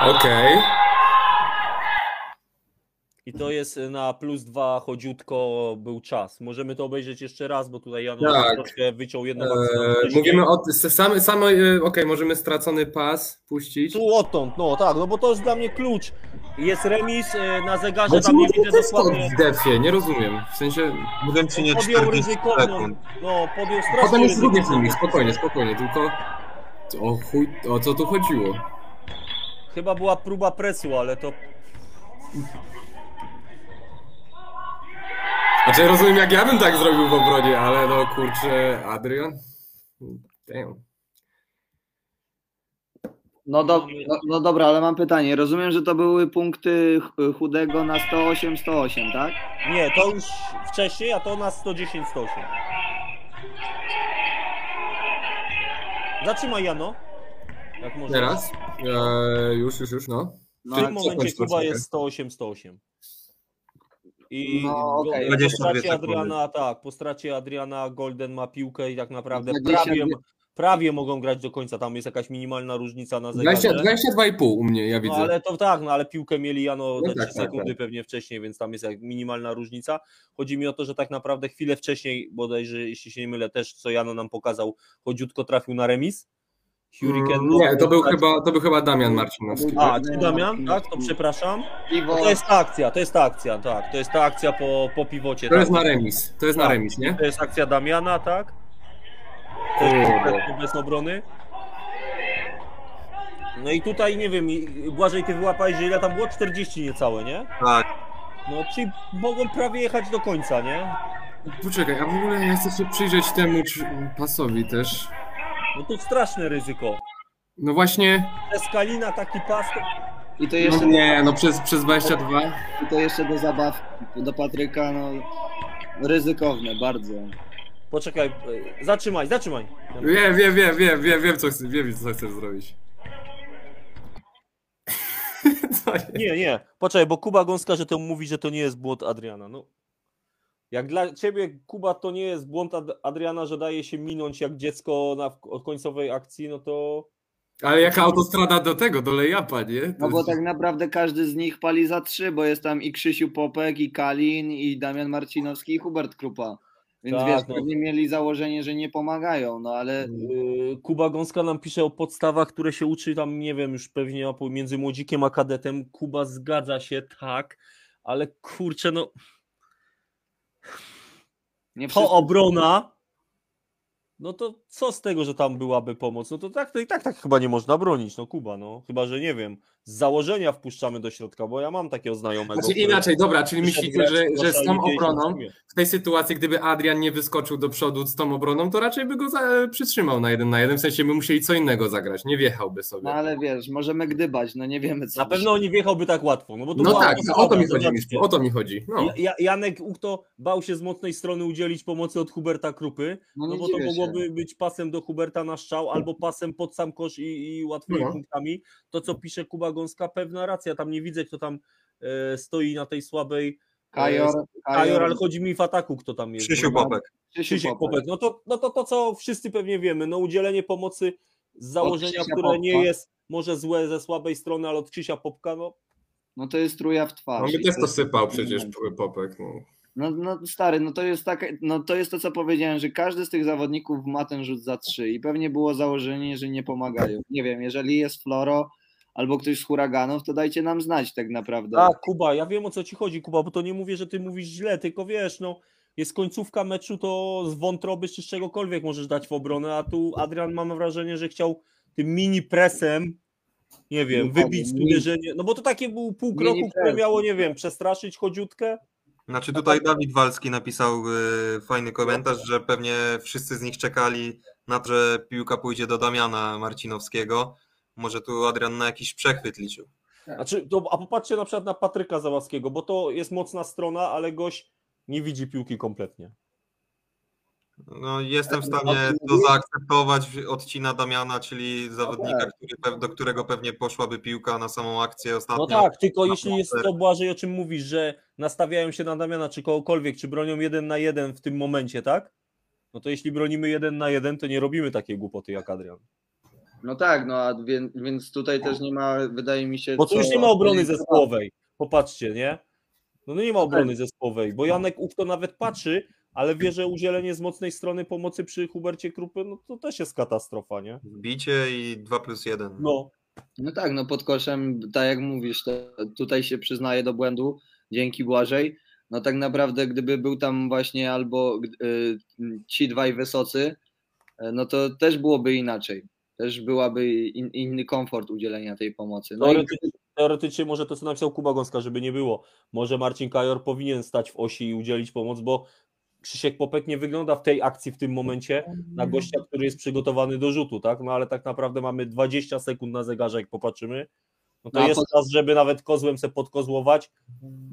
Okej. Okay. I to jest na plus dwa chodziutko był czas. Możemy to obejrzeć jeszcze raz, bo tutaj Jan Tak. troszkę wyciął jedną Eee, mówimy o same, same okej, możemy stracony pas puścić. Tu odtąd, no tak, no bo to jest dla mnie klucz. Jest remis e, na zegarze, tam nie widzę to stąd dokładnie. w defie? Nie rozumiem. W sensie, wiem, czy nie Podjął 40 ryzykowną, sekund. no podjął potem strasznie jest drugi ryzykowną. filmik, spokojnie, spokojnie, tylko o chuj, o co tu chodziło? Chyba była próba presu, ale to Znaczy rozumiem jak ja bym tak zrobił w obronie, ale no kurczę, Adrian? Damn. No, do, no, no dobra, ale mam pytanie. Rozumiem, że to były punkty ch- chudego na 108, 108, tak? nie, to już wcześniej, a to na 110, 108. Zatrzymaj Jano. Jak możesz. Teraz? E, już, już, już, no. No, W tym momencie Kuba jest 108, 108. I No, go- po 22 stracie. Adriana, tak, po stracie Adriana Golden ma piłkę i tak naprawdę 22 prawie, prawie mogą grać do końca. Tam jest jakaś minimalna różnica na 20 zegarze. 22,5 u mnie, ja widzę. No ale to tak, no ale piłkę mieli Jano No te 3 tak, tak, sekundy tak. pewnie wcześniej, więc tam jest jak minimalna różnica. Chodzi mi o to, że tak naprawdę chwilę wcześniej, bodajże jeśli się nie mylę, też co Jano nam pokazał, chodziutko trafił na remis. Hurricane. Mm, Nie, to był chyba, to był chyba Damian Marcinowski. A, czy Damian? Tak, to przepraszam. To jest ta akcja, to jest ta akcja, tak. To jest ta akcja po, po piwocie. To tak. jest na remis, to jest na Tak. remis, nie? To jest akcja Damiana, tak? Bez obrony. No i tutaj nie wiem, Błażej, ty wyłapałeś, że ile tam było? 40 niecałe, nie? Tak, No, czyli mogą prawie jechać do końca, nie? Poczekaj, a w ogóle ja chcę się przyjrzeć temu czy, pasowi też. No to straszne ryzyko. No właśnie, Eskalina, taki pas, to... I to no jeszcze, nie, no przez, przez 22. i to jeszcze do zabaw do Patryka, no ryzykowne bardzo. Poczekaj, e, zatrzymaj, zatrzymaj. Wiem, wiem, wiem, wiem, wiem, wiem, co chcę, wiem, co chcesz zrobić. Nie, nie, poczekaj, bo Kuba Gąska, że to mówi, że to nie jest błąd Adriana. No. Jak dla ciebie, Kuba, to nie jest błąd Ad- Adriana, że daje się minąć jak dziecko na od końcowej akcji, no to Ale jaka autostrada do tego, do layupa, nie? To No bo jest- tak naprawdę każdy z nich pali za trzy, bo jest tam i Krzysiu Popek, i Kalin, i Damian Marcinowski, i Hubert Krupa. Więc Tak, wiesz, no. pewnie mieli założenie, że nie pomagają, no ale Yy, Kuba Gąska nam pisze o podstawach, które się uczy tam, nie wiem, już pewnie między młodzikiem a kadetem. Kuba zgadza się, tak, ale kurczę, no nie to wszyscy... obrona, no to co z tego, że tam byłaby pomoc? No to tak, to i tak, tak chyba nie można bronić, no Kuba, no. Chyba, że nie wiem, z założenia wpuszczamy do środka, bo ja mam takiego znajomego. Znaczy inaczej, dobra, czyli myślicie, że, że z tą gdzieś obroną, w tej sytuacji, gdyby Adrian nie wyskoczył do przodu z tą obroną, to raczej by go za, przytrzymał na jeden na jeden, w sensie by musieli co innego zagrać, nie wjechałby sobie. No ale wiesz, możemy gdybać, no nie wiemy co. Na pewno nie wjechałby tak łatwo, no bo to No tak, obsada, o to mi chodzi. Miszku, o to mi chodzi. No. Ja- Ja, Janek Uchto bał się z mocnej strony udzielić pomocy od Huberta Krupy, No no bo to się. mogłoby być pasem do Huberta na strzał albo pasem pod sam kosz i, i łatwymi No. punktami. To, co pisze Kuba Gąska, pewna racja. Tam nie widzę, kto tam e, stoi na tej słabej. Kajor, Kajor, ale chodzi mi w ataku, kto tam jest. Krzysiu Popek. Krzysiek Popek. No to, no to to, co wszyscy pewnie wiemy, no udzielenie pomocy z założenia, które Popka. nie jest może złe ze słabej strony, ale od Krzysia Popka, no No to jest truja w No twarz. my I też to sypał przecież Popek. No. No, no stary, no to jest tak, no to jest to, co powiedziałem, że każdy z tych zawodników ma ten rzut za trzy i pewnie było założenie, że nie pomagają. Nie wiem, jeżeli jest Floro albo ktoś z huraganów, to dajcie nam znać tak naprawdę. Tak, Kuba, ja wiem o co ci chodzi, Kuba, bo to nie mówię, że ty mówisz źle, tylko wiesz, no jest końcówka meczu, to z wątroby czy z czegokolwiek możesz dać w obronę, a tu Adrian mam wrażenie, że chciał tym mini presem, nie wiem, wybić uderzenie, no bo to takie był pół kroku, które miało, nie wiem, przestraszyć chodziutkę. Znaczy tutaj Dawid Walski napisał y, fajny komentarz, że pewnie wszyscy z nich czekali na to, że piłka pójdzie do Damiana Marcinowskiego. Może tu Adrian na jakiś przechwyt liczył. Znaczy, to, a popatrzcie na przykład na Patryka Załackiego, bo to jest mocna strona, ale gość nie widzi piłki kompletnie. No, jestem w stanie to zaakceptować. Odcina Damiana, czyli zawodnika, tak. który, do którego pewnie poszłaby piłka na samą akcję No ostatnio. tak, tylko jeśli jest to Błażej, o czym mówisz, że nastawiają się na Damiana czy kogokolwiek, czy bronią jeden na jeden w tym momencie, tak? No to jeśli bronimy jeden na jeden, to nie robimy takiej głupoty jak Adrian. No tak, no a więc, więc tutaj też nie ma, wydaje mi się. Bo tu już nie ma obrony zespołowej. Popatrzcie, nie? No, no nie ma obrony zespołowej, bo Janek Uchto nawet patrzy, ale wie, że udzielenie z mocnej strony pomocy przy Hubercie Krupy, no to też jest katastrofa, nie? Wbicie i 2 plus 1. No, No tak, no pod koszem, tak jak mówisz, to tutaj się przyznaje do błędu, dzięki Błażej. No tak naprawdę, gdyby był tam właśnie albo y, ci dwaj wysocy, y, no to też byłoby inaczej. Też byłaby in, inny komfort udzielenia tej pomocy. No i teoretycznie, teoretycznie może to, co napisał Kuba Gąska, żeby nie było. Może Marcin Kajor powinien stać w osi i udzielić pomoc, bo Krzysiek Popek nie wygląda w tej akcji w tym momencie na gościa, który jest przygotowany do rzutu, tak? No ale tak naprawdę mamy 20 sekund na zegarze, jak popatrzymy. No to No, jest czas, żeby nawet kozłem se podkozłować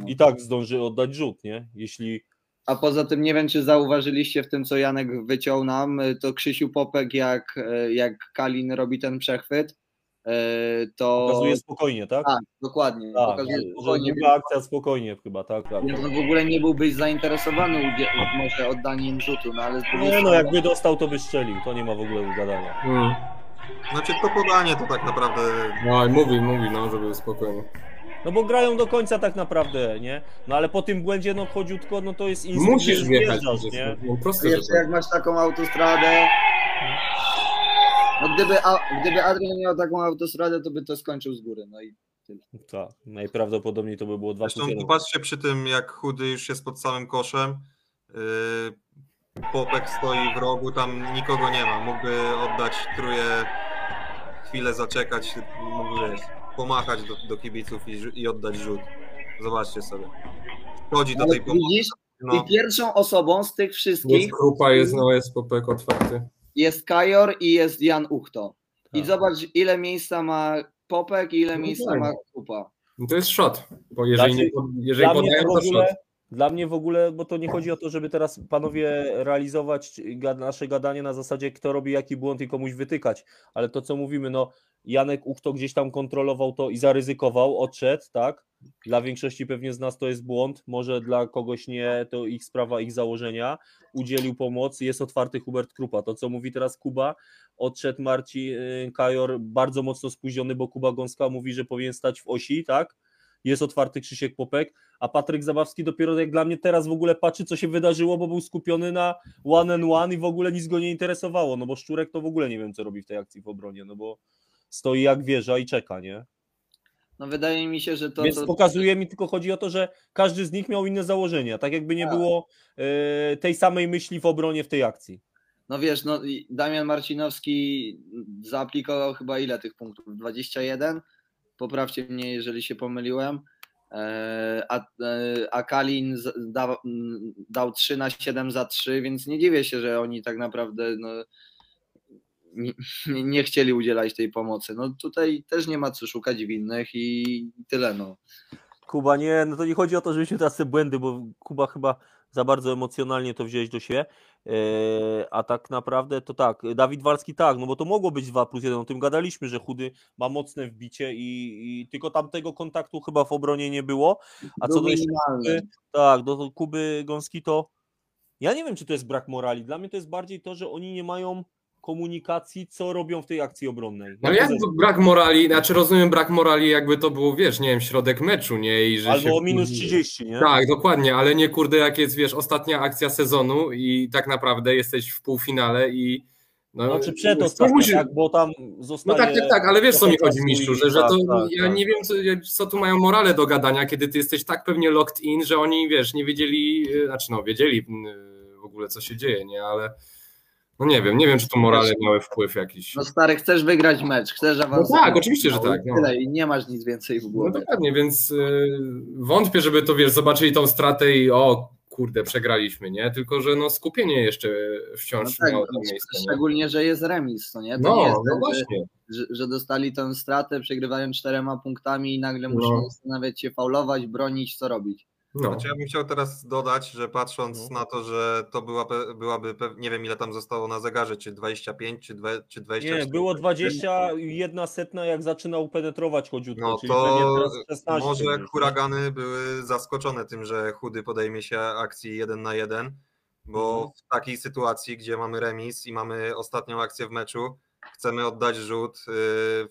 i tak zdąży oddać rzut, nie? Jeśli A poza tym nie wiem, czy zauważyliście w tym, co Janek wyciął nam, to Krzysiu Popek, jak, y, jak Kalin robi ten przechwyt, to... pokazuje spokojnie, tak? Tak, dokładnie. Tak, pokazuje spokojnie, akcja spokojnie chyba, tak? tak. No w ogóle nie byłbyś zainteresowany może oddaniem rzutu, no ale z drugiej Nie no, jakby dostał, to by strzelił, to nie ma w ogóle gadania. Mm. Znaczy to podanie to tak naprawdę No i mówi, mówi, no, żeby spokojnie. No bo grają do końca tak naprawdę, nie? No ale po tym błędzie, no chodziutko, no to jest instynkt, Musisz wjechać. nie? No, proste, że Jeszcze tak. jak masz taką autostradę. No gdyby, a, gdyby Adrian miał taką autostradę, to by to skończył z góry. No i Tak, najprawdopodobniej to by było 2 Zresztą popatrzcie przy tym, jak chudy już jest pod samym koszem. Yy, Popek stoi w rogu, tam nikogo nie ma. Mógłby oddać truje, chwilę zaczekać, mógłby wiesz, pomachać do, do kibiców i, i oddać rzut. Zobaczcie sobie. Chodzi do Ale tej pomocy. No, i pierwszą osobą z tych wszystkich Jest grupa, jest, no, jest popek otwarty. Jest Kajor i jest Jan Uchto. I Tak. zobacz, ile miejsca ma Popek i ile No miejsca tak. ma Kupa. No to jest shot, bo jeżeli, Znaczy, nie, jeżeli podają, to shot. Dla mnie w ogóle, bo to nie chodzi o to, żeby teraz panowie realizować nasze gadanie na zasadzie, kto robi jaki błąd i komuś wytykać, ale to co mówimy, no Janek Uchto gdzieś tam kontrolował to i zaryzykował, odszedł, tak? Dla większości pewnie z nas to jest błąd, może dla kogoś nie, to ich sprawa, ich założenia. Udzielił pomocy, jest otwarty Hubert Krupa. To co mówi teraz Kuba, odszedł Marcin y, Kajor bardzo mocno spóźniony, bo Kuba Gąska mówi, że powinien stać w osi, tak? Jest otwarty Krzysiek Popek, a Patryk Zabawski dopiero jak dla mnie teraz w ogóle patrzy, co się wydarzyło, bo był skupiony na one and one i w ogóle nic go nie interesowało, no bo Szczurek to w ogóle nie wiem, co robi w tej akcji w obronie, no bo stoi jak wieża i czeka, nie? No wydaje mi się, że to. Więc to pokazuje mi, tylko chodzi o to, że każdy z nich miał inne założenia, tak jakby nie Tak. było e, tej samej myśli w obronie w tej akcji. No wiesz, no Damian Marcinowski zaaplikował chyba ile tych punktów? 21? Poprawcie mnie, jeżeli się pomyliłem. E, A, e, a Kalin da, dał 3 na 7 za 3, więc nie dziwię się, że oni tak naprawdę no, nie, nie chcieli udzielać tej pomocy. No tutaj też nie ma co szukać winnych i tyle. No. Kuba, nie, no to nie chodzi o to, żebyśmy teraz te błędy, bo Kuba chyba za bardzo emocjonalnie to wziąłeś do siebie, e, a tak naprawdę to tak, Dawid Walski tak, no bo to mogło być 2 plus 1, o tym gadaliśmy, że Chudy ma mocne wbicie i, i tylko tamtego kontaktu chyba w obronie nie było, a co do jeszcze minimalny. Tak, do Kuby Gąski to. Ja nie wiem, czy to jest brak morali. Dla mnie to jest bardziej to, że oni nie mają komunikacji, co robią w tej akcji obronnej. No ale jak brak morali, znaczy rozumiem brak morali, jakby to było, wiesz, nie wiem, środek meczu, nie? I że się, Albo minus 30, nie? Tak, dokładnie, ale nie kurde, jak jest, wiesz, ostatnia akcja sezonu i tak naprawdę jesteś w półfinale i no, Znaczy przed no, ostatnim, musi- tak, bo tam No zostaje... tak, tak, tak, ale wiesz co mi chodzi, mistrzu, że, że to tak, ja tak. nie wiem, co, co tu mają morale do gadania, kiedy ty jesteś tak pewnie locked in, że oni, wiesz, nie wiedzieli, y, znaczy no, wiedzieli y, w ogóle, co się dzieje, nie, ale no nie wiem, nie wiem, czy tu morale miały wpływ jakiś. No stary, chcesz wygrać mecz, chcesz awansować. tak, oczywiście, że No, tak, i no. Tyle, i nie masz nic więcej w No głowie. dokładnie, więc y, wątpię, żeby to, wiesz, zobaczyli tą stratę i o, kurde, przegraliśmy, nie, tylko, że no skupienie jeszcze No wciąż tak, miało no, tam miejsce, nie? szczególnie, że jest remis, to nie? To No, nie jest no tak, właśnie. że, że dostali tę stratę, przegrywają czterema punktami i nagle No. muszą zastanawiać się, faulować, bronić, co robić. No. Znaczy ja bym chciał teraz dodać, że patrząc No. na to, że to była, byłaby, nie wiem ile tam zostało na zegarze, czy 25, czy, dwe, czy 24. Nie, było 21 setna, jak zaczynał penetrować chodziutko, No czyli to pewnie teraz 16. Może gdzieś. huragany były zaskoczone tym, że chudy podejmie się akcji 1 na 1, bo Mhm. w takiej sytuacji, gdzie mamy remis i mamy ostatnią akcję w meczu, chcemy oddać rzut y,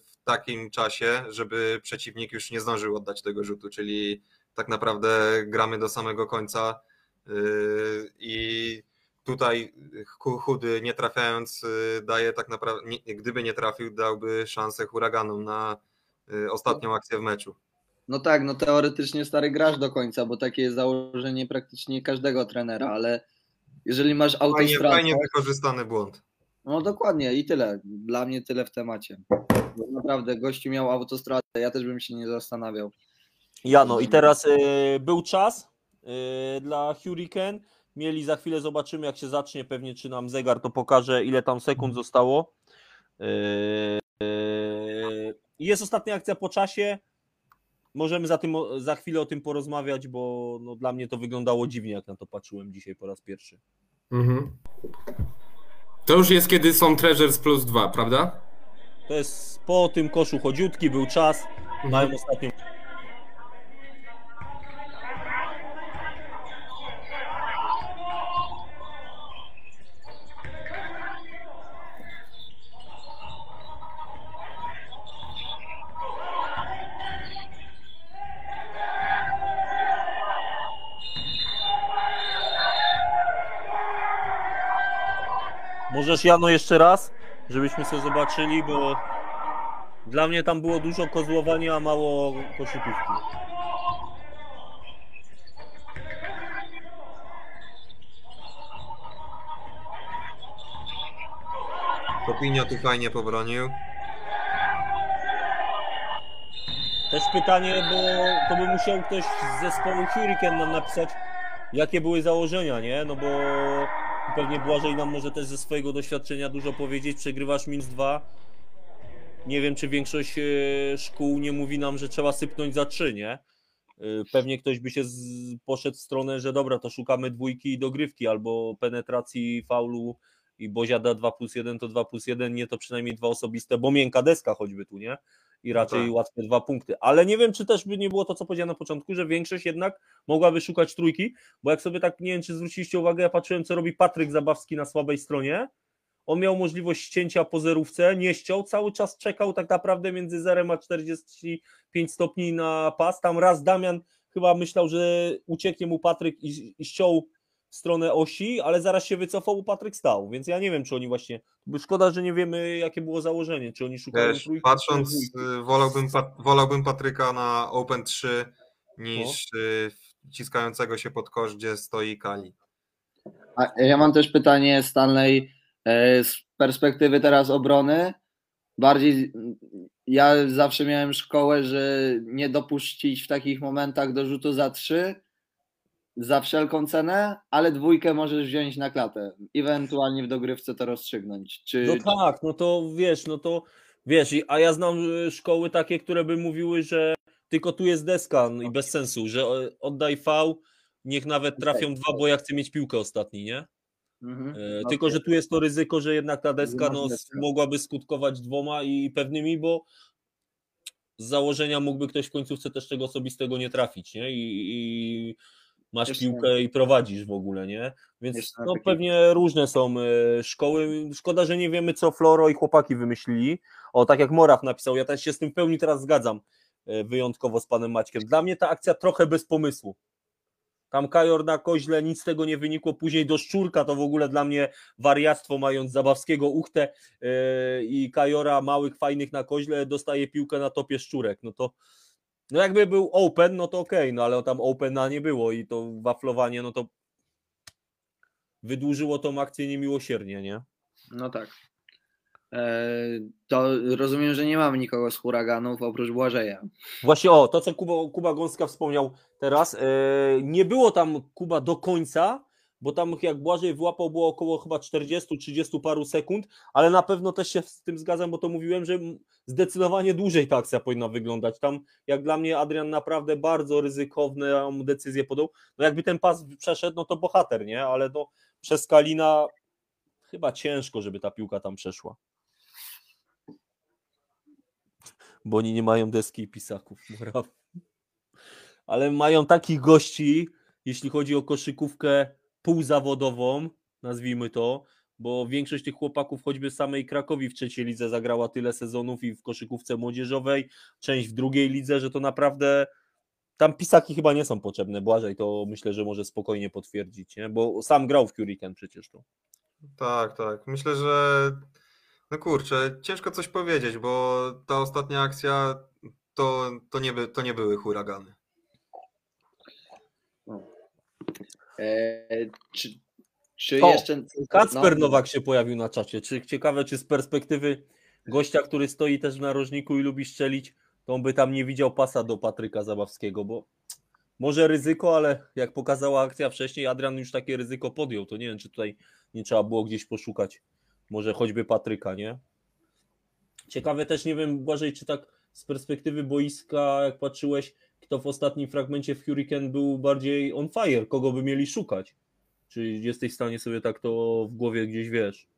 w takim czasie, żeby przeciwnik już nie zdążył oddać tego rzutu, czyli tak naprawdę gramy do samego końca yy, i tutaj chudy nie trafiając yy, daje tak naprawdę, gdyby nie trafił, dałby szansę huraganom na yy, ostatnią akcję w meczu. No tak, no teoretycznie stary grasz do końca, bo takie jest założenie praktycznie każdego trenera, ale jeżeli masz autostradę... Fajnie, fajnie wykorzystany błąd. No dokładnie i tyle. Dla mnie tyle w temacie. Naprawdę, gościu miał autostradę, ja też bym się nie zastanawiał. Ja no i teraz y, był czas y, dla Hurricane. Mieli za chwilę, zobaczymy jak się zacznie, pewnie czy nam zegar to pokaże, ile tam sekund zostało. Y, jest ostatnia akcja po czasie. Możemy za, tym, za chwilę o tym porozmawiać, bo no, dla mnie to wyglądało dziwnie, jak na to patrzyłem dzisiaj po raz pierwszy. Mhm. To już jest kiedy są Treasures plus dwa, prawda? To jest po tym koszu chodziutki, był czas. Mhm. Mają ostatnią Możesz Jano jeszcze raz, żebyśmy sobie zobaczyli, bo dla mnie tam było dużo kozłowania, a mało koszykówki. Kopinio tu fajnie pobronił. Też pytanie, bo to by musiał ktoś z zespołu Hurricane nam napisać, jakie były założenia, nie? No bo pewnie Błażej nam może też ze swojego doświadczenia dużo powiedzieć. Przegrywasz minus dwa. Nie wiem, czy większość e, szkół nie mówi nam, że trzeba sypnąć za trzy, nie? E, pewnie ktoś by się z, poszedł w stronę, że dobra, to szukamy dwójki i dogrywki albo penetracji faulu i Boziada 2 plus 1 to 2 plus 1, nie to przynajmniej dwa osobiste, bo miękka deska choćby tu, nie? I raczej tak. łatwe dwa punkty. Ale nie wiem, czy też by nie było to, co powiedziałem na początku, że większość jednak mogłaby szukać trójki, bo jak sobie tak, nie wiem, czy zwróciliście uwagę, ja patrzyłem, co robi Patryk Zabawski na słabej stronie. On miał możliwość ścięcia po zerówce, nie ściął, cały czas czekał tak naprawdę między 0 a 45 stopni na pas. Tam raz Damian chyba myślał, że ucieknie mu Patryk i, i ściął w stronę osi, ale zaraz się wycofał, bo Patryk stał, więc ja nie wiem, czy oni właśnie, szkoda, że nie wiemy, jakie było założenie, czy oni szukają Wiesz, trójki, Patrząc, y, wolałbym, wolałbym Patryka na Open 3 niż o. wciskającego się pod kosz, gdzie stoi Kali. A ja mam też pytanie, Stanley, e, z perspektywy teraz obrony, bardziej ja zawsze miałem szkołę, że nie dopuścić w takich momentach do rzutu za trzy, za wszelką cenę, ale dwójkę możesz wziąć na klatę. Ewentualnie w dogrywce to rozstrzygnąć. Czy... No tak, no to wiesz, no to wiesz, a ja znam e, szkoły takie, które by mówiły, że tylko tu jest deska no i bez sensu, że e, oddaj V, niech nawet trafią dwa, bo ja chcę mieć piłkę ostatni, nie? Mhm. E, tylko, że tu jest to ryzyko, że jednak ta deska no, mogłaby skutkować dwoma i pewnymi, bo z założenia mógłby ktoś w końcówce też tego osobistego nie trafić, nie? I, i masz piłkę i prowadzisz w ogóle, nie? Więc no, pewnie różne są e, szkoły. Szkoda, że nie wiemy, co Floro i chłopaki wymyślili. O, tak jak Moraw napisał, ja też się z tym w pełni teraz zgadzam, e, wyjątkowo z panem Maćkiem. Dla mnie ta akcja trochę bez pomysłu. Tam Kajor na koźle, nic z tego nie wynikło. Później do Szczurka to w ogóle dla mnie wariactwo, mając Zabawskiego uchtę yy, i Kajora małych, fajnych na koźle, dostaje piłkę na topie Szczurek. No to no jakby był open, no to okej, okay, no ale tam opena nie było i to waflowanie, no to wydłużyło tą akcję niemiłosiernie, nie? No tak. E, to rozumiem, że nie mamy nikogo z huraganów oprócz Błażeja. Właśnie o, to co Kuba, Kuba Gąska wspomniał teraz, e, nie było tam Kuba do końca, bo tam jak Błażej wyłapał było około chyba 40-30 paru sekund, ale na pewno też się z tym zgadzam, bo to mówiłem, że zdecydowanie dłużej ta akcja powinna wyglądać. Tam jak dla mnie Adrian naprawdę bardzo ryzykowną decyzję podał. No jakby ten pas przeszedł, no to bohater, nie? Ale no przez Kalina chyba ciężko, żeby ta piłka tam przeszła. Bo oni nie mają deski i pisaków. Ale mają takich gości, jeśli chodzi o koszykówkę półzawodową, nazwijmy to, bo większość tych chłopaków, choćby samej Krakowi w trzeciej lidze zagrała tyle sezonów i w koszykówce młodzieżowej, część w drugiej lidze, że to naprawdę tam pisaki chyba nie są potrzebne, Błażej to myślę, że może spokojnie potwierdzić, nie? bo sam grał w Hurricane przecież to. Tak, tak. Myślę, że no kurczę, ciężko coś powiedzieć, bo ta ostatnia akcja to, to, nie, by, to nie były huragany. E, czy czy O, jeszcze. Kacper no, Nowak się pojawił na czacie. Czy ciekawe, czy z perspektywy gościa, który stoi też w narożniku i lubi strzelić, to on by tam nie widział pasa do Patryka Zabawskiego, bo może ryzyko, ale jak pokazała akcja wcześniej, Adrian już takie ryzyko podjął. To nie wiem, czy tutaj nie trzeba było gdzieś poszukać. Może choćby Patryka, nie? Ciekawe też, nie wiem, Błażej, czy tak z perspektywy boiska, jak patrzyłeś, kto w ostatnim fragmencie w Hurricane był bardziej on fire, kogo by mieli szukać? Czy jesteś w stanie sobie tak to w głowie gdzieś wiesz?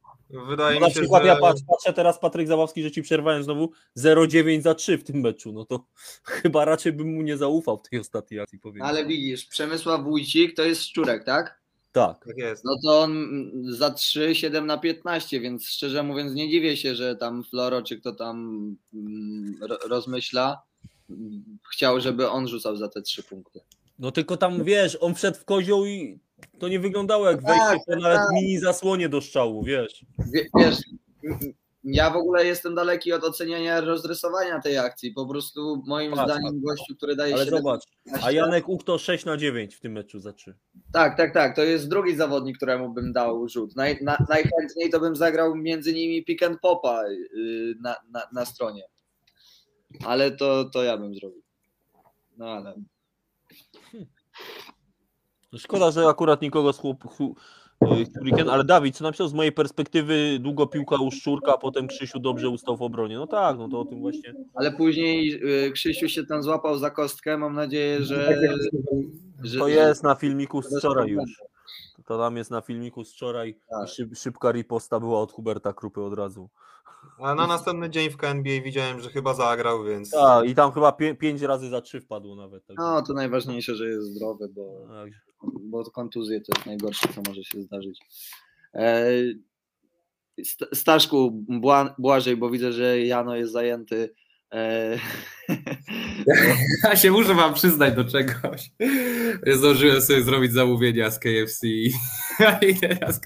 Wydaje No na mi się, przykład że... ja patrzę, patrzę teraz Patryk Zabawski, że ci przerwałem znowu 0,9 za 3 w tym meczu. No to chyba raczej bym mu nie zaufał w tej ostatniej akcji. Powiem. Ale widzisz, Przemysław Wójcik to jest szczurek, tak? Tak. Tak jest. No to on za 3, 7 na 15, więc szczerze mówiąc nie dziwię się, że tam Floro, czy kto tam mm, ro- rozmyśla, chciał, żeby on rzucał za te 3 punkty. No tylko tam wiesz, on wszedł w kozioł i to nie wyglądało jak Tak, wejście po nawet tak. mini zasłonie do strzału, wiesz. Wie, wiesz, ja w ogóle jestem daleki od oceniania rozrysowania tej akcji. Po prostu moim Patrz, zdaniem gościu, który daje Ale 7 zobacz, a Janek Uchto 6 na 9 w tym meczu za 3. Tak, tak, tak. To jest drugi zawodnik, któremu bym dał rzut. Naj, na, najchętniej to bym zagrał między nimi pick and popa yy, na, na, na stronie. Ale to, to ja bym zrobił. No ale. Szkoda, że akurat nikogo z chłop, y, Hurricane, ale Dawid, co napisał z mojej perspektywy, długo piłka u Szczurka, a potem Krzysiu dobrze ustał w obronie. No tak, no to o tym właśnie. Ale później yy, Krzysiu się tam złapał za kostkę. Mam nadzieję, że. że To jest na filmiku z wczoraj już. To tam jest na filmiku z wczoraj. Tak. Szyb, szybka riposta była od Huberta Krupy od razu. A na następny dzień w KNBA widziałem, że chyba zagrał, więc Tak, i tam chyba pię, pięć razy za trzy wpadło nawet. Tak. No, to najważniejsze, że jest zdrowy, bo, Tak. bo kontuzje to jest najgorsze, co może się zdarzyć. E, St- Staszku, Bła- Błażej, bo widzę, że Jano jest zajęty. E, Ja się muszę wam przyznać do czegoś. Zdążyłem sobie zrobić zamówienia z KFC i teraz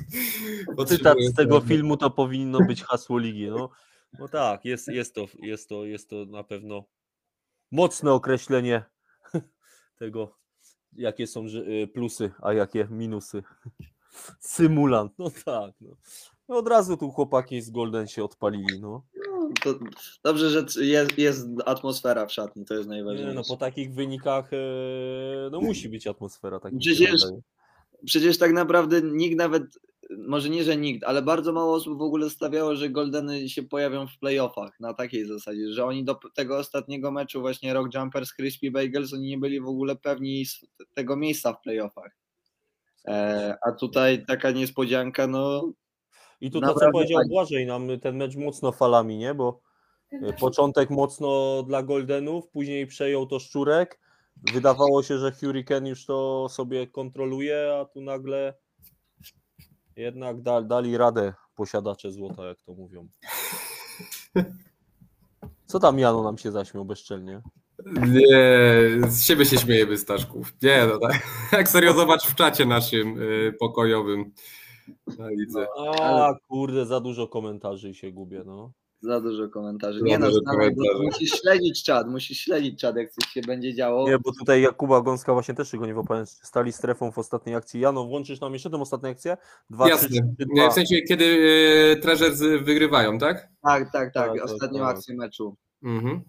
Cytat z tego filmu to powinno być hasło ligi. No, no tak, jest, jest, to, jest, to, jest to na pewno mocne określenie tego, jakie są y, plusy, a jakie minusy. Symulant, no tak. No. No od razu tu chłopaki z Golden się odpalili. No. To dobrze, że jest, jest atmosfera w szatni, to jest Nie, najważniejsze. no po takich wynikach e, no musi być atmosfera. Tak Przecież-. Przecież tak naprawdę nikt nawet, może nie, że nikt, ale bardzo mało osób w ogóle stawiało, że Goldeny się pojawią w playoffach na takiej zasadzie, że oni do tego ostatniego meczu właśnie Rock Jumpers, Crispy Bagels, oni nie byli w ogóle pewni tego miejsca w playoffach. E, a tutaj taka niespodzianka, no I tu to, co powiedział fajnie. Błażej, nam ten mecz mocno falami, nie? Bo e, początek mocno dla Goldenów, później przejął to Szczurek. Wydawało się, że Hurricane już to sobie kontroluje, a tu nagle jednak da, dali radę posiadacze złota, jak to mówią. Co tam Jano nam się zaśmiał bezczelnie? Nie, z siebie się śmiejemy, Staszków. Nie, no tak. Jak serio zobacz w czacie naszym y, pokojowym na lidze. A kurde, za dużo komentarzy i się gubię, no. za dużo komentarzy. Za Nie no, dużo Stanek, komentarzy. musisz śledzić czat, musisz śledzić czat, jak coś się będzie działo. Nie, bo tutaj Jakuba Gąska właśnie też go nie wypowiem, stali strefą w ostatniej akcji. Jano, włączysz nam jeszcze tę ostatnią akcję? Dwa, Jasne. trzy, trzy, Nie, dwa. w sensie, kiedy y, Treasures wygrywają, tak? Tak, tak, tak, Tak, tak, ostatnią tak. akcję meczu. Mhm.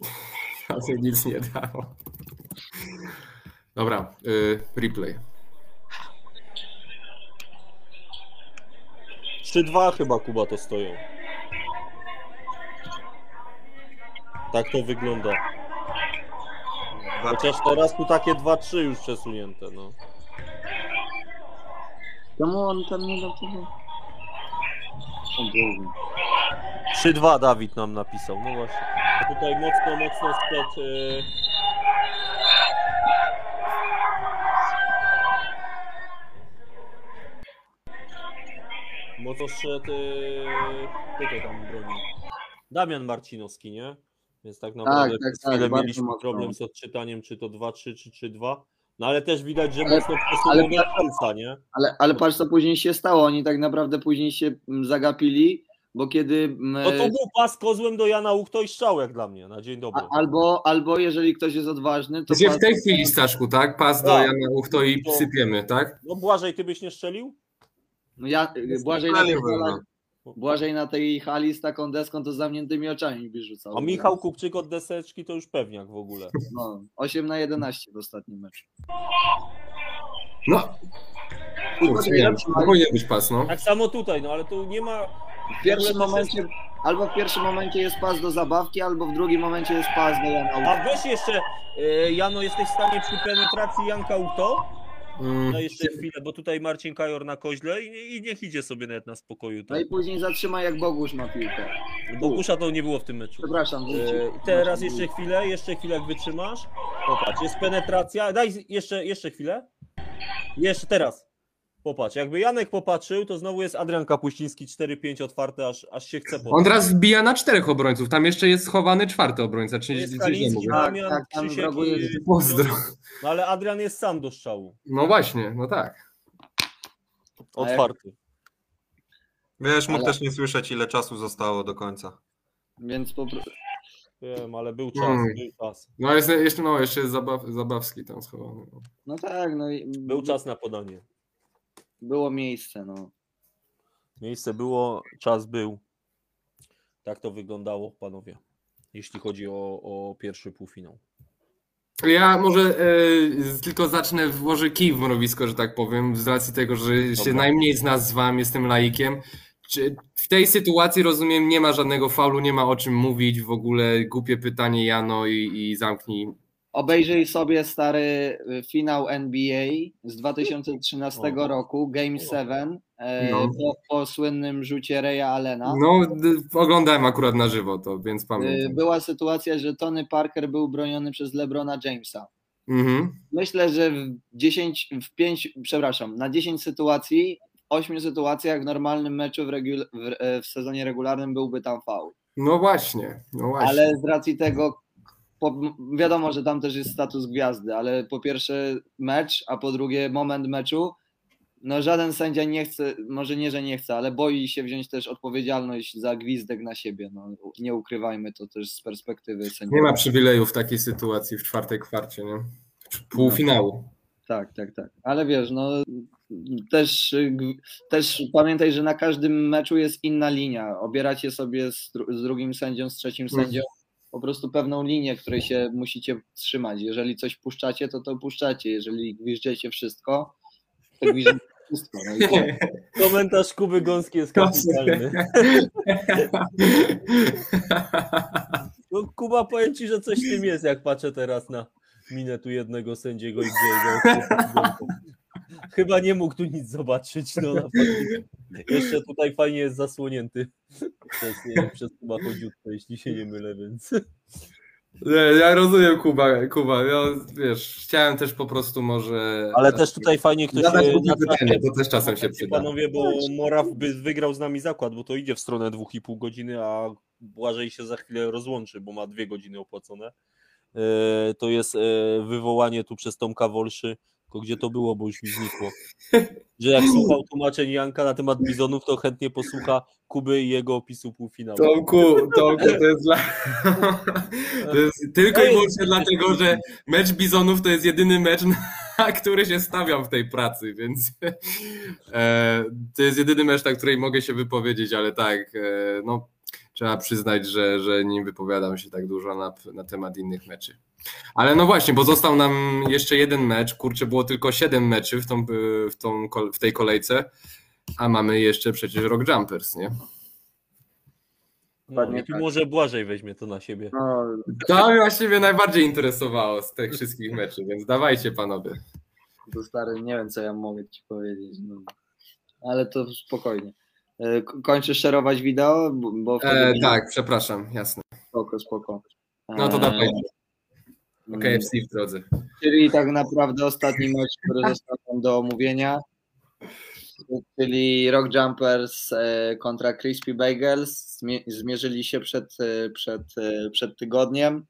Ale nic nie dało. Dobra, y, replay. 3-2 chyba Kuba to stoją. Tak to wygląda. Chociaż teraz tu takie 2-3 już przesunięte, no. Czemu on tam nie dał tego? O Boże. 3-2 Dawid nam napisał, no właśnie. Tutaj mocno, mocno sprzed... Yy... Mocno szedł... Yy... Kto to tam broni? Damian Marcinowski, nie? Więc tak naprawdę tak, tak, bardzo mieliśmy mocno. problem z odczytaniem, czy to 2-3, czy 3-2. No ale też widać, że Ale- mocno przesunął do końca, nie? Ale, ale patrz, co później się stało. Oni tak naprawdę później się mm, zagapili, bo kiedy. mm, No to był pas kozłem do Jana Uchto i strzał jak dla mnie, na dzień dobry. a, albo, albo jeżeli ktoś jest odważny, to. To się pas- w tej chwili, Staszku, tak? Pas do Tak. Jana Uchto i To- sypiemy, tak? No Błażej, ty byś nie strzelił? No ja, Błażej, na tej. Błażej na tej hali z taką deską to z zamkniętymi oczami by rzucał. A Michał Kupczyk od deseczki to już pewniak w ogóle. No, 8 na 11 w ostatnim meczu. No, powinien być pas, no. Tak samo tutaj, no ale tu nie ma... W pierwszym momencie, albo w pierwszym momencie jest pas do zabawki, albo w drugim momencie jest pas do Jana. A weź jeszcze, e, Jano, jesteś w stanie przy penetracji Janka Uchto? Mm, No jeszcze chwilę, bo tutaj Marcin Kajor na koźle i, i niech idzie sobie nawet na spokoju. To. No i później zatrzyma jak Bogusz ma piłkę. Bogusza to nie było w tym meczu. Przepraszam. E, teraz jeszcze chwilę, jeszcze chwilę jak wytrzymasz. Popatrz, jest penetracja. Daj jeszcze, jeszcze chwilę. Jeszcze teraz. Popatrz, jakby Janek popatrzył, to znowu jest Adrian Kapuściński 4-5 otwarte, aż, aż się chce On teraz wbija na czterech obrońców. Tam jeszcze jest schowany czwarty obrońca, czyli jest Kaliński. Tak, Damian, tak, tam w Krzysiek i... Pozdro. No ale Adrian jest sam do strzału. No właśnie, no tak. Otwarty. Wiesz, mógł Ale- też nie słyszeć, ile czasu zostało do końca. Więc po prostu. Wiem, ale był czas, Mm. był czas. No jest, jeszcze, no, jeszcze jest zabaw, Zabawski tam schowany. no. No tak, no i Był czas na podanie. Było miejsce, no. Miejsce było, czas był. Tak to wyglądało, panowie, jeśli chodzi o, o pierwszy półfinał. Ja może e, tylko zacznę, włożę kij w mrowisko, że tak powiem, z racji tego, że się Dobra. najmniej z nas zwam, jestem laikiem. Czy w tej sytuacji rozumiem, nie ma żadnego faulu, nie ma o czym mówić, w ogóle głupie pytanie Jano i, i zamknij. Obejrzyj sobie stary y, finał NBA z 2013 O. roku, Game 7, e, No. po, po słynnym rzucie Reya Allena. No, oglądałem akurat na żywo to, więc Y, pamiętam. Była sytuacja, że Tony Parker był broniony przez LeBrona Jamesa. Mhm. Myślę, że w 10, w 5, przepraszam, na 10 sytuacji, w 8 sytuacjach w normalnym meczu w, regul, w, e, w sezonie regularnym byłby tam faul. No właśnie, no właśnie. Ale z racji tego, po, wiadomo, że tam też jest status gwiazdy, ale po pierwsze mecz, a po drugie moment meczu, no żaden sędzia nie chce, może nie, że nie chce, ale boi się wziąć też odpowiedzialność za gwizdek na siebie. No, nie ukrywajmy to też z perspektywy sędziego. Nie ma przywilejów w takiej sytuacji w czwartej kwarcie, nie? Półfinału. Tak, tak, tak. Ale wiesz, no też, też pamiętaj, że na każdym meczu jest inna linia. Obieracie sobie z, z drugim sędzią, z trzecim Mhm. sędzią po prostu pewną linię, której się musicie trzymać. Jeżeli coś puszczacie, to to puszczacie. Jeżeli gwiżdżecie wszystko, to gwiżdżecie wszystko. No tyle. Komentarz Kuby Gąski jest kapitalny. No, Kuba, powiem ci, że coś w tym jest, jak patrzę teraz na minę tu jednego sędziego i drugiego. Chyba nie mógł tu nic zobaczyć. No. Jeszcze tutaj fajnie jest zasłonięty przez, nie, przez Kuba Chodziutko, jeśli się nie mylę, więc... Nie, ja rozumiem Kuba, Kuba. Ja, wiesz, chciałem też po prostu może. Ale też tutaj fajnie ktoś Zadać na pytanie, to też czasem się przyda. Panowie, bo Moraw by wygrał z nami zakład, bo to idzie w stronę 2,5 godziny, a Błażej się za chwilę rozłączy, bo ma dwie godziny opłacone. E, To jest e, wywołanie tu przez Tomka Wolszy, tylko gdzie to było, bo już mi znikło. Że jak słuchał tłumaczeń Janka na temat bizonów, to chętnie posłucha Kuby i jego opisu półfinału. Tomku, Tomku, to jest dla... To jest tylko i wyłącznie dlatego, że mecz Bizonów to jest jedyny mecz, na który się stawiam w tej pracy, więc e, to jest jedyny mecz, na której mogę się wypowiedzieć, ale tak, e, no trzeba przyznać, że, że nie wypowiadam się tak dużo na, na temat innych meczy. Ale no właśnie, bo został nam jeszcze jeden mecz, kurczę, było tylko 7 meczy w, tą, w, tą, w tej kolejce, a mamy jeszcze przecież Rock Jumpers, nie? No, tu może Błażej weźmie to na siebie. No, To mnie właściwie najbardziej interesowało z tych wszystkich meczów, więc dawajcie panowie. to stary, nie wiem co ja mogę ci powiedzieć. No. Ale to spokojnie. E, Kończysz szerować wideo? Bo- E, tak, przepraszam, jasne. spoko, spoko. No to E, dawaj. mm, KFC w drodze. Czyli tak naprawdę ostatni mecz, który został do omówienia. czyli Rock Jumpers e, kontra Crispy Bagels. Zmierzyli się przed, przed, przed tygodniem.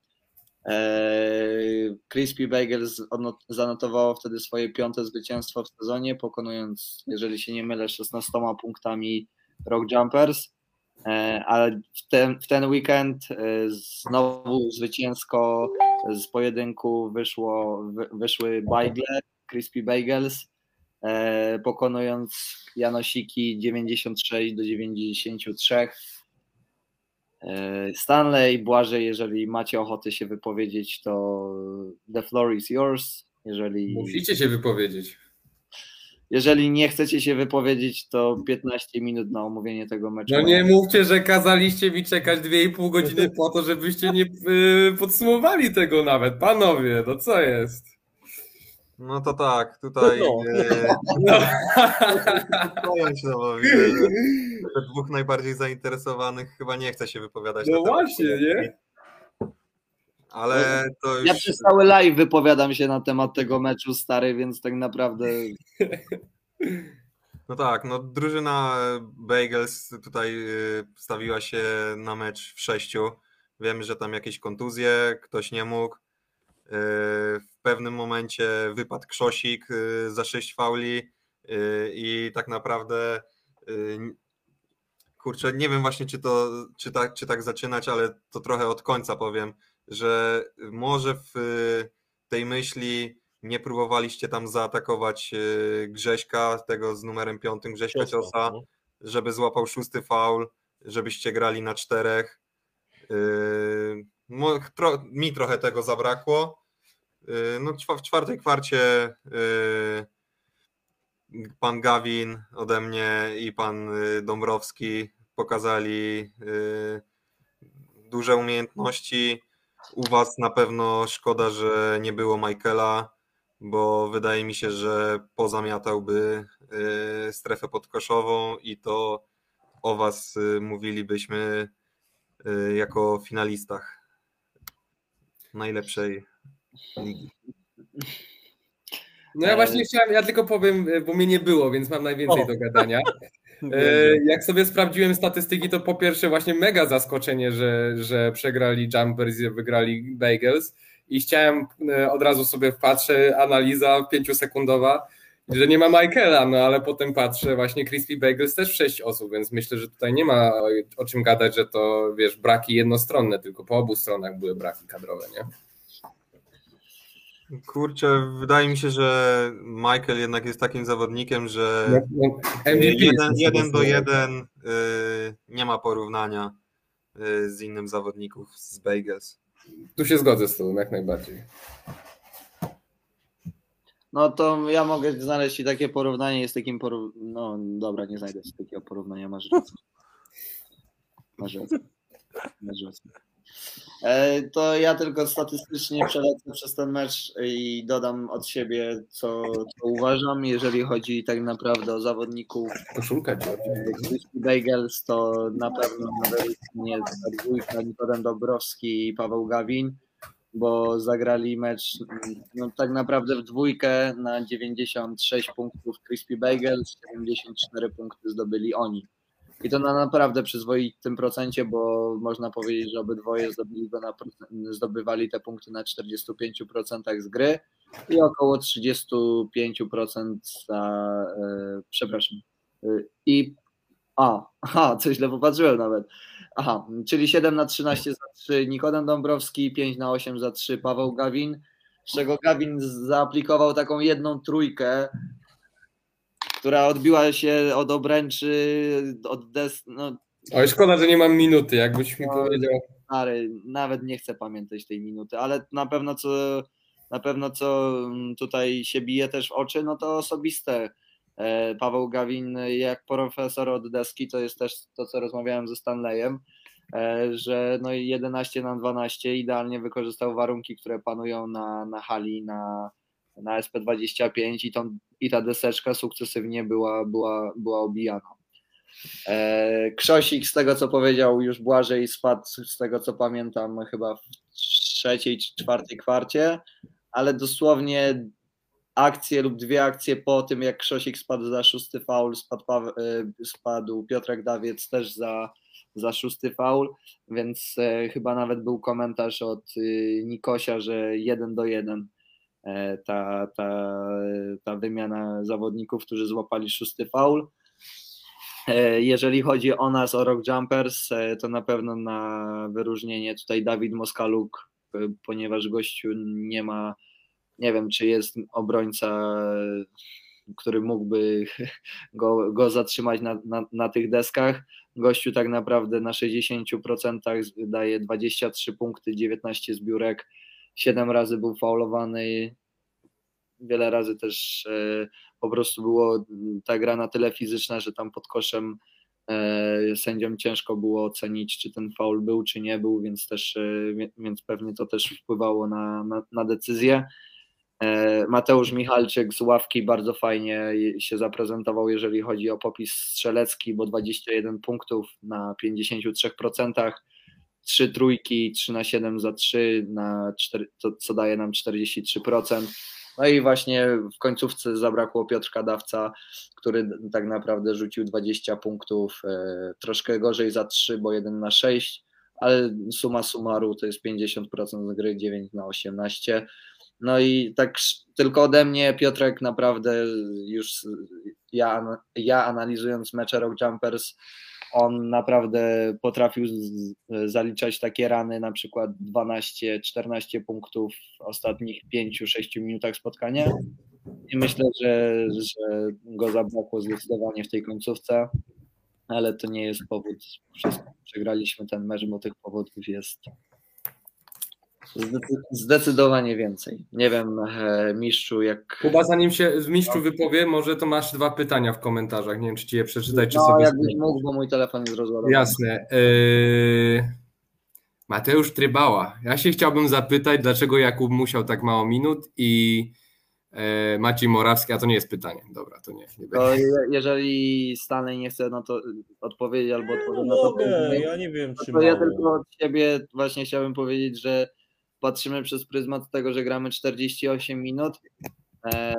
Crispy Bagels zanotowało wtedy swoje piąte zwycięstwo w sezonie, pokonując, jeżeli się nie mylę, 16 punktami Rock Jumpers. Ale w ten, w ten weekend znowu zwycięsko z pojedynku wyszło, wyszły Bagle, Crispy Bagels E, pokonując Janosiki 96 do 93. E, Stanley, Błażej, jeżeli macie ochotę się wypowiedzieć, to the floor is yours. Jeżeli... Musicie się wypowiedzieć. Jeżeli nie chcecie się wypowiedzieć, to 15 minut na omówienie tego meczu. No nie mówcie, że kazaliście mi czekać 2,5 godziny po to, żebyście nie y, podsumowali tego nawet. Panowie, no co jest? No to tak, tutaj no. E, no. no, dwóch najbardziej zainteresowanych chyba nie chce się wypowiadać. No właśnie, nie? Ale to już... Ja przez cały live wypowiadam się na temat tego meczu stary, więc tak naprawdę... No tak, no drużyna Bagels tutaj e, stawiła się na mecz w sześciu. Wiemy, że tam jakieś kontuzje, ktoś nie mógł. E, w pewnym momencie wypadł Krzosik e, za sześć fauli e, i tak naprawdę kurczę, nie wiem właśnie czy to czy tak, czy tak zaczynać, ale to trochę od końca powiem, że może w tej myśli nie próbowaliście tam zaatakować Grześka, tego z numerem piątym Grześka Ciosa, no. żeby złapał szósty faul, żebyście grali na czterech. Mi trochę tego zabrakło. Y, no, w czwartej kwarcie y, pan Gawin ode mnie i pan y, Dąbrowski pokazali duże umiejętności. U Was na pewno szkoda, że nie było Michaela, bo wydaje mi się, że pozamiatałby strefę podkoszową i to o Was mówilibyśmy jako finalistach najlepszej ligi. No ja właśnie chciałem, ja tylko powiem, bo mnie nie było, więc mam najwięcej o. do gadania. E, jak sobie sprawdziłem statystyki, to po pierwsze właśnie mega zaskoczenie, że, że przegrali Jumpers i wygrali Bagels i chciałem e, od razu sobie patrzę, analiza pięciosekundowa, że nie ma Michaela, no ale potem patrzę, właśnie Crispy Bagels też sześć osób, więc myślę, że tutaj nie ma o czym gadać, że to wiesz, braki jednostronne, tylko po obu stronach były braki kadrowe, nie? Kurczę, wydaje mi się, że Michael jednak jest takim zawodnikiem, że no, no, jeden, jeden do jeden y, nie ma porównania y, z innym zawodników z Bagels. Tu się zgodzę z tobą jak najbardziej. No to ja mogę znaleźć i takie porównanie, jest takim porównaniem, no dobra, nie znajdę takiego porównania, masz rację. Masz rację. Masz rację. E, to ja tylko statystycznie przelecę przez ten mecz i dodam od siebie, co, co uważam. Jeżeli chodzi tak naprawdę o zawodników koszulka Bagels, to na pewno nie dwójka Nikodem Dobrowski i Paweł Gawin, bo zagrali mecz no, tak naprawdę w dwójkę na 96 punktów Crispy Bagels, 74 punkty zdobyli oni. I to na naprawdę przyzwoitym procencie, bo można powiedzieć, że obydwoje zdobywali te punkty na 45% z gry i około 35% za, e, przepraszam, e, i a, aha, coś źle popatrzyłem nawet. Aha, czyli 7 na 13 za 3 Nikodem Dąbrowski, 5 na 8 za 3 Paweł Gawin, z czego Gawin zaaplikował taką jedną trójkę, która odbiła się od obręczy, od des... No, Oj, szkoda, że nie mam minuty, jakbyś mi no, powiedział. Stary, nawet nie chcę pamiętać tej minuty, ale na pewno co, na pewno co tutaj się bije też w oczy, no to osobiste. E, Paweł Gawin, jak profesor od deski, to jest też to, co rozmawiałem ze Stanleyem, e, że no 11 na 12 idealnie wykorzystał warunki, które panują na, na hali, na, na SP25 i, tą, i ta deseczka sukcesywnie była, była, była obijana. E, Krzosik, z tego co powiedział już Błażej, spadł z tego co pamiętam chyba w trzeciej czy czwartej kwarcie, ale dosłownie akcję lub dwie akcje po tym, jak Krzosik spadł za szósty faul, spadł, e, spadł Piotrek Dawiec też za, za szósty faul, więc e, chyba nawet był komentarz od y, Nikosia, że jeden do jeden e, ta, ta, ta wymiana zawodników, którzy złapali szósty faul. E, Jeżeli chodzi o nas, o Rock Jumpers, e, to na pewno na wyróżnienie tutaj Dawid Moskaluk, e, ponieważ gościu nie ma, nie wiem, czy jest obrońca, e, który mógłby go, go zatrzymać na, na, na tych deskach. Gościu tak naprawdę na 60% daje 23 punkty, 19 zbiórek, 7 razy był faulowany, wiele razy też e, po prostu było ta gra na tyle fizyczna, że tam pod koszem e, sędziom ciężko było ocenić, czy ten faul był, czy nie był, więc też, e, więc pewnie to też wpływało na, na, na decyzję. Mateusz Michalczyk z ławki bardzo fajnie się zaprezentował, jeżeli chodzi o popis strzelecki, bo 21 punktów na 53%, 3 trójki, 3 na 7 za 3, na 4, to, co daje nam 43%. No i właśnie w końcówce zabrakło Piotrka Dawca, który tak naprawdę rzucił 20 punktów, e, troszkę gorzej za 3, bo 1 na 6, ale suma summarum to jest 50% z gry, 9 na 18. No i tak tylko ode mnie, Piotrek, naprawdę już ja, ja analizując mecze Rock Jumpers, on naprawdę potrafił zaliczać takie rany, na przykład 12-14 punktów w ostatnich 5-6 minutach spotkania. I myślę, że, że go zabrakło zdecydowanie w tej końcówce, ale to nie jest powód. Wszystko. Przegraliśmy ten mecz, bo tych powodów jest zdecydowanie więcej. Nie wiem, e, mistrzu, jak. Kuba, zanim się z mistrzu wypowie, może to masz dwa pytania w komentarzach. Nie wiem, czy ci je przeczytać, czy No, sobie. jakbyś mógł, bo mój telefon jest rozładowany. Jasne. Yy, Mateusz Trybała. Ja się chciałbym zapytać, dlaczego Jakub musiał tak mało minut i yy, Maciej Morawski, a to nie jest pytanie. Dobra, to nie. nie To je- jeżeli Stanley nie chce na to odpowiedzieć albo odpowiedzieć na to, Mogę, ja nie wiem, czy to ja mało. tylko od siebie właśnie chciałbym powiedzieć, że patrzymy przez pryzmat tego, że gramy 48 minut e,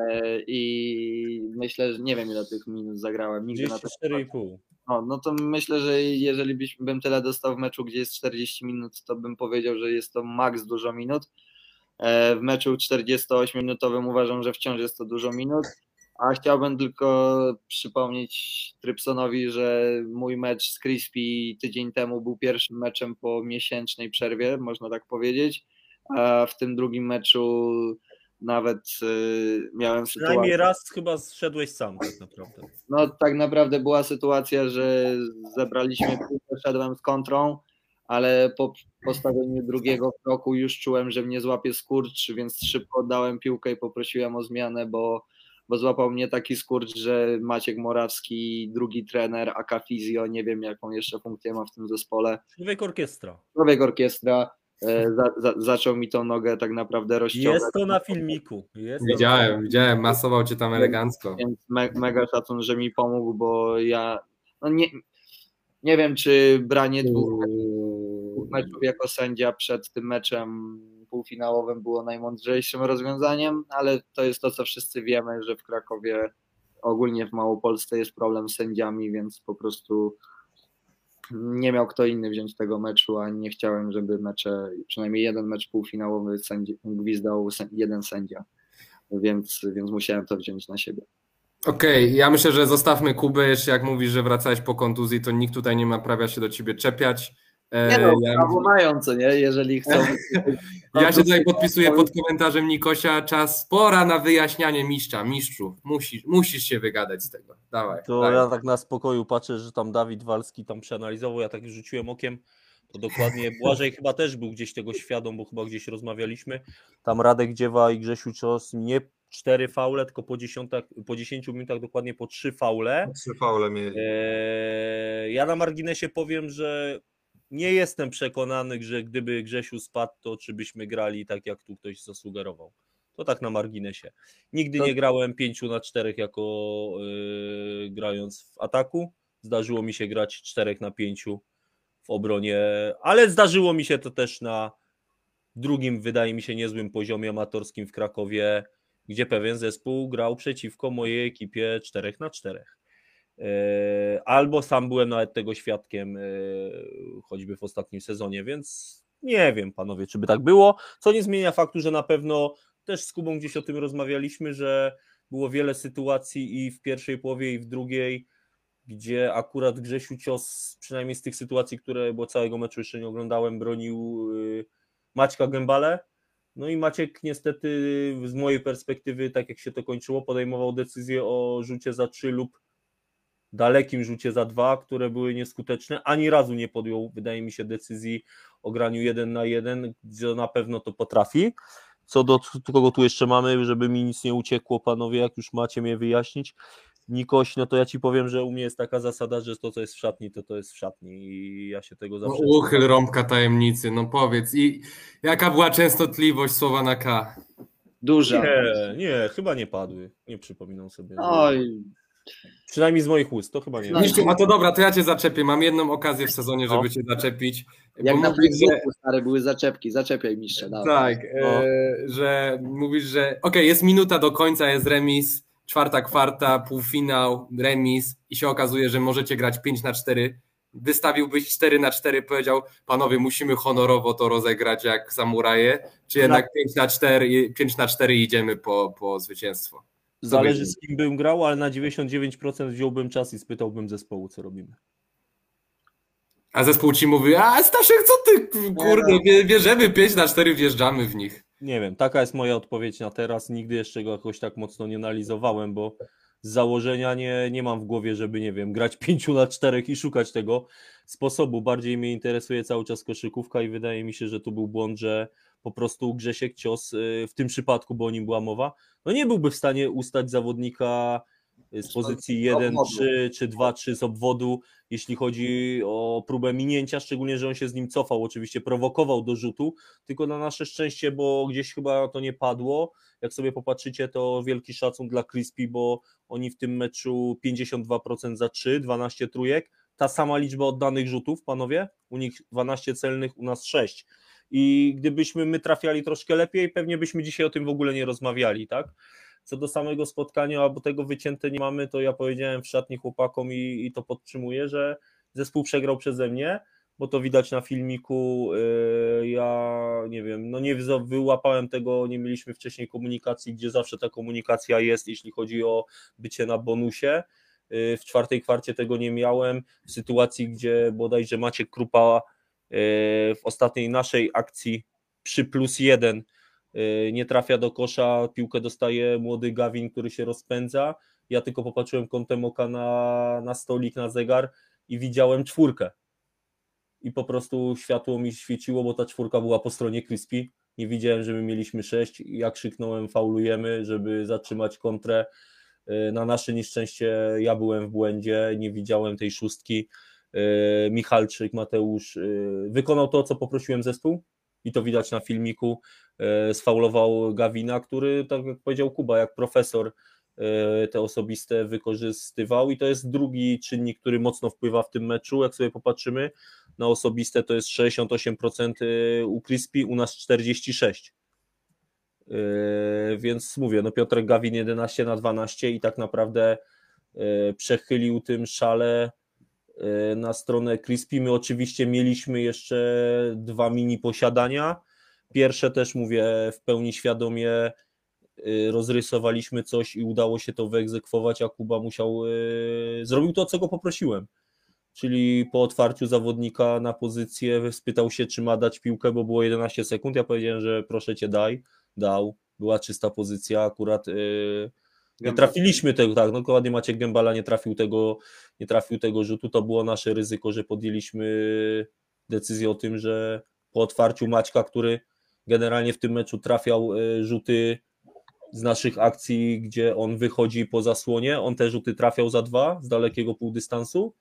i myślę, że nie wiem ile tych minut zagrałem. Nigdy na to 34,5. no, no to myślę, że jeżeli byś, bym tyle dostał w meczu, gdzie jest 40 minut, to bym powiedział, że jest to maks dużo minut. E, W meczu 48-minutowym uważam, że wciąż jest to dużo minut. A chciałbym tylko przypomnieć Trypsonowi, że mój mecz z Crispy tydzień temu był pierwszym meczem po miesięcznej przerwie, można tak powiedzieć. A w tym drugim meczu nawet y, miałem sytuację. Przynajmniej raz chyba zszedłeś sam tak naprawdę. No tak naprawdę była sytuacja, że zebraliśmy piłkę, szedłem z kontrą, ale po postawieniu drugiego kroku już czułem, że mnie złapie skurcz, więc szybko oddałem piłkę i poprosiłem o zmianę, bo, bo złapał mnie taki skurcz, że Maciek Morawski, drugi trener, Aka Fizjo, nie wiem jaką jeszcze funkcję ma w tym zespole, Człowiek orkiestra. człowiek orkiestra, za, za, zaczął mi tą nogę tak naprawdę rozciągać. Jest to na filmiku. Jest to na Widziałem, widziałem, masował cię tam elegancko. więc me, mega szacun, że mi pomógł, bo ja no nie, nie wiem, czy branie dwóch meczów jako sędzia przed tym meczem półfinałowym było najmądrzejszym rozwiązaniem, ale to jest to, co wszyscy wiemy, że w Krakowie, ogólnie w Małopolsce jest problem z sędziami, więc po prostu nie miał kto inny wziąć tego meczu, a nie chciałem, żeby mecze, przynajmniej jeden mecz półfinałowy sędzi, gwizdał jeden sędzia, więc, więc musiałem to wziąć na siebie. Okej, ja myślę, że zostawmy Kubę. Jeszcze jak mówisz, że wracałeś po kontuzji, to nikt tutaj nie ma prawa się do ciebie czepiać. E, Nie no, ja, prawo mają, co nie, jeżeli chcą. ja się tutaj podpisuję pod komentarzem Nikosia. Czas, pora na wyjaśnianie mistrza. Mistrzu, musisz, musisz się wygadać z tego. Dawaj. To dawaj. ja tak na spokoju patrzę, że tam Dawid Walski tam przeanalizował, ja tak rzuciłem okiem, to dokładnie Błażej chyba też był gdzieś tego świadom, bo chyba gdzieś rozmawialiśmy. Tam Radek Dziewa i Grzesiu Czos nie cztery faule, tylko po, dziesiątach, po 10 minutach dokładnie po trzy faule. Trzy faule mieli. Eee, ja na marginesie powiem, że nie jestem przekonany, że gdyby Grzesiu spadł, to czy byśmy grali tak, jak tu ktoś zasugerował. To tak na marginesie. Nigdy To- nie grałem 5 na 4 jako yy, grając w ataku. Zdarzyło mi się grać 4 na 5 w obronie, ale zdarzyło mi się to też na drugim, wydaje mi się, niezłym poziomie amatorskim w Krakowie gdzie pewien zespół grał przeciwko mojej ekipie 4 na 4. E, albo sam byłem nawet tego świadkiem, e, choćby w ostatnim sezonie, więc nie wiem, panowie, czy by tak było. Co nie zmienia faktu, że na pewno też z Kubą gdzieś o tym rozmawialiśmy, że było wiele sytuacji i w pierwszej połowie, i w drugiej, gdzie akurat Grzesiu Cios, przynajmniej z tych sytuacji, które, bo całego meczu jeszcze nie oglądałem, bronił y, Maćka Gębale. No i Maciek niestety z mojej perspektywy, tak jak się to kończyło, podejmował decyzję o rzucie za 3 lub dalekim rzucie za 2, które były nieskuteczne. Ani razu nie podjął, wydaje mi się, decyzji o graniu 1 na 1, gdzie na pewno to potrafi. Co do kogo tu jeszcze mamy, żeby mi nic nie uciekło, panowie, jak już macie mnie wyjaśnić. Nikoś, no to ja ci powiem, że u mnie jest taka zasada, że to, co jest w szatni, to to jest w szatni i ja się tego No, zawsze... uchyl rąbka tajemnicy, no powiedz. I jaka była częstotliwość słowa na K? Duża. Nie, nie, chyba nie padły. Nie przypominam sobie. Oj, Przynajmniej z moich ust, to chyba nie. Mistrzu, a to dobra, to ja cię zaczepię. Mam jedną okazję w sezonie, żeby No. cię zaczepić. jak na mówisz, że, stare były zaczepki, zaczepiaj mistrza. dawaj. tak, No. e, że mówisz, że okej, jest minuta do końca, jest remis, czwarta kwarta, półfinał, remis i się okazuje, że możecie grać 5 na 4. Wystawiłbyś 4 na 4, powiedział, panowie, musimy honorowo to rozegrać jak samuraje, czy jednak 5 na 4, 5 na 4 idziemy po, po zwycięstwo. Zależy z kim bym grał, ale na 99% wziąłbym czas i spytałbym zespołu, co robimy. A zespół ci mówi, a Staszek, co ty, kurde, bie- bierzemy 5 na 4, wjeżdżamy w nich. Nie wiem, taka jest moja odpowiedź na teraz. Nigdy jeszcze go jakoś tak mocno nie analizowałem, bo z założenia nie, nie mam w głowie, żeby, nie wiem, grać 5 na 4 i szukać tego sposobu. Bardziej mnie interesuje cały czas koszykówka i wydaje mi się, że tu był błąd, że po prostu Grzesiek Cios y, w tym przypadku, bo o nim była mowa, no nie byłby w stanie ustać zawodnika y, z pozycji 1, obwodu. 3 czy 2, 3 z obwodu, jeśli chodzi o próbę minięcia, szczególnie, że on się z nim cofał, oczywiście prowokował do rzutu, tylko na nasze szczęście, bo gdzieś chyba to nie padło. Jak sobie popatrzycie, to wielki szacun dla Crispy, bo oni w tym meczu 52% za 3, 12 trójek. Ta sama liczba oddanych rzutów, panowie. U nich 12 celnych, u nas 6. I gdybyśmy my trafiali troszkę lepiej, pewnie byśmy dzisiaj o tym w ogóle nie rozmawiali, tak? Co do samego spotkania, albo tego wycięte nie mamy, to ja powiedziałem w szatni chłopakom i, i to podtrzymuję, że zespół przegrał przeze mnie, bo to widać na filmiku. Yy, ja nie wiem, no nie wyłapałem tego, nie mieliśmy wcześniej komunikacji, gdzie zawsze ta komunikacja jest, jeśli chodzi o bycie na bonusie. Yy, W czwartej kwarcie tego nie miałem. W sytuacji, gdzie bodajże Maciek Krupa w ostatniej naszej akcji przy plus jeden yy, nie trafia do kosza, piłkę dostaje młody Gawin, który się rozpędza. Ja tylko popatrzyłem kątem oka na, na stolik, na zegar i widziałem czwórkę i po prostu światło mi świeciło, bo ta czwórka była po stronie Crispy. Nie widziałem, że my mieliśmy sześć. Ja krzyknąłem, faulujemy, żeby zatrzymać kontrę. Yy, Na nasze nieszczęście ja byłem w błędzie, nie widziałem tej szóstki. Yy, Michalczyk, Mateusz yy, wykonał to, co poprosiłem zespół i to widać na filmiku. Yy, Sfaulował Gawina, który, tak jak powiedział Kuba, jak profesor te osobiste wykorzystywał i to jest drugi czynnik, który mocno wpływa w tym meczu, jak sobie popatrzymy na osobiste to jest 68% y, u Crispy, u nas 46%. Yy, Więc mówię, no Piotrek Gawin 11 na 12 i tak naprawdę przechylił tym szale na stronę Crispy. My oczywiście mieliśmy jeszcze dwa mini posiadania. Pierwsze też mówię w pełni świadomie yy, rozrysowaliśmy coś i udało się to wyegzekwować, a Kuba musiał, yy, zrobił to, co go poprosiłem czyli po otwarciu zawodnika na pozycję spytał się, czy ma dać piłkę, bo było 11 sekund. Ja powiedziałem, że proszę cię daj, dał. Była czysta pozycja, akurat nie trafiliśmy tego, tak, no dokładnie Maciek Gębala nie trafił tego, nie trafił tego rzutu, to było nasze ryzyko, że podjęliśmy decyzję o tym, że po otwarciu Maćka, który generalnie w tym meczu trafiał yy, rzuty z naszych akcji, gdzie on wychodzi po zasłonie, on te rzuty trafiał za dwa z dalekiego półdystansu,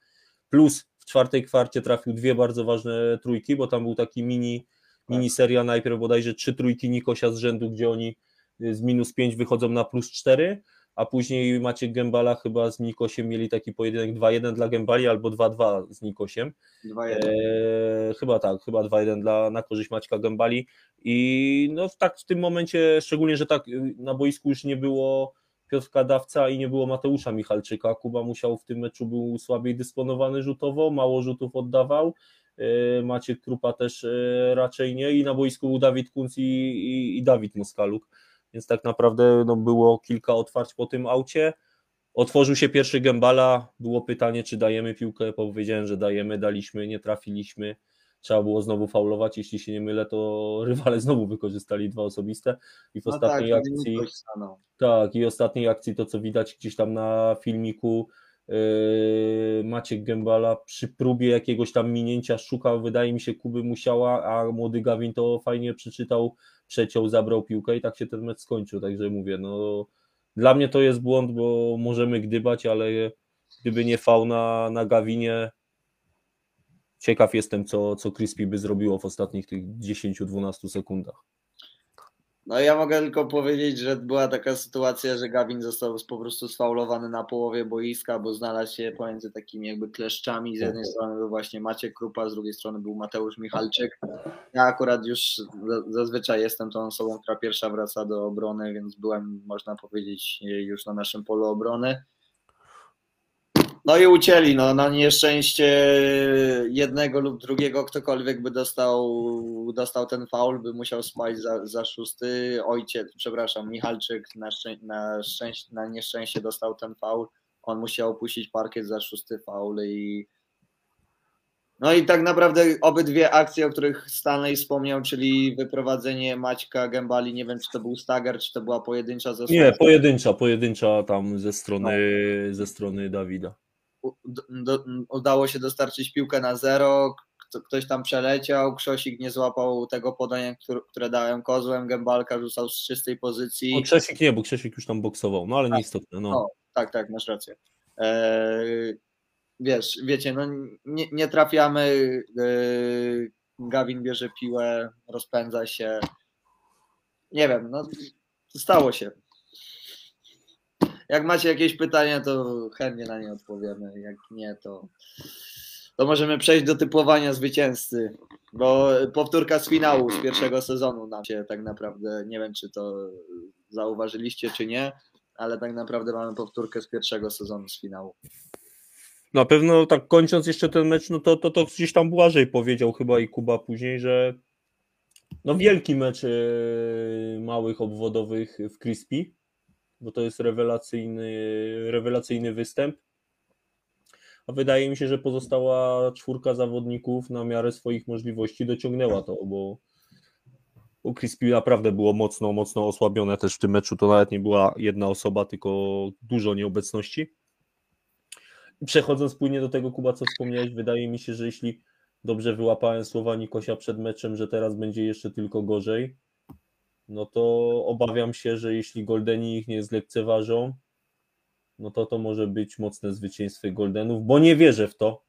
plus w czwartej kwarcie trafił dwie bardzo ważne trójki, bo tam był taki mini, mini seria najpierw bodajże trzy trójki Nikosia z rzędu, gdzie oni z minus 5 wychodzą na plus 4, a później Maciek Gębala chyba z Nikosiem mieli taki pojedynek 2-1 dla Gębali albo 2-2 z Nikosiem. 2-1. Eee, chyba tak, chyba 2-1 dla, na korzyść Maćka Gębali i no tak w tym momencie, szczególnie, że tak y, na boisku już nie było Piotrka Dawca i nie było Mateusza Michalczyka, Kuba musiał w tym meczu był słabiej dysponowany rzutowo, mało rzutów oddawał, eee, Maciek Krupa też eee, raczej nie. I na boisku był Dawid Kunc i, i, i Dawid Moskaluk, więc tak naprawdę no, było kilka otwarć po tym aucie, Otworzył się pierwszy gębala, było pytanie, czy dajemy piłkę, powiedziałem, że dajemy, daliśmy, nie trafiliśmy, trzeba było znowu faulować, jeśli się nie mylę, to rywale znowu wykorzystali dwa osobiste. I w No ostatniej tak, akcji, tak, i ostatniej akcji to co widać gdzieś tam na filmiku, yy, Maciek Gębala przy próbie jakiegoś tam minięcia szukał, wydaje mi się, Kuby Musiała, a młody Gawin to fajnie przeczytał, przeciął, zabrał piłkę i tak się ten mecz skończył, także mówię, no dla mnie to jest błąd, bo możemy gdybać, ale gdyby nie fał na, na Gawinie, ciekaw jestem, co, co Crispy by zrobiło w ostatnich tych 10-12 sekundach. No ja mogę tylko powiedzieć, że była taka sytuacja, że Gawin został po prostu sfaulowany na połowie boiska, bo znalazł się pomiędzy takimi jakby kleszczami. Z jednej strony był właśnie Maciek Krupa, z drugiej strony był Mateusz Michalczyk. Ja akurat już za- zazwyczaj jestem tą osobą, która pierwsza wraca do obrony, więc byłem, można powiedzieć, już na naszym polu obrony. No i ucięli, no na nieszczęście jednego lub drugiego, ktokolwiek by dostał, dostał ten faul, by musiał spać za, za szósty. Ojciec, przepraszam, Michalczyk na, szczę, na, szczęście, na nieszczęście dostał ten faul. On musiał opuścić parkiet za szósty faul i no i tak naprawdę obydwie akcje, o których Stanley wspomniał, czyli wyprowadzenie Maćka Gębali, nie wiem czy to był stagger, czy to była pojedyncza zasłona. Nie, pojedyncza, pojedyncza tam ze strony, ze strony Dawida. Do, udało się dostarczyć piłkę na zero, kto- ktoś tam przeleciał, Krzosik nie złapał tego podania, które, dałem kozłem, Gębalka rzucał z czystej pozycji. No, Krzesik nie, bo Krzesik już tam boksował, no ale nieistotne. No. Tak, tak, masz rację. Eee, wiesz, wiecie, no nie, nie trafiamy, eee, Gawin bierze piłę, rozpędza się, nie wiem, no stało się. Jak macie jakieś pytania, to chętnie na nie odpowiemy. Jak nie, to, to możemy przejść do typowania zwycięzcy. Bo powtórka z finału z pierwszego sezonu nam się tak naprawdę, nie wiem czy to zauważyliście, czy nie, ale tak naprawdę mamy powtórkę z pierwszego sezonu z finału. Na pewno tak kończąc jeszcze ten mecz, no to, to, to gdzieś tam Błażej powiedział chyba i Kuba później, że no wielki mecz e, małych obwodowych w Crispy, bo to jest rewelacyjny, rewelacyjny występ. A wydaje mi się, że pozostała czwórka zawodników na miarę swoich możliwości dociągnęła to, bo u Crispy naprawdę było mocno, mocno osłabione też w tym meczu. To nawet nie była jedna osoba, tylko dużo nieobecności. Przechodząc płynnie do tego, Kuba, co wspomniałeś, wydaje mi się, że jeśli dobrze wyłapałem słowa Nikosia przed meczem, że teraz będzie jeszcze tylko gorzej, no to obawiam się, że jeśli Goldeni ich nie zlekceważą, no to to może być mocne zwycięstwo Goldenów, bo nie wierzę w to,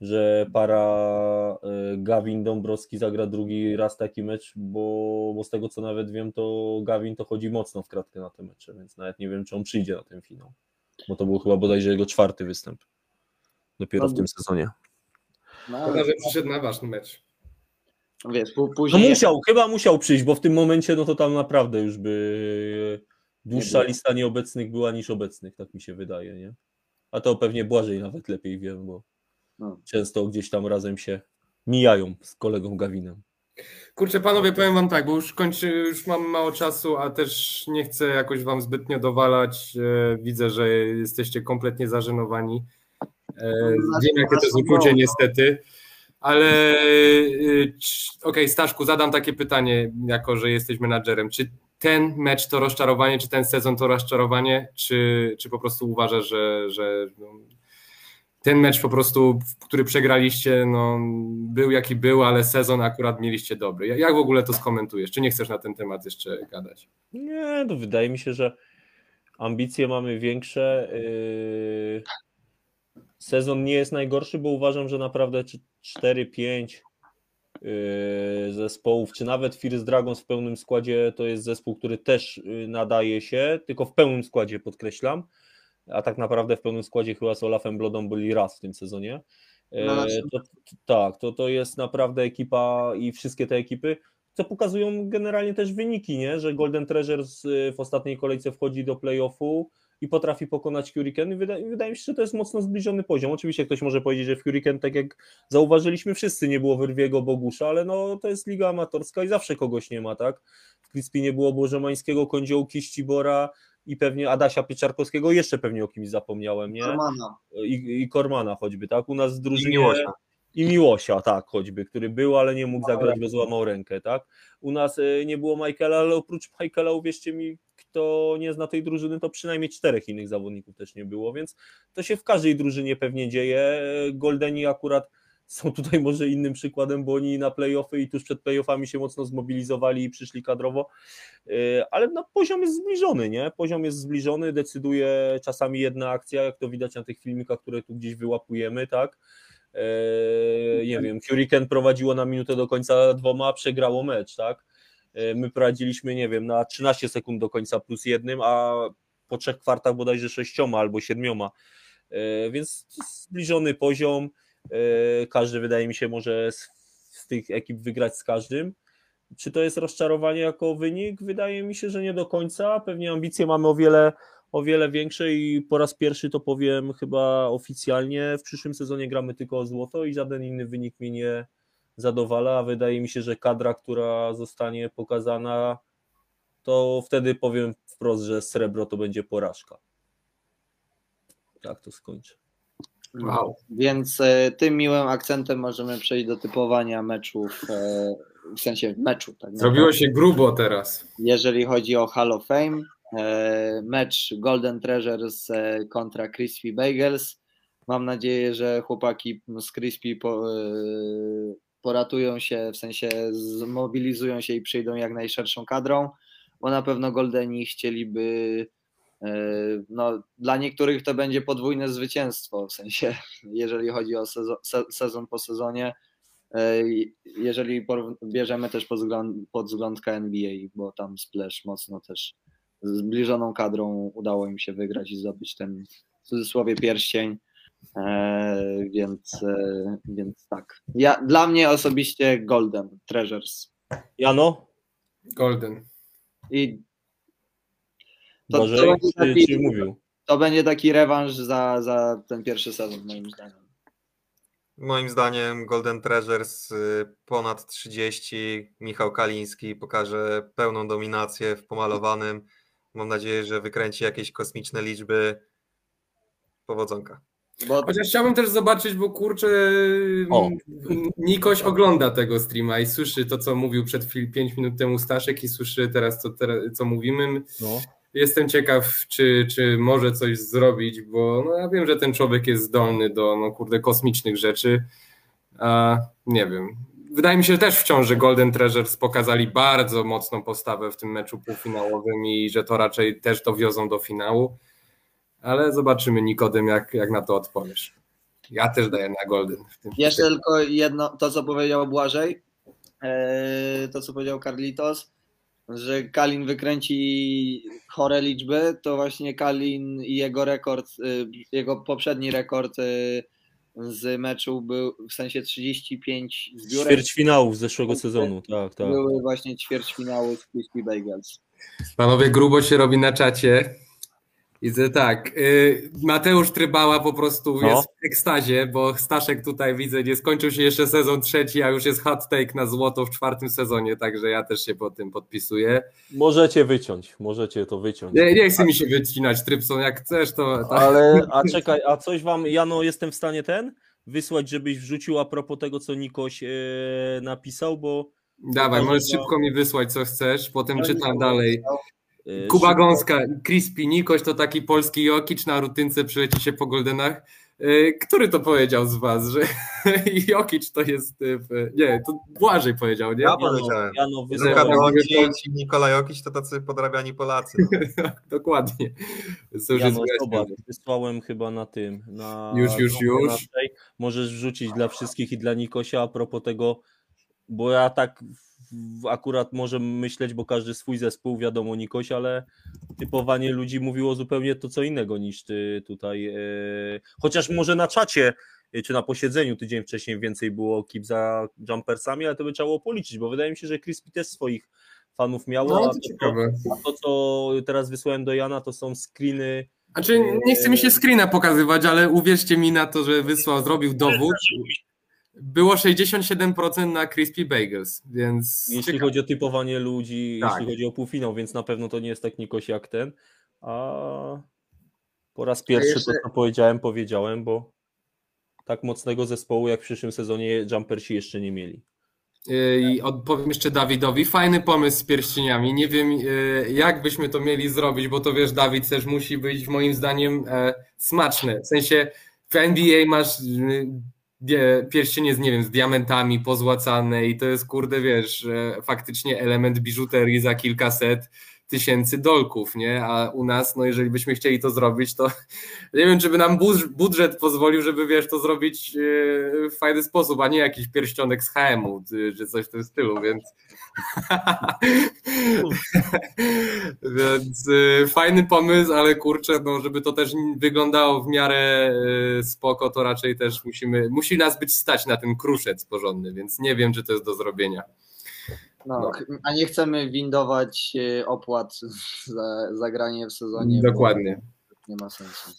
że para e, Gawin Dąbrowski zagra drugi raz taki mecz, bo, bo z tego co nawet wiem, to Gawin to chodzi mocno w kratkę na te mecze, więc nawet nie wiem, czy on przyjdzie na ten finał, bo to był chyba bodajże jego czwarty występ dopiero w tym sezonie. No, Szkoda, że przyszedł na wasz mecz. Wiesz, pó- No później musiał, chyba musiał przyjść, bo w tym momencie no to tam naprawdę już by dłuższa było. lista nieobecnych była niż obecnych, tak mi się wydaje, nie? A to pewnie Błażej nawet lepiej wiem, bo No. często gdzieś tam razem się mijają z kolegą Gawinem. Kurczę, panowie, powiem wam tak, bo już kończy, już mam mało czasu, a też nie chcę jakoś wam zbytnio dowalać. E, Widzę, że jesteście kompletnie zażenowani. E, Wiem, jakie to jest uczucie, niestety. Ale czy- okej, Staszku, zadam takie pytanie, jako że jesteś menadżerem. Czy ten mecz to rozczarowanie, czy ten sezon to rozczarowanie, czy, czy po prostu uważasz, że, że no, ten mecz po prostu, który przegraliście, no, był jaki był, ale sezon akurat mieliście dobry. Jak w ogóle to skomentujesz? Czy nie chcesz na ten temat jeszcze gadać? Nie, no wydaje mi się, że ambicje mamy większe. Yy, Sezon nie jest najgorszy, bo uważam, że naprawdę 4-5 yy, zespołów, czy nawet First Dragons w pełnym składzie to jest zespół, który też yy, nadaje się, tylko w pełnym składzie podkreślam, a tak naprawdę w pełnym składzie chyba z Olafem Blodą byli raz w tym sezonie. No, znaczy- To, tak, to, to jest naprawdę ekipa i wszystkie te ekipy, co pokazują generalnie też wyniki, nie? że Golden Treasures w ostatniej kolejce wchodzi do playoffu i potrafi pokonać Hurricane i wydaje, wydaje mi się, że to jest mocno zbliżony poziom. Oczywiście ktoś może powiedzieć, że w Hurricane, tak jak zauważyliśmy wszyscy, nie było Wyrwiego Bogusza, ale no to jest liga amatorska i zawsze kogoś nie ma, tak? W Crispy nie było Bożemańskiego, Kądziołki, Ścibora i pewnie Adasia Pieczarkowskiego, jeszcze pewnie o kimś zapomniałem, nie? Romana. I, I Kormana choćby, tak? U nas w I drużynie... Miłosia. I Miłosia, tak, choćby, który był, ale nie mógł zagrać, bo złamał rękę, tak? U nas y, nie było Michaela, ale oprócz Michaela, uwierzcie mi, kto nie zna tej drużyny, to przynajmniej czterech innych zawodników też nie było, więc to się w każdej drużynie pewnie dzieje. Goldeni akurat są tutaj może innym przykładem, bo oni na playoffy i tuż przed playoffami się mocno zmobilizowali i przyszli kadrowo, Y, ale no, poziom jest zbliżony, nie? Poziom jest zbliżony, decyduje czasami jedna akcja, jak to widać na tych filmikach, które tu gdzieś wyłapujemy, tak? Eee, nie wiem, Hurricane prowadziło na minutę do końca dwoma, przegrało mecz, tak? Eee, My prowadziliśmy, nie wiem, na 13 sekund do końca plus jednym, a po trzech kwartach bodajże sześcioma albo siedmioma. Eee, Więc zbliżony poziom. Eee, Każdy, wydaje mi się, może z, z tych ekip wygrać z każdym. Czy to jest rozczarowanie jako wynik? Wydaje mi się, że nie do końca. Pewnie ambicje mamy o wiele, o wiele większe i po raz pierwszy to powiem chyba oficjalnie. W przyszłym sezonie gramy tylko o złoto i żaden inny wynik mnie nie zadowala. Wydaje mi się, że kadra, która zostanie pokazana, to wtedy powiem wprost, że srebro to będzie porażka. Tak to skończę. Wow. Więc e, tym miłym akcentem możemy przejść do typowania meczów, e, w sensie meczu. Tak Zrobiło się grubo teraz. Jeżeli chodzi o Hall of Fame, e, mecz Golden Treasures kontra Crispy Bagels. Mam nadzieję, że chłopaki z Crispy po, poratują się, w sensie zmobilizują się i przyjdą jak najszerszą kadrą, bo na pewno Goldeni chcieliby e, no, dla niektórych to będzie podwójne zwycięstwo, w sensie jeżeli chodzi o sezon, se, sezon po sezonie, e, jeżeli bierzemy też pod wzgląd, pod wzgląd NBA, bo tam Splash mocno też zbliżoną kadrą udało im się wygrać i zdobyć ten w cudzysłowie pierścień, więc, e, więc tak. Ja, dla mnie osobiście Golden Treasures Jano? Golden. i To- Boże, to będzie taki- czy mówił? to będzie taki rewanż za, za ten pierwszy sezon moim zdaniem. Moim zdaniem Golden Treasures y, ponad 30. Michał Kaliński pokaże pełną dominację w pomalowanym. Mam nadzieję, że wykręci jakieś kosmiczne liczby. Powodzonka. Bo Chociaż chciałbym też zobaczyć, bo kurczę, O. m, Nikoś ogląda tego streama i słyszy to, co mówił przed chwil, 5 minut temu Staszek i słyszy teraz, co, co mówimy. No. Jestem ciekaw, czy, czy może coś zrobić, bo no, ja wiem, że ten człowiek jest zdolny do no, kurde, kosmicznych rzeczy. A, nie wiem. Wydaje mi się też wciąż, że Golden Treasures pokazali bardzo mocną postawę w tym meczu półfinałowym i że to raczej też dowiozą do finału. Ale zobaczymy, Nikodem, jak, jak na to odpowiesz. Ja też daję na Golden. W tym Jeszcze tylko jedno, to co powiedział Błażej, e, to co powiedział Carlitos, że Kalin wykręci chore liczby, to właśnie Kalin i jego rekord, e, jego poprzedni rekord e, z meczu był w sensie 35 zbiórek. Ćwierćfinałów z zeszłego sezonu, tak, tak. Były właśnie ćwierćfinały z Crispy Bagels. Panowie, grubo się robi na czacie. Widzę tak. y, Mateusz Trybała po prostu No. jest w ekstazie, bo Staszek tutaj widzę, nie skończył się jeszcze sezon trzeci, a już jest hot take na złoto w czwartym sezonie, także ja też się po tym podpisuję. Możecie wyciąć, możecie to wyciąć. Nie, nie chce mi się wycinać, Trypson, jak chcesz, to... to... Ale, a czekaj, a coś wam, Jano, jestem w stanie ten wysłać, żebyś wrzucił a propos tego, co Nikoś e, napisał, bo Dawaj, możesz szybko mi wysłać, co chcesz, potem czytam dalej. E, Kuba szybko- Gąska, Crispy Nikoś to taki polski Jokic na rutynce przyleci się po Goldenach. Y, Który to powiedział z was, że Jokic to jest... y, Nie, to Błażej powiedział, nie? Ja powiedziałem. Jano Luka wysyłam. Dobra. Doncic i Nikola Jokic to tacy podrabiani Polacy. No. Dokładnie. Wyjaśnione. zobacz, wysłałem chyba na tym. Na Już, już, już. naszej. Możesz wrzucić dla wszystkich i dla Nikosia a propos tego bo ja tak akurat może myśleć, bo każdy swój zespół, wiadomo, Nikoś, ale typowanie ludzi mówiło zupełnie to co innego niż ty tutaj. e, Chociaż może na czacie e, czy na posiedzeniu tydzień wcześniej więcej było kip za jumpersami, ale to by trzeba było policzyć, bo wydaje mi się, że Crispy też swoich fanów miało, No a to to, ciekawe. to co teraz wysłałem do Jana to są screeny Znaczy, nie chce mi się screena pokazywać, ale uwierzcie mi na to, że wysłał, zrobił dowód. Było 67% na Crispy Bagels, więc Jeśli ciekawe. chodzi o typowanie ludzi, Tak. jeśli chodzi o półfinał, więc na pewno to nie jest tak Nikos jak ten. A po raz pierwszy jeszcze- to, co powiedziałem, powiedziałem, bo tak mocnego zespołu jak w przyszłym sezonie jumpersi jeszcze nie mieli. Yy, I odpowiem jeszcze Dawidowi. Fajny pomysł z pierścieniami. Nie wiem, yy, jak byśmy to mieli zrobić, bo to wiesz, Dawid też musi być moim zdaniem e, smaczne. W sensie w NBA masz yy, pierścienie z, nie wiem, z diamentami pozłacane i to jest, kurde, wiesz, faktycznie element biżuterii za kilkaset tysięcy dolków, nie? A u nas, no jeżeli byśmy chcieli to zrobić, to nie wiem, czy by nam budż- budżet pozwolił, żeby, wiesz, to zrobić e, w fajny sposób, a nie jakiś pierścionek z HM-u, czy- czy coś w tym stylu, więc więc e, fajny pomysł, ale kurczę, no żeby to też wyglądało w miarę e, spoko, to raczej też musimy, musi nas być stać na ten kruszec porządny, więc nie wiem, czy to jest do zrobienia. No, a nie chcemy windować e, opłat za, za granie w sezonie. Dokładnie. Nie ma sensu.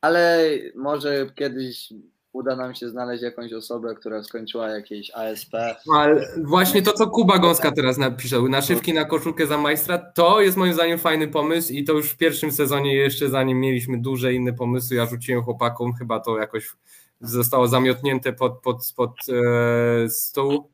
Ale może kiedyś uda nam się znaleźć jakąś osobę, która skończyła jakieś ASP. No, Ale właśnie to, co Kuba Gąska teraz napisał, naszywki na koszulkę za majstra, to jest moim zdaniem fajny pomysł i to już w pierwszym sezonie jeszcze zanim mieliśmy duże inne pomysły, ja rzuciłem chłopakom, chyba to jakoś zostało zamiotnięte pod, pod, pod e, stół.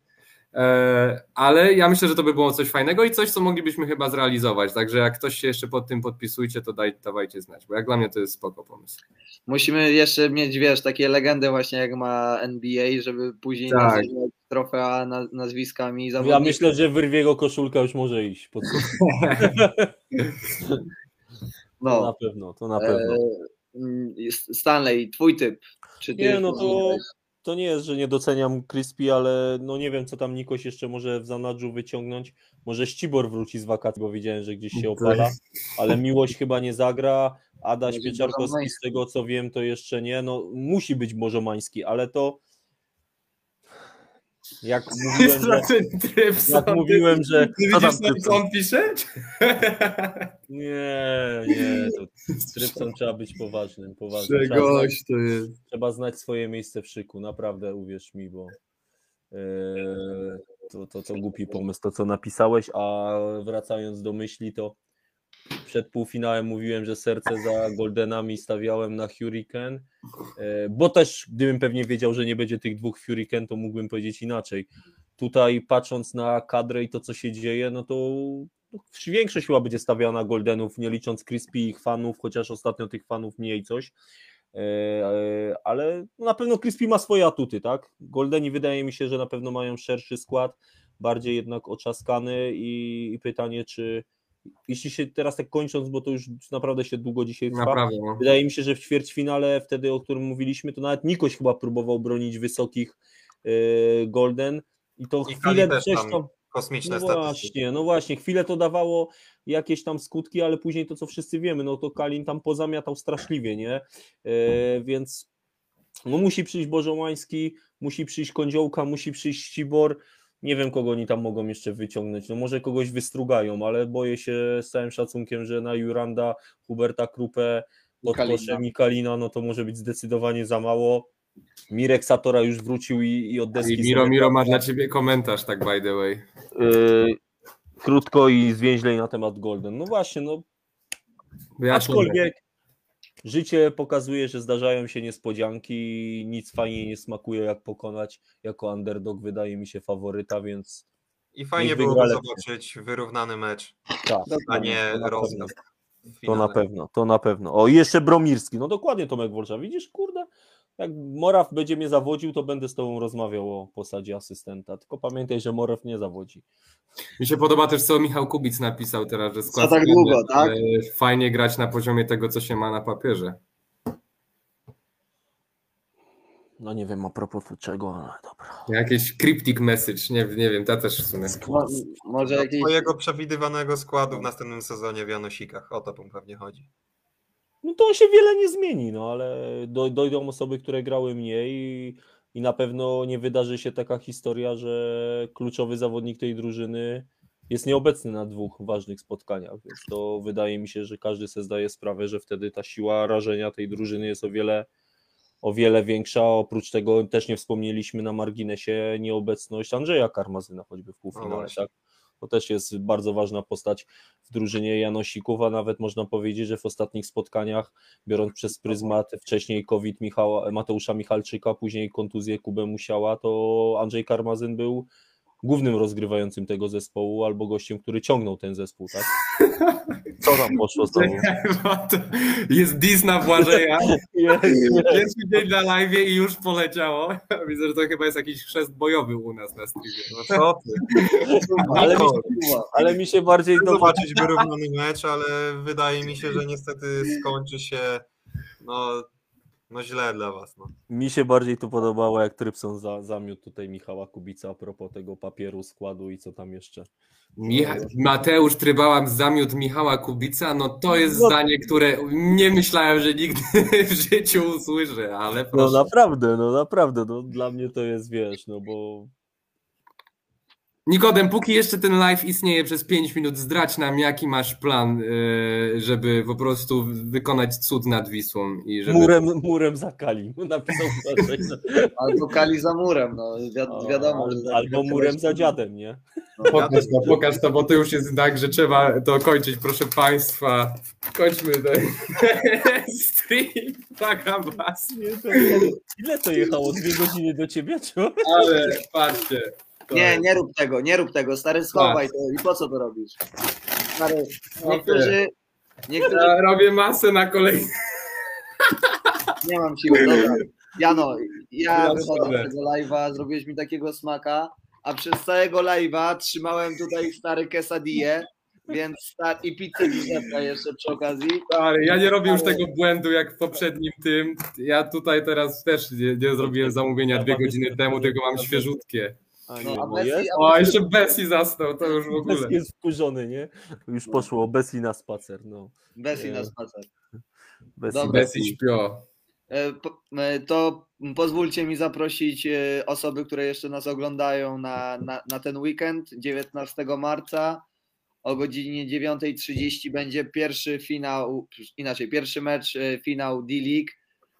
E, ale ja myślę, że to by było coś fajnego i coś, co moglibyśmy chyba zrealizować. Także jak ktoś się jeszcze pod tym podpisujcie, to daj, dawajcie znać, bo jak dla mnie to jest spoko pomysł. Musimy jeszcze mieć, wiesz, takie legendy właśnie jak ma NBA, żeby później Tak. nazywać trofea na, nazwiskami Ja myślę, że wyrwiego koszulka już może iść. Pod... To no. na pewno, to na pewno. E, mm, Stanley, twój typ. Czy ty Nie, no to, to nie jest, że nie doceniam Crispy, ale no nie wiem, co tam Nikoś jeszcze może w zanadrzu wyciągnąć. Może Ścibor wróci z wakacji, bo widziałem, że gdzieś się opala, ale Miłość chyba nie zagra. Adaś Pieczarkowski, z tego co wiem, to jeszcze nie. No musi być Bożomański, ale to jak mówiłem, że, jak mówiłem, że Ty widzisz, co on pisze? Nie, nie, to z Trypson trzeba być poważnym, poważnym. Trzeba znać, to jest. trzeba znać swoje miejsce w szyku, naprawdę uwierz mi, bo e, to, to, to głupi pomysł, to co napisałeś, a wracając do myśli, to przed półfinałem mówiłem, że serce za Goldenami stawiałem na Hurricane, e, bo też gdybym pewnie wiedział, że nie będzie tych dwóch Hurricane, to mógłbym powiedzieć inaczej. Tutaj patrząc na kadrę i to, co się dzieje, no to no, większość chyba będzie stawiana Goldenów, nie licząc Crispy i ich fanów, chociaż ostatnio tych fanów mniej coś. E, Ale na pewno Crispy ma swoje atuty, tak? Goldeni wydaje mi się, że na pewno mają szerszy skład, bardziej jednak oczaskany i pytanie, czy jeśli się teraz tak kończąc, bo to już naprawdę się długo dzisiaj trwa, Naprawdę, no. Wydaje mi się, że w ćwierćfinale, wtedy o którym mówiliśmy, to nawet Nikoś chyba próbował bronić wysokich e, Golden i to I chwilę też tam. Kosmiczne No statystyki. właśnie, no właśnie, chwilę to dawało jakieś tam skutki, ale później to, co wszyscy wiemy, no to Kalin tam pozamiatał straszliwie, nie? E, więc no musi przyjść Bożołański, musi przyjść Kądziołka, musi przyjść Ścibor. Nie wiem, kogo oni tam mogą jeszcze wyciągnąć. No może kogoś wystrugają, ale boję się z całym szacunkiem, że na Juranda, Huberta Krupę, pod Kalina. koszem i Kalina, no to może być zdecydowanie za mało. Mirek Satora już wrócił i, i od deski I Miro Miro ma dla ciebie komentarz, tak by the way. Yy, krótko i zwięźlej na temat Golden. No właśnie, no Ja aczkolwiek życie pokazuje, że zdarzają się niespodzianki, nic fajnie nie smakuje jak pokonać jako underdog, wydaje mi się faworyta, więc I fajnie lepszy. zobaczyć wyrównany mecz, tak, a nie to na rozjazd. w to na pewno, to na pewno. O i jeszcze Bromirski, no dokładnie Tomek Wolsza, widzisz, kurde, jak Moraw będzie mnie zawodził, to będę z tobą rozmawiał o posadzie asystenta, tylko pamiętaj, że Moraw nie zawodzi. Mi się podoba też, co Michał Kubic napisał teraz, że skład tak długo, tak? ale Fajnie grać na poziomie tego, co się ma na papierze. No nie wiem a propos czego, ale dobra. Jakiś cryptic message, nie, nie wiem, ta też w sumie. Mo- może jakieś... Twojego przewidywanego składu w następnym sezonie w Janosikach. O to mu pewnie chodzi. No to się wiele nie zmieni, no ale do, dojdą osoby, które grały mniej i, i na pewno nie wydarzy się taka historia, że kluczowy zawodnik tej drużyny jest nieobecny na dwóch ważnych spotkaniach, więc to wydaje mi się, że każdy sobie zdaje sprawę, że wtedy ta siła rażenia tej drużyny jest o wiele, o wiele większa. Oprócz tego też nie wspomnieliśmy na marginesie nieobecność Andrzeja Karmazyna choćby w No półfinale, właśnie. tak? To też jest bardzo ważna postać w drużynie Janosików, a nawet można powiedzieć, że w ostatnich spotkaniach, biorąc przez pryzmat wcześniej COVID Michała, Mateusza Michalczyka, później kontuzję Kubę Musiała, to Andrzej Karmazyn był głównym rozgrywającym tego zespołu albo gościem, który ciągnął ten zespół, tak? Co tam poszło z tobą? Jest dis na Błażeja. Pierwszy dzień na live i już poleciało. Widzę, że to chyba jest jakiś chrzest bojowy u nas na streamie. No co ty? Ale mi, Kuba. ale mi się bardziej Chcę to... zobaczyć wyrównany mecz, ale wydaje mi się, że niestety skończy się no, no źle dla was. No. Mi się bardziej to podobało, jak Trypson za, zamiótł tutaj Michała Kubica a propos tego papieru, składu i co tam jeszcze. Micha- Mateusz Trybałam zamiótł Michała Kubica, no to jest No. zdanie, które nie myślałem, że nigdy w życiu usłyszę, ale No proszę. naprawdę, no naprawdę, no dla mnie to jest, wiesz, no bo Nikodem, póki jeszcze ten live istnieje przez 5 minut, zdradź nam, jaki masz plan, yy, żeby po prostu wykonać cud nad Wisłą i żeby... murem, murem za Kali, napisał. Albo Kali za murem, no wi- wiadomo. że za- Albo murem za dziadem, nie? Pokaż to, pokaż to, bo to już jest tak, że trzeba to kończyć, proszę Państwa. Kończmy ten stream, błagam Was. Ile to jechało? Dwie godziny do ciebie, czy? Ale patrzcie. Nie, nie rób tego, nie rób tego, stary, schowaj to i po co to robisz? Stary, Okej. niektórzy, niektórzy, Ja robię masę na kolejny. nie mam siły, dobra. Jano, ja wychodzę z tego live'a, zrobiłeś mi takiego smaka, a przez całego live'a trzymałem tutaj stary quesadille, więc sta- i pizzę Giuseppe jeszcze przy okazji. Stary, ja nie robię już tego błędu jak w poprzednim tym. Ja tutaj teraz też nie, nie zrobiłem zamówienia dwie godziny temu, tylko mam świeżutkie. A No, nie, a no Messi- jest. a O, jeszcze Bessi zasnął, to już w ogóle. Bez jest wkurzony, nie? Już poszło, Bessi na spacer, no. Bessi na spacer. Bessi. Bessi śpio. E, e, To pozwólcie mi zaprosić e, osoby, które jeszcze nas oglądają na, na, na ten weekend 19 marca. O godzinie 9.30 będzie pierwszy finał, inaczej, pierwszy mecz, finał D-League.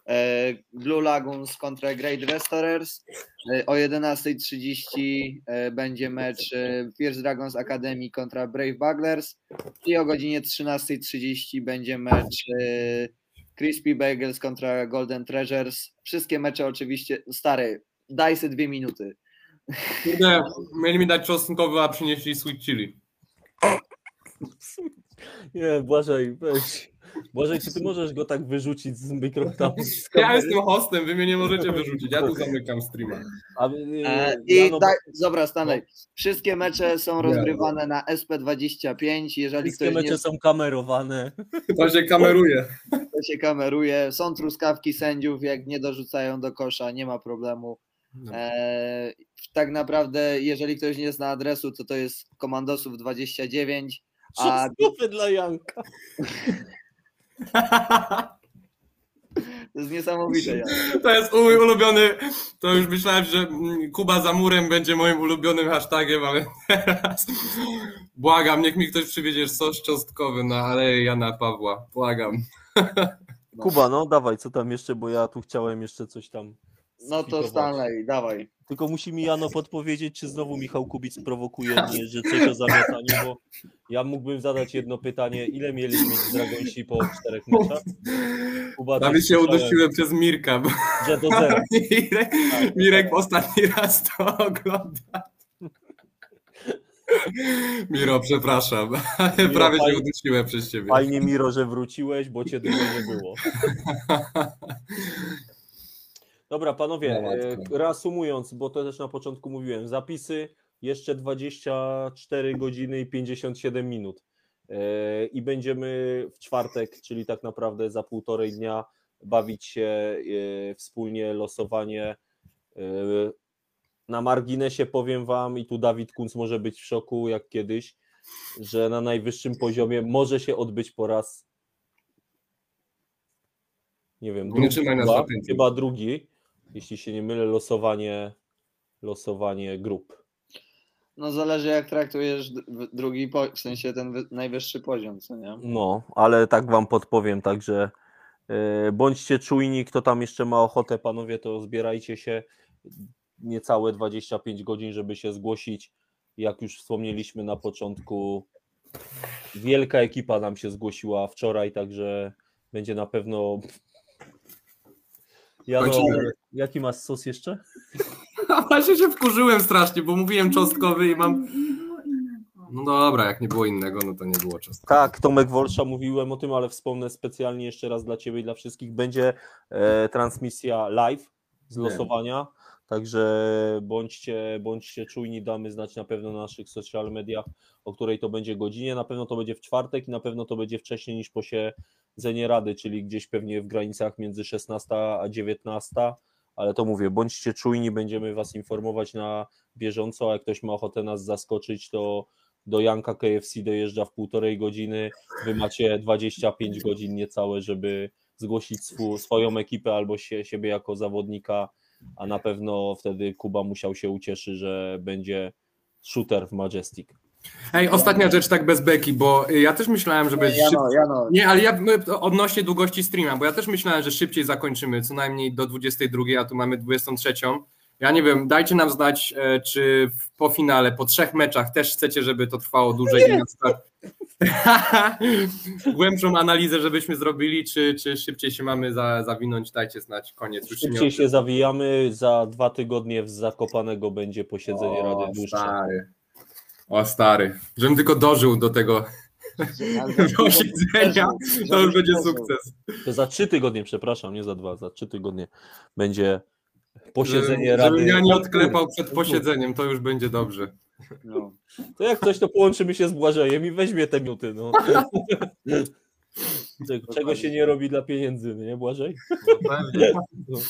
E, Blue Lagoons kontra Great Restorers. E, O 11.30 e, będzie mecz Fierce Dragons Academy kontra Brave Bugglers. I o godzinie 13.30 będzie mecz Crispy Bagels kontra Golden Treasures. Wszystkie mecze oczywiście, stary, daj se dwie minuty. Kurde, mieli mi dać czosnkowy, a przynieśli sweet chili. Nie, Błażej, weź. Błażej, czy ty możesz go tak wyrzucić z mikrofonu? Ja jestem hostem, wy mnie nie możecie wyrzucić, ja tu zamykam streama. A, E, yy, I Jano, daj, dobra, Stanley. Wszystkie mecze są rozgrywane na SP25. Jeżeli wszystkie mecze nie są kamerowane. To się kameruje. to się kameruje, są truskawki sędziów, jak nie dorzucają do kosza, nie ma problemu. E, tak naprawdę, jeżeli ktoś nie zna adresu, to to jest Komandosów 29. A dla Janka. To jest niesamowite. Ja. To jest mój ulubiony, to już myślałem, że mm, Kuba za murem będzie moim ulubionym hashtagiem, ale teraz błagam, niech mi ktoś przywiezie sos cząstkowy na Aleję Jana Pawła. Błagam. Kuba, no dawaj, co tam jeszcze, bo ja tu chciałem jeszcze coś tam. No to. Stanley, dawaj. Tylko musi mi Jano podpowiedzieć, czy znowu Michał Kubic prowokuje mnie, że coś o zamiatanie, bo ja mógłbym zadać jedno pytanie, ile mieli mieć Dragonsi po czterech meczach? Kuba, Nawet coś się udusiłem przez Mirka, bo Że do zera. Mirek, Mirek ostatni raz to ogląda. Miro, przepraszam, ale prawie się fajnie. udusiłem przez ciebie. Fajnie Miro, że wróciłeś, bo cię długo nie było. Dobra, panowie, No, e, reasumując, bo to też na początku mówiłem, zapisy jeszcze 24 godziny i 57 minut. E, I będziemy w czwartek, czyli tak naprawdę za półtorej dnia bawić się e, wspólnie, losowanie. Na marginesie powiem Wam, i tu Dawid Kunc może być w szoku, jak kiedyś, że na najwyższym poziomie może się odbyć po raz nie wiem, drugi, chyba, chyba drugi, jeśli się nie mylę, losowanie, losowanie grup. No zależy jak traktujesz drugi, w sensie ten wy- najwyższy poziom, co nie? No, ale tak wam podpowiem, także e, bądźcie czujni, kto tam jeszcze ma ochotę, panowie, to zbierajcie się niecałe 25 godzin, żeby się zgłosić. Jak już wspomnieliśmy na początku, wielka ekipa nam się zgłosiła wczoraj, także będzie na pewno. Jano, jaki masz sos jeszcze? A właśnie się wkurzyłem strasznie, bo mówiłem czosnkowy i mam... Nie było innego. No dobra, jak nie było innego, no to nie było czosnkowy. Tak, Tomek Wolsza, mówiłem o tym, ale wspomnę specjalnie jeszcze raz dla Ciebie i dla wszystkich. Będzie e, transmisja live z losowania, także bądźcie, bądźcie czujni, damy znać na pewno na naszych social mediach, o której to będzie godzinie. Na pewno to będzie w czwartek i na pewno to będzie wcześniej niż posiedzenie Rady, czyli gdzieś pewnie w granicach między 16 a 19. Ale to mówię, bądźcie czujni, będziemy Was informować na bieżąco, a jak ktoś ma ochotę nas zaskoczyć, to do Janka KFC dojeżdża w półtorej godziny, wy macie 25 godzin niecałe, żeby zgłosić swoją ekipę albo się, siebie jako zawodnika, a na pewno wtedy Kuba musiał się ucieszyć, że będzie shooter w Majestic. Ej, ostatnia rzecz tak bez beki, bo y, ja też myślałem, żeby... szyb- Jano, Jano, Nie, ale ja my- odnośnie długości streama, bo ja też myślałem, że szybciej zakończymy, co najmniej do 22, a tu mamy 23. Ja nie wiem, dajcie nam znać, e, czy po finale, po trzech meczach też chcecie, żeby to trwało dłużej przykład głębszą analizę, żebyśmy zrobili, czy, czy szybciej się mamy za, zawinąć, dajcie znać, koniec. Już się nie Szybciej się zawijamy, za dwa tygodnie w Zakopanego będzie posiedzenie o, Rady dłuższe. O stary, żebym tylko dożył do tego posiedzenia, to już będzie sukces. To za trzy tygodnie, przepraszam, nie za dwa, za trzy tygodnie będzie posiedzenie Żeby, Rady. żebym ja nie odklepał przed posiedzeniem, to już będzie dobrze. No. To jak coś, to połączymy się z Błażejem i weźmie te minuty. No. Czego- się nie robi dla pieniędzy, nie Błażej? No, pewnie.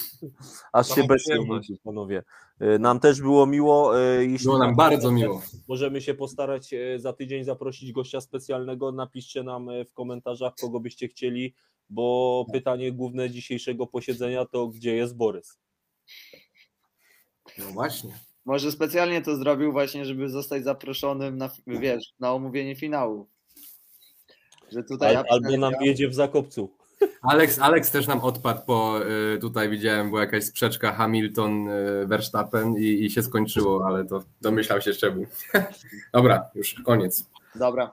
Aż się Samą bez przyjemność. panowie. Y, Nam też było miło. y, Jeśli Było nam bardzo miło. Możemy się postarać y, za tydzień zaprosić gościa specjalnego. Napiszcie nam w komentarzach, kogo byście chcieli, bo pytanie główne dzisiejszego posiedzenia to gdzie jest Borys? No właśnie. Może specjalnie to zrobił właśnie, żeby zostać zaproszonym na, wiesz, na omówienie finału. Że tutaj Al, albo nam absencja- wiedzie w Zakopcu. Alex, Alex też nam odpadł, po y, tutaj widziałem, była jakaś sprzeczka Hamilton, y, Verstappen i, i się skończyło, ale to domyślał się szczegół. Dobra, już koniec. Dobra.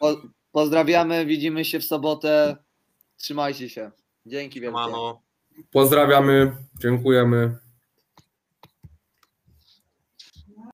Po, pozdrawiamy, widzimy się w sobotę. Trzymajcie się. Dzięki wielkie. Mano. Pozdrawiamy, dziękujemy.